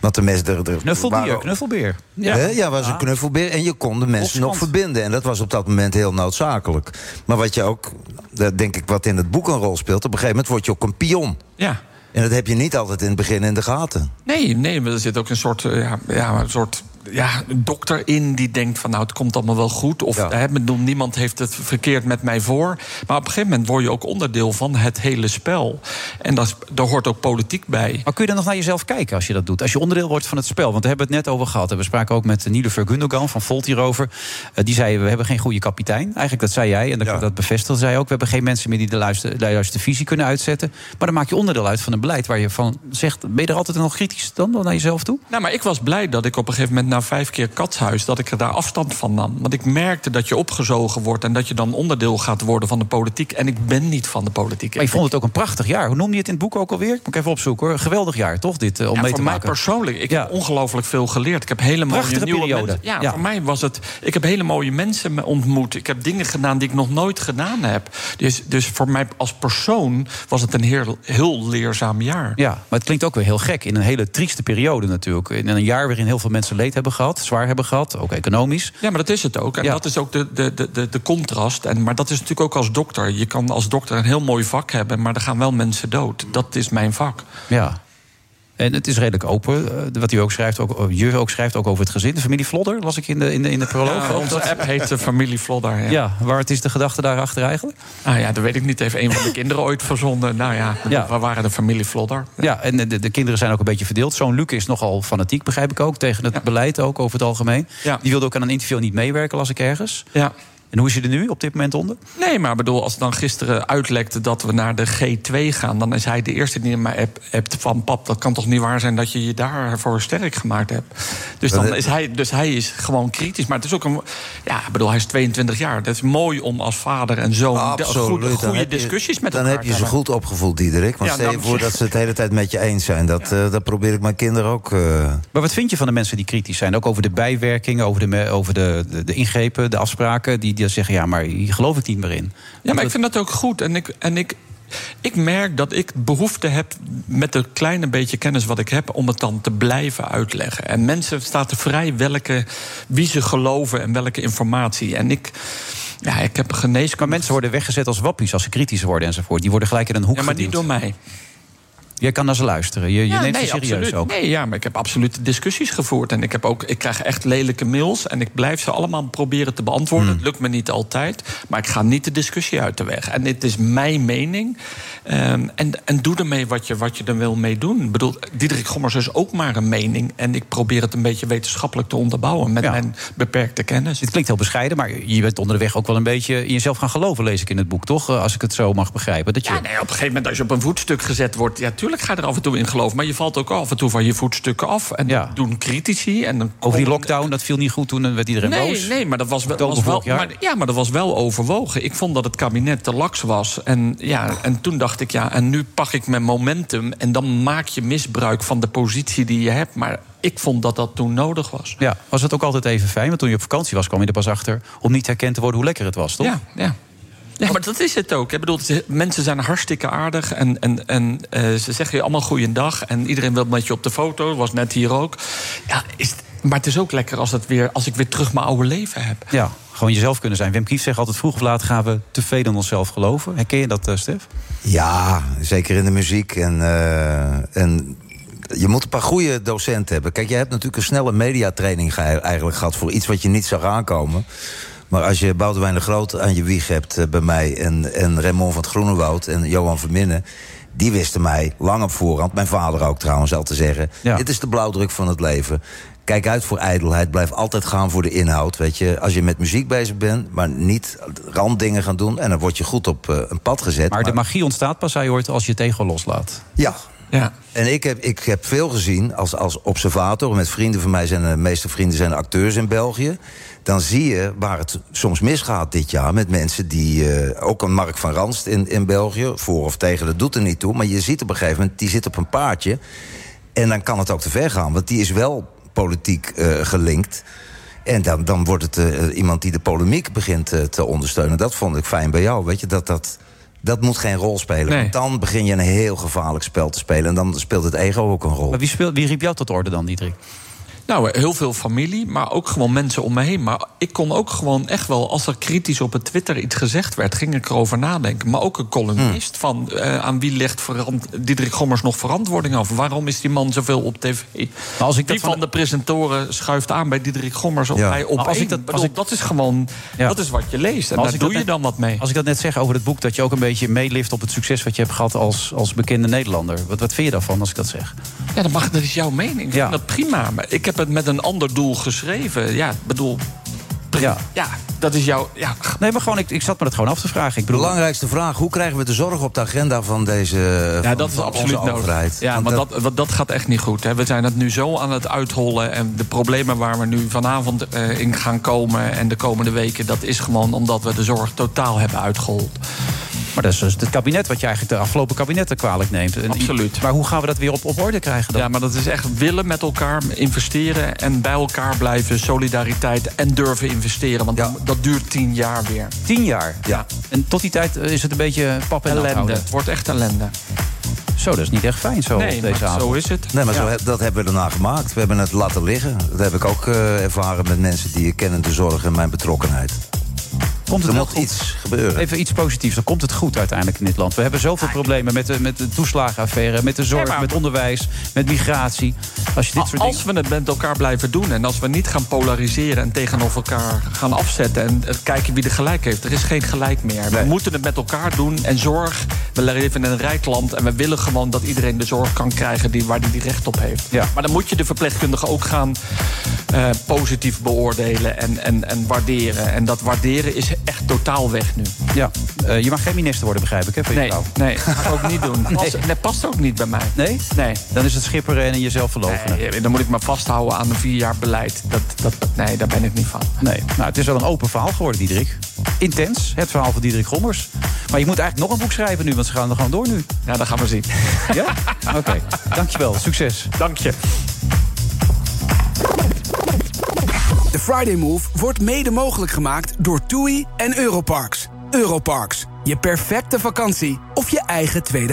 Want de mensen. er- er- waren- knuffelbeer. Ja, ja was een knuffelbeer. En je kon de mensen nog verbinden. En dat was op dat moment heel noodzakelijk. Maar wat je ook, dat denk ik, wat in het boek een rol speelt. Op een gegeven moment word je ook een pion. Ja. En dat heb je niet altijd in het begin in de gaten. Nee, nee, maar er zit ook een soort, eh, ja, ja, een soort ja, een dokter in die denkt van nou het komt allemaal wel goed. Of hè, ik bedoel, niemand heeft het verkeerd met mij voor. Maar op een gegeven moment word je ook onderdeel van het hele spel. En dat daar hoort ook politiek bij. Maar kun je dan nog naar jezelf kijken als je dat doet? Als je onderdeel wordt van het spel. Want daar hebben we het net over gehad. En we spraken ook met Nielefer Gundogan van Volt hierover. Eh, die zei, we hebben geen goede kapitein. Eigenlijk, dat zei jij. En dat, dat bevestigde zij ook. We hebben geen mensen meer die de juiste, de visie kunnen uitzetten. Maar dan maak je onderdeel uit van een beleid waar je van zegt... ben je er altijd nog kritisch dan, dan naar jezelf toe? Nou, maar ik was blij dat ik op een gegeven moment na vijf keer katshuis dat ik er daar afstand van nam. Want ik merkte dat je opgezogen wordt en dat je dan onderdeel gaat worden van de politiek. En ik ben niet van de politiek. Maar je vond het ook een prachtig jaar. Hoe noemde je het in het boek ook alweer? Moet ik even opzoeken hoor. Geweldig jaar, toch? Dit eh, om Ja, mee voor te mij maken. persoonlijk, ik heb ongelooflijk veel geleerd. Ik heb hele mooie Prachtige nieuwe periode. mensen. Ja, Ja. voor mij was het. Ik heb hele mooie mensen me- ontmoet. Ik heb dingen gedaan die ik nog nooit gedaan heb. Dus, dus voor mij als persoon was het een heel, heel leerzaam jaar. Ja, maar het klinkt ook weer heel gek. In een hele trieste periode natuurlijk. In een jaar waarin heel veel mensen leed hebben gehad, zwaar hebben gehad, ook economisch. Ja, maar dat is het ook. En Ja. dat is ook de, de, de, de, de contrast. En, maar dat is natuurlijk ook als dokter. Je kan als dokter een heel mooi vak hebben, maar er gaan wel mensen dood. Dat is mijn vak. Ja. En het is redelijk open. eh, Wat u ook schrijft, ook, je ook schrijft ook over het gezin. De familie Vlodder, las ik in de, in de, in de proloog. Ja, ook onze app heet de Familie Vlodder. Ja. Ja, waar het is de gedachte daarachter eigenlijk? Ah ja, dat weet ik niet. Heeft een van de kinderen ooit verzonden. Nou ja, Ja. we waren de familie Vlodder. Ja, en de, de kinderen zijn ook een beetje verdeeld. Zo'n Luc is nogal fanatiek, begrijp ik ook. Tegen het beleid ook, over het algemeen. Ja. Die wilde ook aan een interview niet meewerken, las ik ergens. Ja. En hoe is je er nu op dit moment onder? Nee, maar bedoel, als het dan gisteren uitlekte dat we naar de G2 gaan... dan is hij de eerste die in mij app, appt van... pap, dat kan toch niet waar zijn dat je je daarvoor sterk gemaakt hebt. Dus, dan is hij, dus hij is gewoon kritisch. Maar het is ook een... Ja, ik bedoel, hij is 22 jaar. Dat is mooi om als vader en zoon... de- Absoluut. goede, Dan goede heb je- discussies met Dan elkaar heb je te ze hebben. goed opgevoed, Diederik. Want Ja, stel je voor dat ze het de hele tijd met je eens zijn. Dat, eh, dat probeer ik mijn kinderen ook... eh, Maar wat vind je van de mensen die kritisch zijn? Ook over de bijwerkingen, over de, over de, de, de ingrepen, de afspraken. Die, die zeggen, ja, maar hier geloof ik niet meer in. Ja, maar ik vind dat ook goed. En ik, en ik, ik merk dat ik behoefte heb, met de kleine beetje kennis wat ik heb, om het dan te blijven uitleggen. En mensen staan er vrij welke, wie ze geloven en welke informatie. En ik. Ja, ik heb geneeskunde. Maar mensen worden weggezet als wappies als ze kritisch worden enzovoort. Die worden gelijk in een hoek Ja, maar niet door mij. Jij kan naar ze luisteren. Je, je Ja, neemt nee, ze serieus absoluut. ook. Nee, ja, maar ik heb absoluut discussies gevoerd. En ik, heb ook, ik krijg echt lelijke mails. En ik blijf ze allemaal proberen te beantwoorden. Hmm. Het lukt me niet altijd. Maar ik ga niet de discussie uit de weg. En dit is mijn mening. Ehm, en, en doe ermee wat je, wat je er wil mee doen. Ik bedoel, Diederik Gommers is ook maar een mening. En ik probeer het een beetje wetenschappelijk te onderbouwen. Met Ja. mijn beperkte kennis. Het klinkt heel bescheiden, maar je bent onder de weg ook wel een beetje in jezelf gaan geloven, lees ik in het boek, toch? Eh, Als ik het zo mag begrijpen. Dat je... Ja, nee, op een gegeven moment als je op een voetstuk gezet wordt... ja, tuurlijk ga je er af en toe in geloven. Maar je valt ook af en toe van je voetstukken af. En dat doen critici. En dan Over die lockdown, dat viel niet goed toen en werd iedereen nee, boos. Nee, maar dat was wel, was maar, ja, maar dat was wel overwogen. Ik vond dat het kabinet te laks was. En, ja, en toen dacht ik, ja, en nu pak ik mijn momentum... en dan maak je misbruik van de positie die je hebt. Maar ik vond dat dat toen nodig was. Ja, was het ook altijd even fijn? Want toen je op vakantie was, kwam je er pas achter... om niet herkend te worden hoe lekker het was, toch? Ja, ja. Ja, maar dat is het ook. Ik bedoel, mensen zijn hartstikke aardig. En, en, en eh, ze zeggen je allemaal goeiedag. En iedereen wil met je op de foto. Was net hier ook. Ja, is, maar het is ook lekker als, het weer, als ik weer terug mijn oude leven heb. Ja, gewoon jezelf kunnen zijn. Wim Kief zegt altijd, vroeg of laat gaan we te veel in onszelf geloven. Herken je dat, eh, Stef? Ja, zeker in de muziek. En, eh, en je moet een paar goede docenten hebben. Kijk, je hebt natuurlijk een snelle mediatraining ge- eigenlijk gehad... voor iets wat je niet zag aankomen. Maar als je Boudewijn de Groot aan je wieg hebt eh, bij mij... en, en Raymond van het Groenewoud en Johan Verminnen... die wisten mij lang op voorhand, mijn vader ook trouwens al te zeggen... dit is de blauwdruk van het leven. Kijk uit voor ijdelheid, blijf altijd gaan voor de inhoud. Weet je, als je met muziek bezig bent, maar niet randdingen gaan doen... en dan word je goed op eh, een pad gezet. Maar de magie ontstaat pas, zei je ooit, als je het ego loslaat. Ja. Ja. En ik heb, ik heb veel gezien als, als observator. Met vrienden van mij zijn de meeste vrienden zijn acteurs in België. Dan zie je waar het soms misgaat dit jaar met mensen die. eh, ook een Mark van Ranst in, in België. Voor of tegen, dat doet er niet toe. Maar je ziet op een gegeven moment, die zit op een paardje. En dan kan het ook te ver gaan. Want die is wel politiek eh, gelinkt. En dan, dan wordt het eh, iemand die de polemiek begint eh, te ondersteunen. Dat vond ik fijn bij jou. Weet je, dat dat. Dat moet geen rol spelen. Nee. Want dan begin je een heel gevaarlijk spel te spelen. En dan speelt het ego ook een rol. Maar wie, speelt, wie riep jou tot orde dan, Diederik? Nou, heel veel familie, maar ook gewoon mensen om me heen. Maar ik kon ook gewoon echt wel, als er kritisch op het Twitter iets gezegd werd, ging ik erover nadenken. Maar ook een columnist van eh, aan wie legt Diederik Gommers nog verantwoording af? Waarom is die man zoveel op tv? als ik dat Wie van van- de presentatoren schuift aan bij Diederik Gommers of Ja. bij op Maar als ik dat- Ik als bedoel, ik- dat is gewoon, Ja. dat is wat je leest. En Maar daar ik doe je net- dan wat mee. Als ik dat net zeg over het boek, dat je ook een beetje meelift op het succes wat je hebt gehad als, als bekende Nederlander. Wat, wat vind je daarvan als ik dat zeg? Ja, dat, mag, dat is jouw mening. Ik Ja. vind dat prima. Maar ik heb het met een ander doel geschreven. Ja, bedoel, Ja. ja, dat is jouw... Ja. Nee, maar gewoon, ik, ik zat me dat gewoon af te vragen. Ik bedoel, Belangrijkste vraag, hoe krijgen we de zorg op de agenda van deze Ja, van- dat is van absoluut onze nodig. overheid? Ja, Want maar dat, wat- dat gaat echt niet goed. Hè. We zijn het nu zo aan het uithollen. En de problemen waar we nu vanavond eh, in gaan komen... en de komende weken, dat is gewoon omdat we de zorg totaal hebben uitgehold. Maar dat is dus het kabinet wat je eigenlijk de afgelopen kabinetten kwalijk neemt. En- Absoluut. Maar hoe gaan we dat weer op, op orde krijgen dan? Ja, maar dat is echt willen met elkaar investeren... en bij elkaar blijven, solidariteit en durven investeren. Want dat duurt tien jaar weer. Tien jaar? Ja. En tot die tijd eh, is het een beetje pap en Ellende. houden. Het wordt echt ellende. Zo, dat is niet echt fijn zo Nee, op deze maar avond. zo is het. Nee, maar zo, Ja. dat hebben we daarna gemaakt. We hebben het laten liggen. Dat heb ik ook eh, ervaren met mensen die ik kennen de zorg en mijn betrokkenheid. Komt het er wel moet goed? iets gebeuren. Even iets positiefs. Dan komt het goed uiteindelijk in dit land. We hebben zoveel problemen met de, met de toeslagenaffaire, met de zorg, Ja, maar- met onderwijs, met migratie. Als je dit soort dingen. Als we het met elkaar blijven doen en als we niet gaan polariseren en tegenover elkaar gaan afzetten en eh, kijken wie er gelijk heeft, er is geen gelijk meer. We moeten het met elkaar doen en zorg. We leven in een rijk land en we willen gewoon dat iedereen de zorg kan krijgen die, waar die, die recht op heeft. Ja. Maar dan moet je de verpleegkundigen ook gaan eh, positief beoordelen en, en, en waarderen. En dat waarderen is echt totaal weg nu. Ja, eh, je mag geen minister worden, begrijp ik, hè? Van je Nee, vrouw. nee, dat (laughs) ga ik ook niet doen. Nee. Past, nee, past ook niet bij mij. Nee? Nee. Dan is het schipperen en jezelf verloochenen. Nee, dan moet ik me vasthouden aan een vier jaar beleid. Dat, dat, nee, daar ben ik niet van. Nee, nou, het is wel een open verhaal geworden, Diederik. Intens, het verhaal van Diederik Gommers. Maar je moet eigenlijk nog een boek schrijven nu, want ze gaan er gewoon door nu. Ja, dat gaan we zien. (laughs) Ja? Oké, dankjewel. Succes. Dank je. Friday Move wordt mede mogelijk gemaakt door TUI en Europarks. Europarks, je perfecte vakantie of je eigen tweede huis.